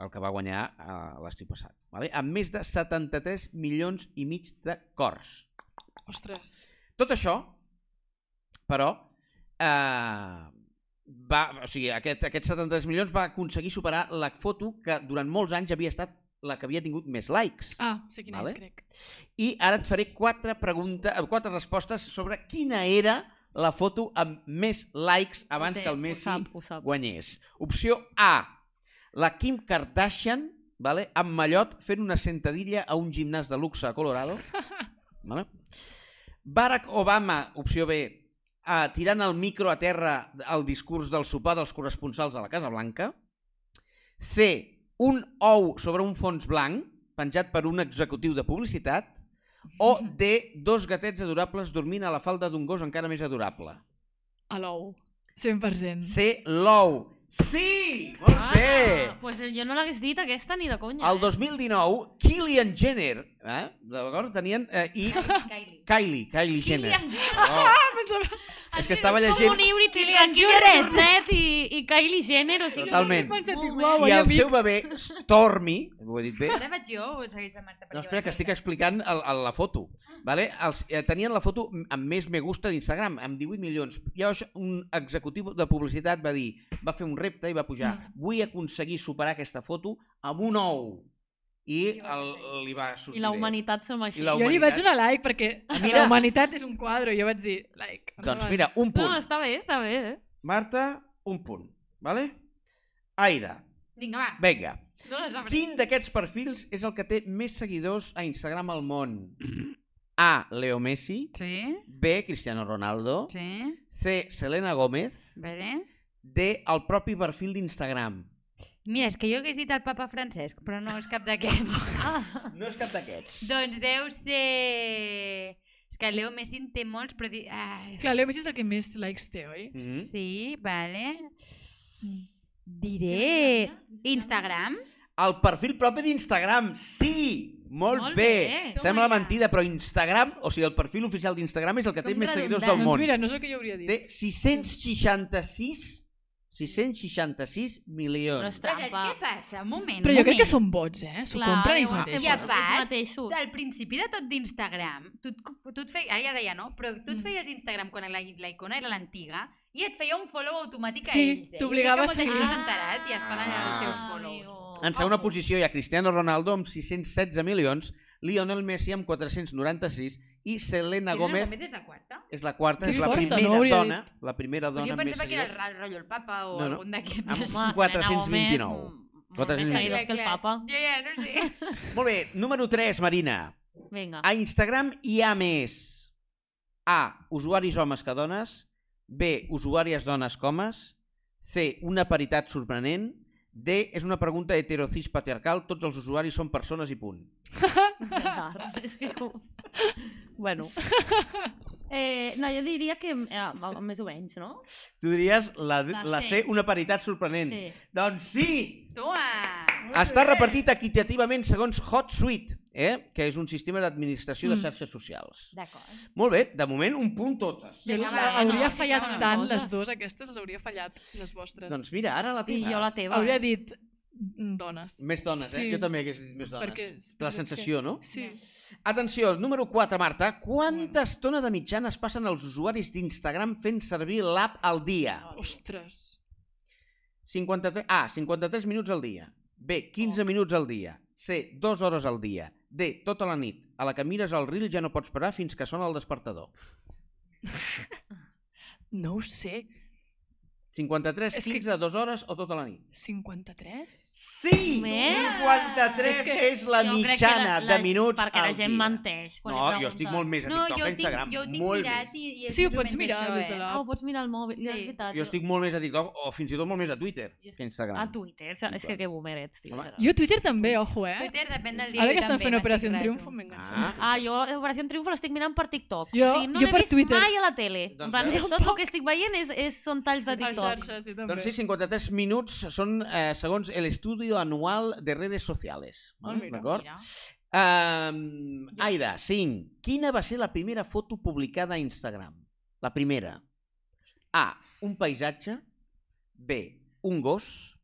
el que va guanyar eh, l'estiu passat. Vale? Amb més de 73 milions i mig de cors. Ostres. Tot això, però, eh, va, o sigui, aquest, aquests 73 milions va aconseguir superar la foto que durant molts anys havia estat la que havia tingut més likes. Ah, sé quina Vale. és, crec. I ara et faré quatre, preguntes, eh, quatre respostes sobre quina era la foto amb més likes abans Ho té, que el ho Messi sap, ho sap. guanyés. Opció A, la Kim Kardashian, vale, amb mallot fent una sentadilla a un gimnàs de luxe a Colorado. vale? Barack Obama, opció B, eh, tirant el micro a terra al discurs del sopar dels corresponsals de la Casa Blanca. C, un ou sobre un fons blanc penjat per un executiu de publicitat. O D, dos gatets adorables dormint a la falda d'un gos encara més adorable. A l'ou. 100%. C, l'ou. Sí! Molt bé! Ah, pues jo no l'hagués dit aquesta ni de conya. El 2019, Kylian Jenner, eh? d'acord? Tenien... Eh, I Kylie. Kylie, Kylie Jenner. Kylian Jenner. Oh, Pensava... és que estava llegint... com un híbrid Kylian entre Jornet. I, i Kylie Jenner, o sigui... Totalment. I el seu bebè, Stormy, ho he dit bé, Ara vaig jo o segueix la Marta? No, espera, que estic explicant el, el, la foto. Vale? Els, eh, tenien la foto amb més me gusta d'Instagram, amb 18 milions. Llavors, un executiu de publicitat va dir, va fer un repte i va pujar, Mm. vull aconseguir superar aquesta foto amb un ou. I el, li va sortir I la humanitat som així. La Jo li vaig donar like perquè mira. la humanitat és un quadre. Jo vaig dir like. Doncs mira, un No, punt. està bé, està bé. Eh? Marta, un punt. Vale? Aida, Vinga, va. vinga. No. Quin d'aquests perfils és el que té més seguidors a Instagram al món? A. Leo Messi. Sí, B. Cristiano Ronaldo. sí. C. Selena Gómez. Vale. D. El propi perfil d'Instagram. Mira, és que jo hagués dit el papa Francesc, però no és cap d'aquests. Ah, No és cap d'aquests. doncs deu ser... És que Leo Messi en té molts, però... Di... Ai, Clar, Leo Messi és el que més likes té, oi? Mhm. Sí, vale. Diré... Instagram? El perfil propi d'Instagram, sí! Molt, Molt bé. bé. Sembla Toma mentida, però Instagram, o sigui, el perfil oficial d'Instagram és el que És té com més seguidors del Doncs món. mira, no és el que jo hauria dit. Té 666 666 però milions. és Però trampa. què passa? Un moment, Però jo crec que moment. són bots, eh? S'ho compren ells mateixos. I a part. Al principi de tot d'Instagram, tu, et- tu et feies, ara, ja no, però tu et Mm. feies Instagram quan la, la icona era l'antiga i et feia un follow automàtic a Sí, ells. Eh? t'obligava I a que molta gent no seguir. s'ha enterat i estan allà els seus follows. amigo. En segona posició hi ha Cristiano Ronaldo amb 616 milions, Lionel Messi amb 496 i Selena Gomez és la quarta? és la quarta, és la forta, primera no dona, la primera Pues dona jo més pensava que era el rotllo el papa o No, no. algun d'aquests. Amb Home, 429. Selena Gomez, mm, 429. Més seguidors que el papa. Jo ja no sé. Molt bé, número 3, Marina. Vinga. A Instagram hi ha més A. Usuaris homes que dones B. Usuàries dones comes C. Una paritat sorprenent D. És una pregunta heterocis patriarcal Tots els usuaris són persones i punt És que... Bueno. Eh, no, jo diria que eh, més o menys, no? Tu diries la, La la C. C. Una paritat sorprenent Sí. Doncs sí! Toma! Està repartit equitativament segons HotSuite, eh? que és un sistema d'administració de Mm. xarxes socials. D'acord. Molt bé, de moment un punt totes. Jo Vinga, va, hauria no, fallat sí, tant les dues, aquestes les hauria fallat, les vostres. Doncs mira, ara la I teva. jo la teva. Hauria dit dones. Més dones, eh? Sí. Jo també hagués dit més dones. Perquè- La sensació, no? Sí. Atenció, número 4, Marta. Quanta estona de mitjana es passen els usuaris d'Instagram fent servir l'app al dia? Ostres. 53... A, 53 minuts al dia. B, 15 minuts al dia. C, 2 hores al dia. D, tota la nit. A la que mires el reel ja no pots parar fins que sona el despertador. No ho sé. 53, És que- 15, 2 hores o tota la nit? 53? Sí! Més? 53 És que és la Jo que mitjana la- la- de minuts Perquè al la gent dia. menteix. quan No, jo estic molt més a No, TikTok jo que a ho tinc, Instagram. jo ho tinc molt mirat i, i Sí, ho més o pots mirar això, des de eh? Ah, ho pots mirar al mòbil, ja, és Sí. veritat. Jo estic molt més a TikTok o fins i tot molt més a Twitter que a Instagram. A Twitter, és que que boomer ets, tio. Home, Jo Twitter també, ojo, eh? Twitter depèn del dia. Ara jo que estan fent Operació. Triunfo m'enganxa. Ah. Ah, jo Operació Triunfo l'estic mirant per TikTok. Jo- o sigui, no jo l'he per vist Twitter. mai a la tele. Doncs en plan, veus? tot el que estic veient és, és, són talls de A TikTok. xarxes, sí, també. Doncs sí, 53 minuts són eh, segons l'estudi anual de redes socials. Ah, vale? mira. D'acord? Mira. Um, Aida, 5. Quina va ser la primera foto publicada a Instagram? La primera. A. Un paisatge. B. Un gos.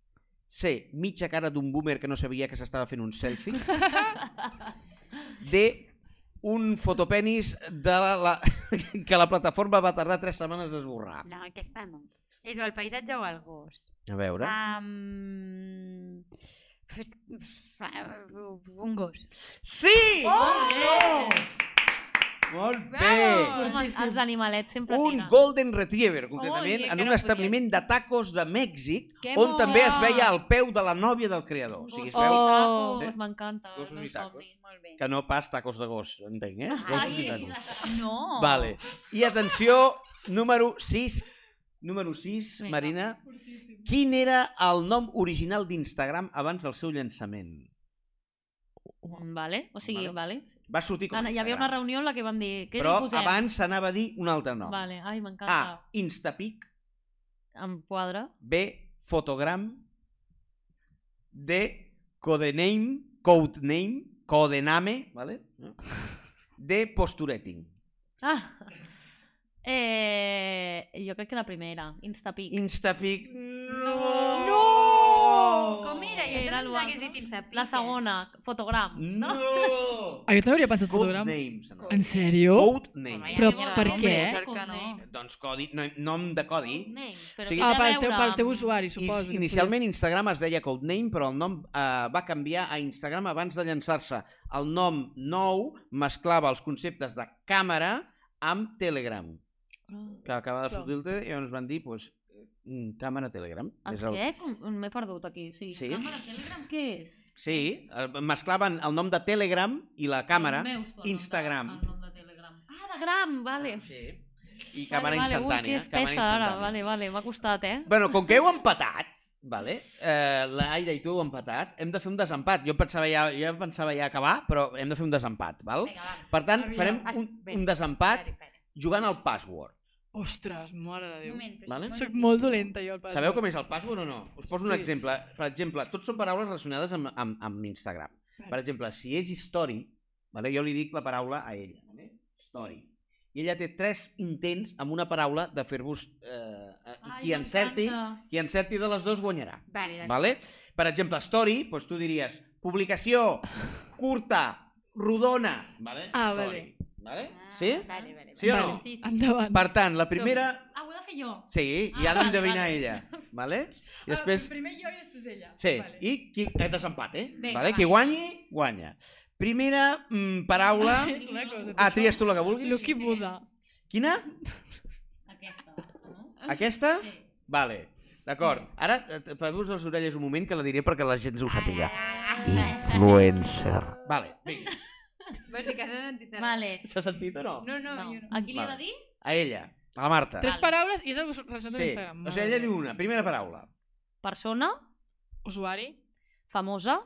C. Mitja cara d'un boomer que no sabia que s'estava fent un selfie. D. Un fotopenis de la, que la plataforma va tardar 3 setmanes a esborrar. No, aquesta no. És el paisatge o el gos. A veure. Um... Un gos. Sí! Oh! Molt bé! Bravo! Home, Els animalets sempre Un tiren. Golden Retriever, concretament, que en no un podia. establiment de tacos de Mèxic, Que on mola! també es veia el peu de la nòvia del creador. O sigui, es veu Oh. Tacos, m'encanta. Gossos és i tacos. Molt bé. que no pas tacos de gos, entenc, eh? Gossos i Ai, tacos. no. Vale. I atenció, número 6. Número 6, Vinga. Marina. Quin era el nom original d'Instagram abans del seu llançament? Vale, o sigui, Vale. vale. Va sortir com Ah, a hi havia una reunió en la que van dir... Què Però li posem? abans s'anava a dir un altre nom. Vale, ai, A. m'encanta. Instapic. Em quadra. B. Fotogram. D. Codename. Codename. Codename. ¿vale? D. Postureting. Ah! Eh, jo crec que la primera, Instapic. Instapic. No! No! Com era? Jo Era també l'altre. m'hagués dit Instapic. La segona, fotogram. No! Ah, jo també hauria pensat fotogram. Codename. s'anava. En sèrio? Codename. Però Mira, per què? no. Doncs codi, no, nom de codi. Codename, però O sigui- Ah, pel teu, pel teu usuari, I, suposo. inicialment. Instagram es deia Codename, però el nom eh, va canviar a Instagram abans de llançar-se. El nom nou mesclava els conceptes de càmera amb Telegram. Que acaba de sortir el Telegram i llavors van dir, doncs, mm, càmera Telegram. El És el... què? M'he perdut aquí. Sí. Sí. Càmera Telegram, què és? Sí, mesclaven el nom de Telegram i la càmera. Meus, de- Instagram. El nom de Telegram. Ah, de Gram, vale. Sí. I càmera vale, vale. instantània. Ui, que espessa ara. Vale, vale, m'ha costat, eh? Bueno, com que heu empatat, vale? eh, l'Aida i tu heu empatat, hem de fer un desempat. Jo pensava ja, jo pensava ja acabar, però hem de fer un desempat, val? Vinga, va. Per tant, farem un, un desempat jugant al password. Ostres, mare de Un Déu. moment, però Vale. és Soc molt dolenta, jo, al pas. Sabeu com és el password o no? Us poso un Sí. exemple. Per exemple, tots són paraules relacionades amb, amb, amb Instagram. Per exemple, si és story, vale? jo li dic la paraula a ella. Vale? Story. I ella té tres intents amb una paraula de fer-vos... Eh, eh, qui, encerti, qui encerti de les dues guanyarà. Vale, vale. Vale? Per exemple, story, doncs tu diries publicació curta, rodona. Vale? Ah, story. Vale? Ah, Sí? Vale, vale. Sí o Vale. no? Sí, sí. Endavant. Per tant, la primera... Ah, ho he de fer jo? Sí, i Ah, ha vale, d'endevinar vale. ella. Vale? I després... primer jo i després ella. Sí, i qui... és desempat, eh? Vinga, vale? va. Qui guanyi, guanya. Primera mm, paraula... És una cosa. Ah, tries tu la que vulguis? Lucky Buda. Quina? Aquesta, no? Aquesta? Sí. Vale, d'acord. Ara, eh, tapeu-vos les orelles un moment que la diré perquè la gent ho sàpiga. Influencer. Vale, vinga. Vols dir que s'ha sentit ara? Vale. S'ha sentit o no? No, no, No. jo no. A qui li de Vale. dir? A ella, a la Marta. Tres Vale. paraules i és relacionat amb Sí, o sigui, ella diu una, primera paraula. Persona, Usuari, famosa,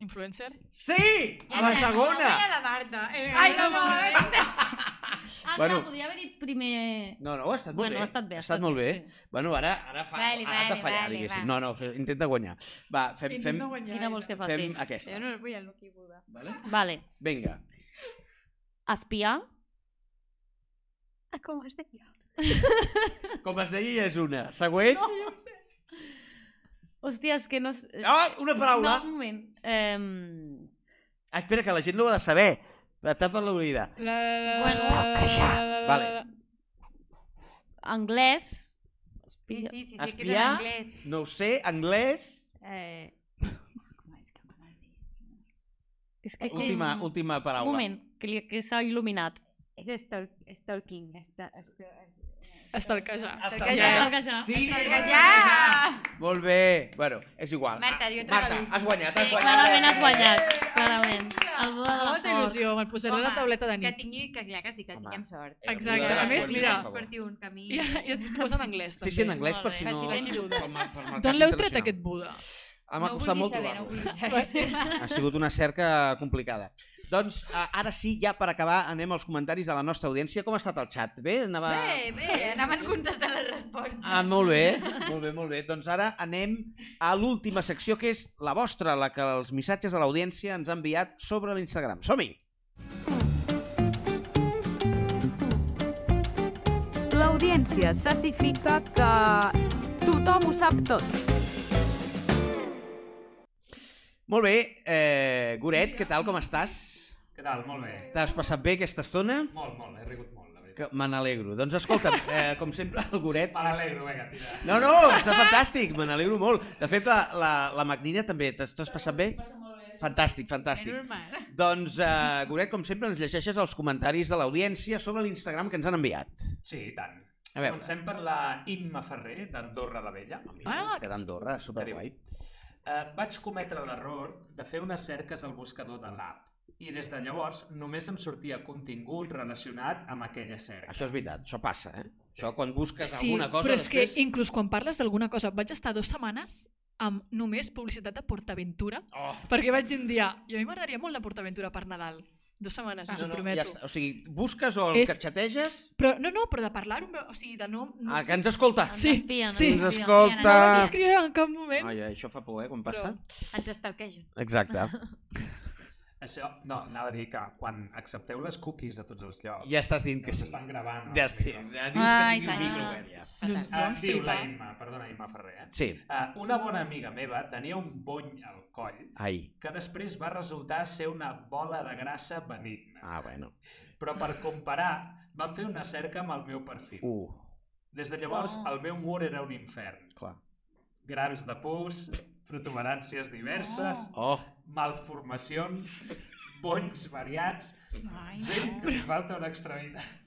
influencer. Sí! A la segona! Ai, a la Marta. Eh, Ai, no, no, no. Ah, Bueno. clar, podria haver dit primer... No, no, ha estat molt Bueno, bé. ha estat bé. Ha estat molt bé. Sí. Bueno, ara, ara, fa, Vale, has de vale, fallar, vale, diguéssim. va. No, no, intenta guanyar. Va, fem, fem, guanyar. Quina vols que faci? fem aquesta. Jo no vull el Lucky Buda. Vale? Vale. Vinga. Espiar. Ah, com es deia? Com es deia, ja és una. Següent. No. Hòstia, és que no... Ah, una paraula. No, un moment. Um... Ah, espera, que la gent no ho ha de saber. La tapa l'oïda. La, la, la, Bueno. la, la, la, la, Vale. la. Anglès. Sí, Espia. sí, sí, sí, que Espiar? anglès. No ho sé, anglès. Eh... És que que... Última, última Un paraula. moment, que, li- que s'ha il·luminat. És stalk, stalking. Esta, esta, Estalquejar. Estalquejar. Estalquejar. Sí. Estalquejar! Molt bé. Bueno, és igual. Marta, jo Marta, has guanyat, has Sí, guanyat. clarament has guanyat. Clarament. El Buda de la Molta sort. il·lusió, me'l posaré a la Home, tauleta de Que nit. tingui, que clar que sí, que Home. tinguem sort. Exacte. Ja, A més, sí, mira, per favor. per ti un camí. I, i després t'ho posa en anglès, Sí, també. sí, en anglès, per si Per no... D'on l'heu tret, aquest Buda? Ah, M'ha no ho costat molt saber, no. Ha sigut una cerca complicada. Doncs a- ara sí, ja per acabar, anem als comentaris de la nostra audiència. Com ha estat el xat? Bé? Anava... Bé, bé, anaven contestant les respostes. Ah, molt bé, molt bé, molt bé. Doncs ara anem a l'última secció, que és la vostra, la que els missatges de l'audiència ens ha enviat sobre l'Instagram. Som-hi! L'audiència certifica que tothom ho sap tot. Molt bé, eh, Goret, què tal, com estàs? Què tal? Molt bé. T'has passat bé aquesta estona? Molt, molt, he rigut molt, la veritat. Que me n'alegro. Doncs escolta, eh, com sempre, el Goret... Me n'alegro, vinga, tira. No, no, està fantàstic, me n'alegro molt. De fet, la, la, la Magnina també, t'has passat bé? Fantàstic, fantàstic. Doncs, eh, Goret, com sempre, ens llegeixes els comentaris de l'audiència sobre l'Instagram que ens han enviat. Sí, i tant. A veure, Comencem per la Imma Ferrer, d'Andorra la Vella. Ah, que d'Andorra, superguai. Eh, vaig cometre l'error de fer unes cerques al buscador de l'app i des de llavors només em sortia contingut relacionat amb aquella cerca. Això és veritat, això passa, eh? Això quan busques Sí, alguna cosa però és després... que inclús quan parles d'alguna cosa, vaig estar dues setmanes amb només publicitat de PortAventura, Oh, perquè vaig dir un dia, i a mi m'agradaria molt la PortAventura per Nadal. Dues setmanes, us no, ho no, ja prometo. està. O sigui, busques o el És- que xateges... Però, no, no, però de parlar-ho, o sigui, de no... no Ah, que ens escolta. Ens Sí, espien, sí. ens Ens escolta. No escriure en cap moment. Ai, ai, això fa por, eh, quan passa. Ens estalquegen. Exacte. Això, no, anava a dir que quan accepteu les cookies a tots els llocs, Ja estàs dient que sí. s'estan gravant. Ja, sí, ja dius Ai, que tingui un ja. Ah, diu la. Imma, perdona, Imma Ferrer, eh? Sí. Uh, una bona amiga meva tenia un bony al coll Ai. que després va resultar ser una bola de grassa benigna. Ah, bueno. Però per comparar, vam fer una cerca amb el meu perfil. Uh, Des de llavors, Oh. el meu mur era un infern. clar. Grans de pus, protuberàncies diverses, Oh, malformacions, bonys variats, Ai, gent que li falta una extremitat.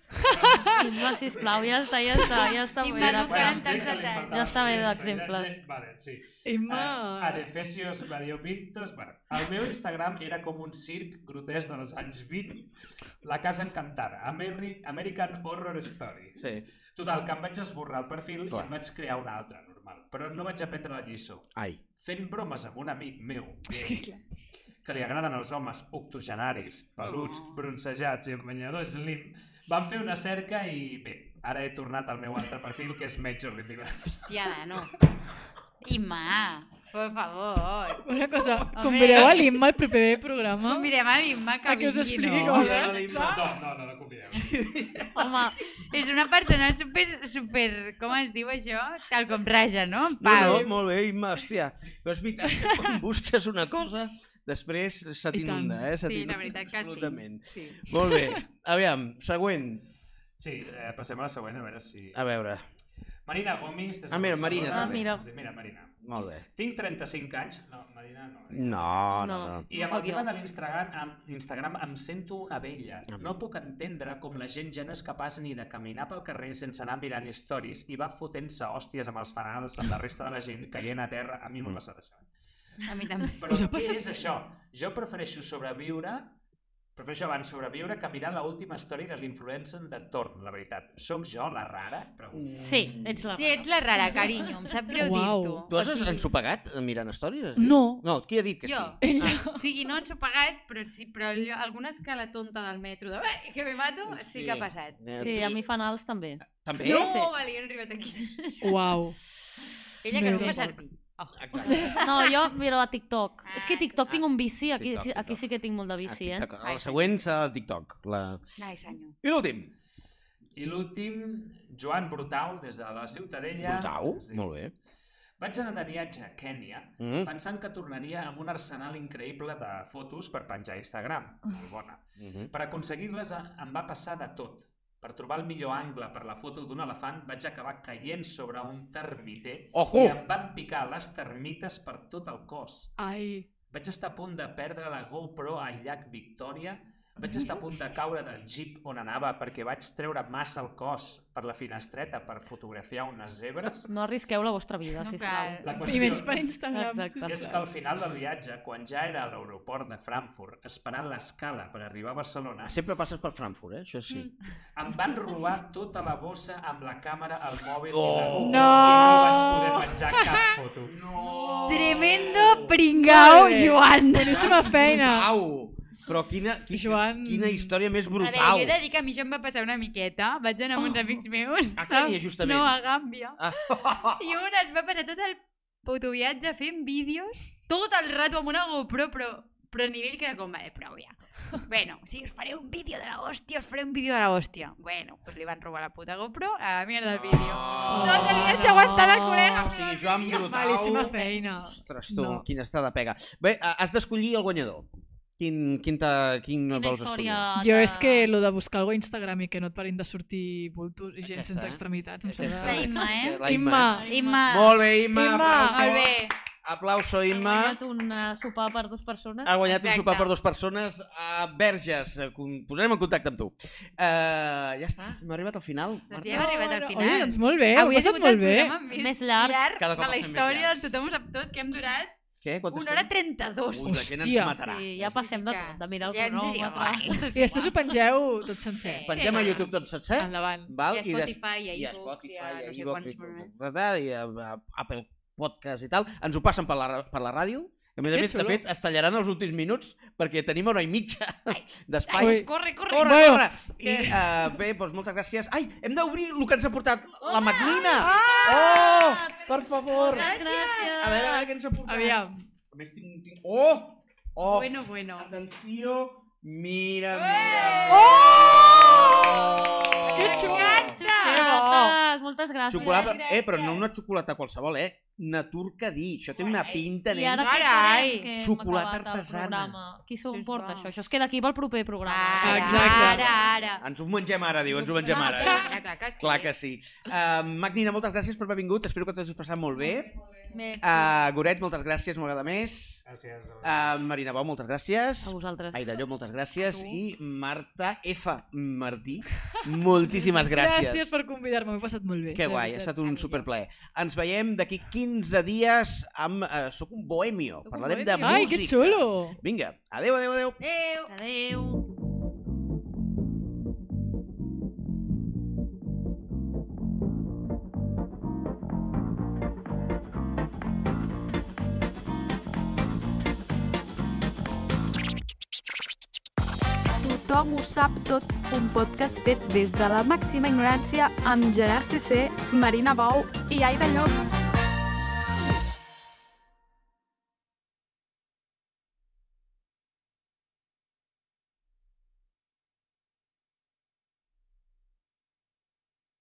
Imma, sisplau, ja està, ja està, ja està Imma, bé. no la- calen tants detalls. Ja està bé d'exemples. Vale, sí. Imma... Uh, Adefesios variopintos... Bueno, el meu Instagram era com un circ grotesc dels anys 20. La casa encantada. Ameri American Horror Story. sí. Total, que em vaig esborrar el perfil Clar. i em vaig crear un altre. Però no vaig aprendre la lliçó. Ai. Fent bromes amb un amic meu, que, que li agraden els homes octogenaris, peluts, Oh. bronzejats i amb banyador slim, vam fer una cerca i bé, ara he tornat al meu altre perfil, que és Major Ridiculous. Hòstia, nano. Imma, por favor. Una cosa, Home. convideu a l'Imma al proper programa? Convidem a l'Imma que A que us vingui, expliqui no? com Mira, és. l'Imma. No, no, no, no. Home, És una persona super, super, com es diu això? Tal com raja, no? En No, Pau. no, molt bé, Imma, hòstia. Però és veritat que quan busques una cosa, després se t'inunda, eh? Se Sí, la veritat que sí. sí. Molt bé. Aviam, següent. Sí, eh, passem a la següent, a veure si... A veure. Marina Gomis... des de Ah, mira, Barcelona. Marina, Ah, mira. Mira, Marina. Molt bé. Tinc 35 anys... No, Marina no. No, no, No. no. I amb el tema de l'Instagram amb Instagram em sento una vella. No puc entendre com la gent ja no és capaç ni de caminar pel carrer sense anar mirant stories i va fotent-se hòsties amb els fanals amb la resta de la gent caient a terra. A mi m'ha passat això. A mi també. Però què passat és això? Jo prefereixo sobreviure Prefereixo abans sobreviure que mirar l'última història de l'influencer de torn, la veritat. Soc jo la rara? Pregunto. Sí, ets la Sí, ets la rara, carinyo, em sap greu Uau. dir-t'ho. Tu has ensopegat mirant històries? No. No, qui ha dit que Jo. sí? Ella. O sigui, no ens ho pagat, però sí, però allò, alguna escala tonta del metro de "Ai, que me mato, sí, que ha passat. Sí, a mi fanals també. També? No, Sí. vale, jo no he arribat aquí. Uau. Ella que no Bé. fa servir. Oh. Exacte. No, jo miro a TikTok. Ah, És que TikTok ah, tinc un vici, aquí, TikTok, TikTok. aquí sí que tinc molt de bici, eh? TikTok. El següent serà el TikTok. La... Senyor. I l'últim. I l'últim, Joan Brutau, des de la Ciutadella. Brutau? diu, Molt bé. Vaig anar de viatge a Kènia Mm. pensant que tornaria amb un arsenal increïble de fotos per penjar a Instagram. Molt bona. Mhm. Per aconseguir-les eh, em va passar de tot. Per trobar el millor angle per la foto d'un elefant vaig acabar caient sobre un termiter Ojo! i em van picar les termites per tot el cos. Ai. Vaig estar a punt de perdre la GoPro al llac Victòria. Vaig estar a punt de caure del jeep on anava perquè vaig treure massa el cos per la finestreta per fotografiar unes zebres. No arrisqueu la vostra vida, No sisplau. La I qüestió menys per Instagram. Exacte. és que al final del viatge, quan ja era a l'aeroport de Frankfurt, esperant l'escala per arribar a Barcelona, Sempre passes per Frankfurt, eh? Això sí. em van robar tota la bossa amb la càmera, el mòbil Oh. i la GoPro. No! I no vaig poder penjar cap foto. No! Tremendo bé. Joan. Boníssima feina. Au! Però quina, qui, Joan. quina història més A veure, brutal. jo he de dir que a mi això em va passar una miqueta. Vaig anar amb uns amics meus. A Kènia, justament. No, a Gàmbia. Ah. I un es va passar tot el puto viatge fent vídeos, tot el rato amb una GoPro, però, però a nivell que era com, vale, prou ja. Bueno, si us faré un vídeo de la hòstia, us faré un vídeo de la hòstia. Bueno, pues li van robar la puta GoPro a la mierda del vídeo. Oh. Tot el viatge aguantant el col·lega. O sigui, Joan Brutau... Malíssima feina. Ostres, tu, No. quina està de pega. Bé, eh, has d'escollir el guanyador. Quin, quin, ta, quin Quina vols història... escollir? Jo de- és que lo de buscar algú a Instagram i que no et parin de sortir vulturs i gent Aquesta, sense eh? extremitats. Em Aquesta. sembla... La Imma, eh? La Imma. Imma. Molt bé, Imma. Imma, aplauso. Molt bé. Aplauso, Ha Imma. guanyat un uh, sopar per dues persones. Ha guanyat un Exacte. sopar per dues persones a Verges. Eh, Posarem en contacte amb tu. Uh, ja està, hem arribat al final. Doncs ja hem arribat al final. Oi, doncs molt bé, Avui ho ha sigut el molt bé. programa més, Més llarg. llarg Cada de la el història Tothom ho sap tot, que hem durat Què? Quanta una hora estona? 32. Ui, la gent ens Hòstia. matarà. Sí, ja passem de tot, de mirar el ja ens és cronòmetre. I després ho pengeu tot sencer. Pengem a YouTube tot sencer. Endavant. Val? I a des- Spotify, i a i a iVoox, Spotify, i a no sé quants i, i a, a Apple Podcast i tal. Ens ho passen per la, per la ràdio. A més a més, de fet, es tallaran els últims minuts perquè tenim hora i mitja d'espai. Corre, corre. Corre, Bueno. corre! I uh, bé, doncs moltes gràcies. Ai, hem d'obrir el que ens ha portat la Magnina! Oh! Per favor! Gràcies. A veure, a veure què ens ha portat. Aviam. A més, tinc... tinc... Oh! Oh! Bueno, bueno. Atenció! Mira, Ué! mira! Oh! Que xulo! Xocolates, moltes gràcies. Xocolata, Gràcies. eh, però no una xocolata qualsevol, eh? Naturcadí. Això té una pinta, I nen. ara Carai! Que Xocolata artesana. Qui s'ho bo. això? Això es queda aquí pel proper programa. Ara, Exacte. ara, ara. Ens ho mengem ara, diu, ens ho mengem ara. Clar, clar que sí. Clar que sí. Uh, Magnina, moltes gràcies per haver vingut. Espero que t'hagis passat molt bé. Uh, Goret, moltes gràcies una vegada més. Gràcies. Uh, Marina Bau, moltes gràcies. A vosaltres. Aida Llop, moltes gràcies. I Marta F. Martí, moltíssimes gràcies. Gràcies per convidar-me, m'ho he passat molt bé. Que de guai, ha estat un superplaer. Ens veiem d'aquí 15 dies amb uh, Soc un bohemio. Soc un Parlarem de bohemio. Ai, música. que xulo! Vinga, adeu, adeu, adeu. Adéu. Adéu. Tothom ho sap tot, un podcast fet des de la màxima ignorància amb Gerard CC, Marina Bou i Aida Llop.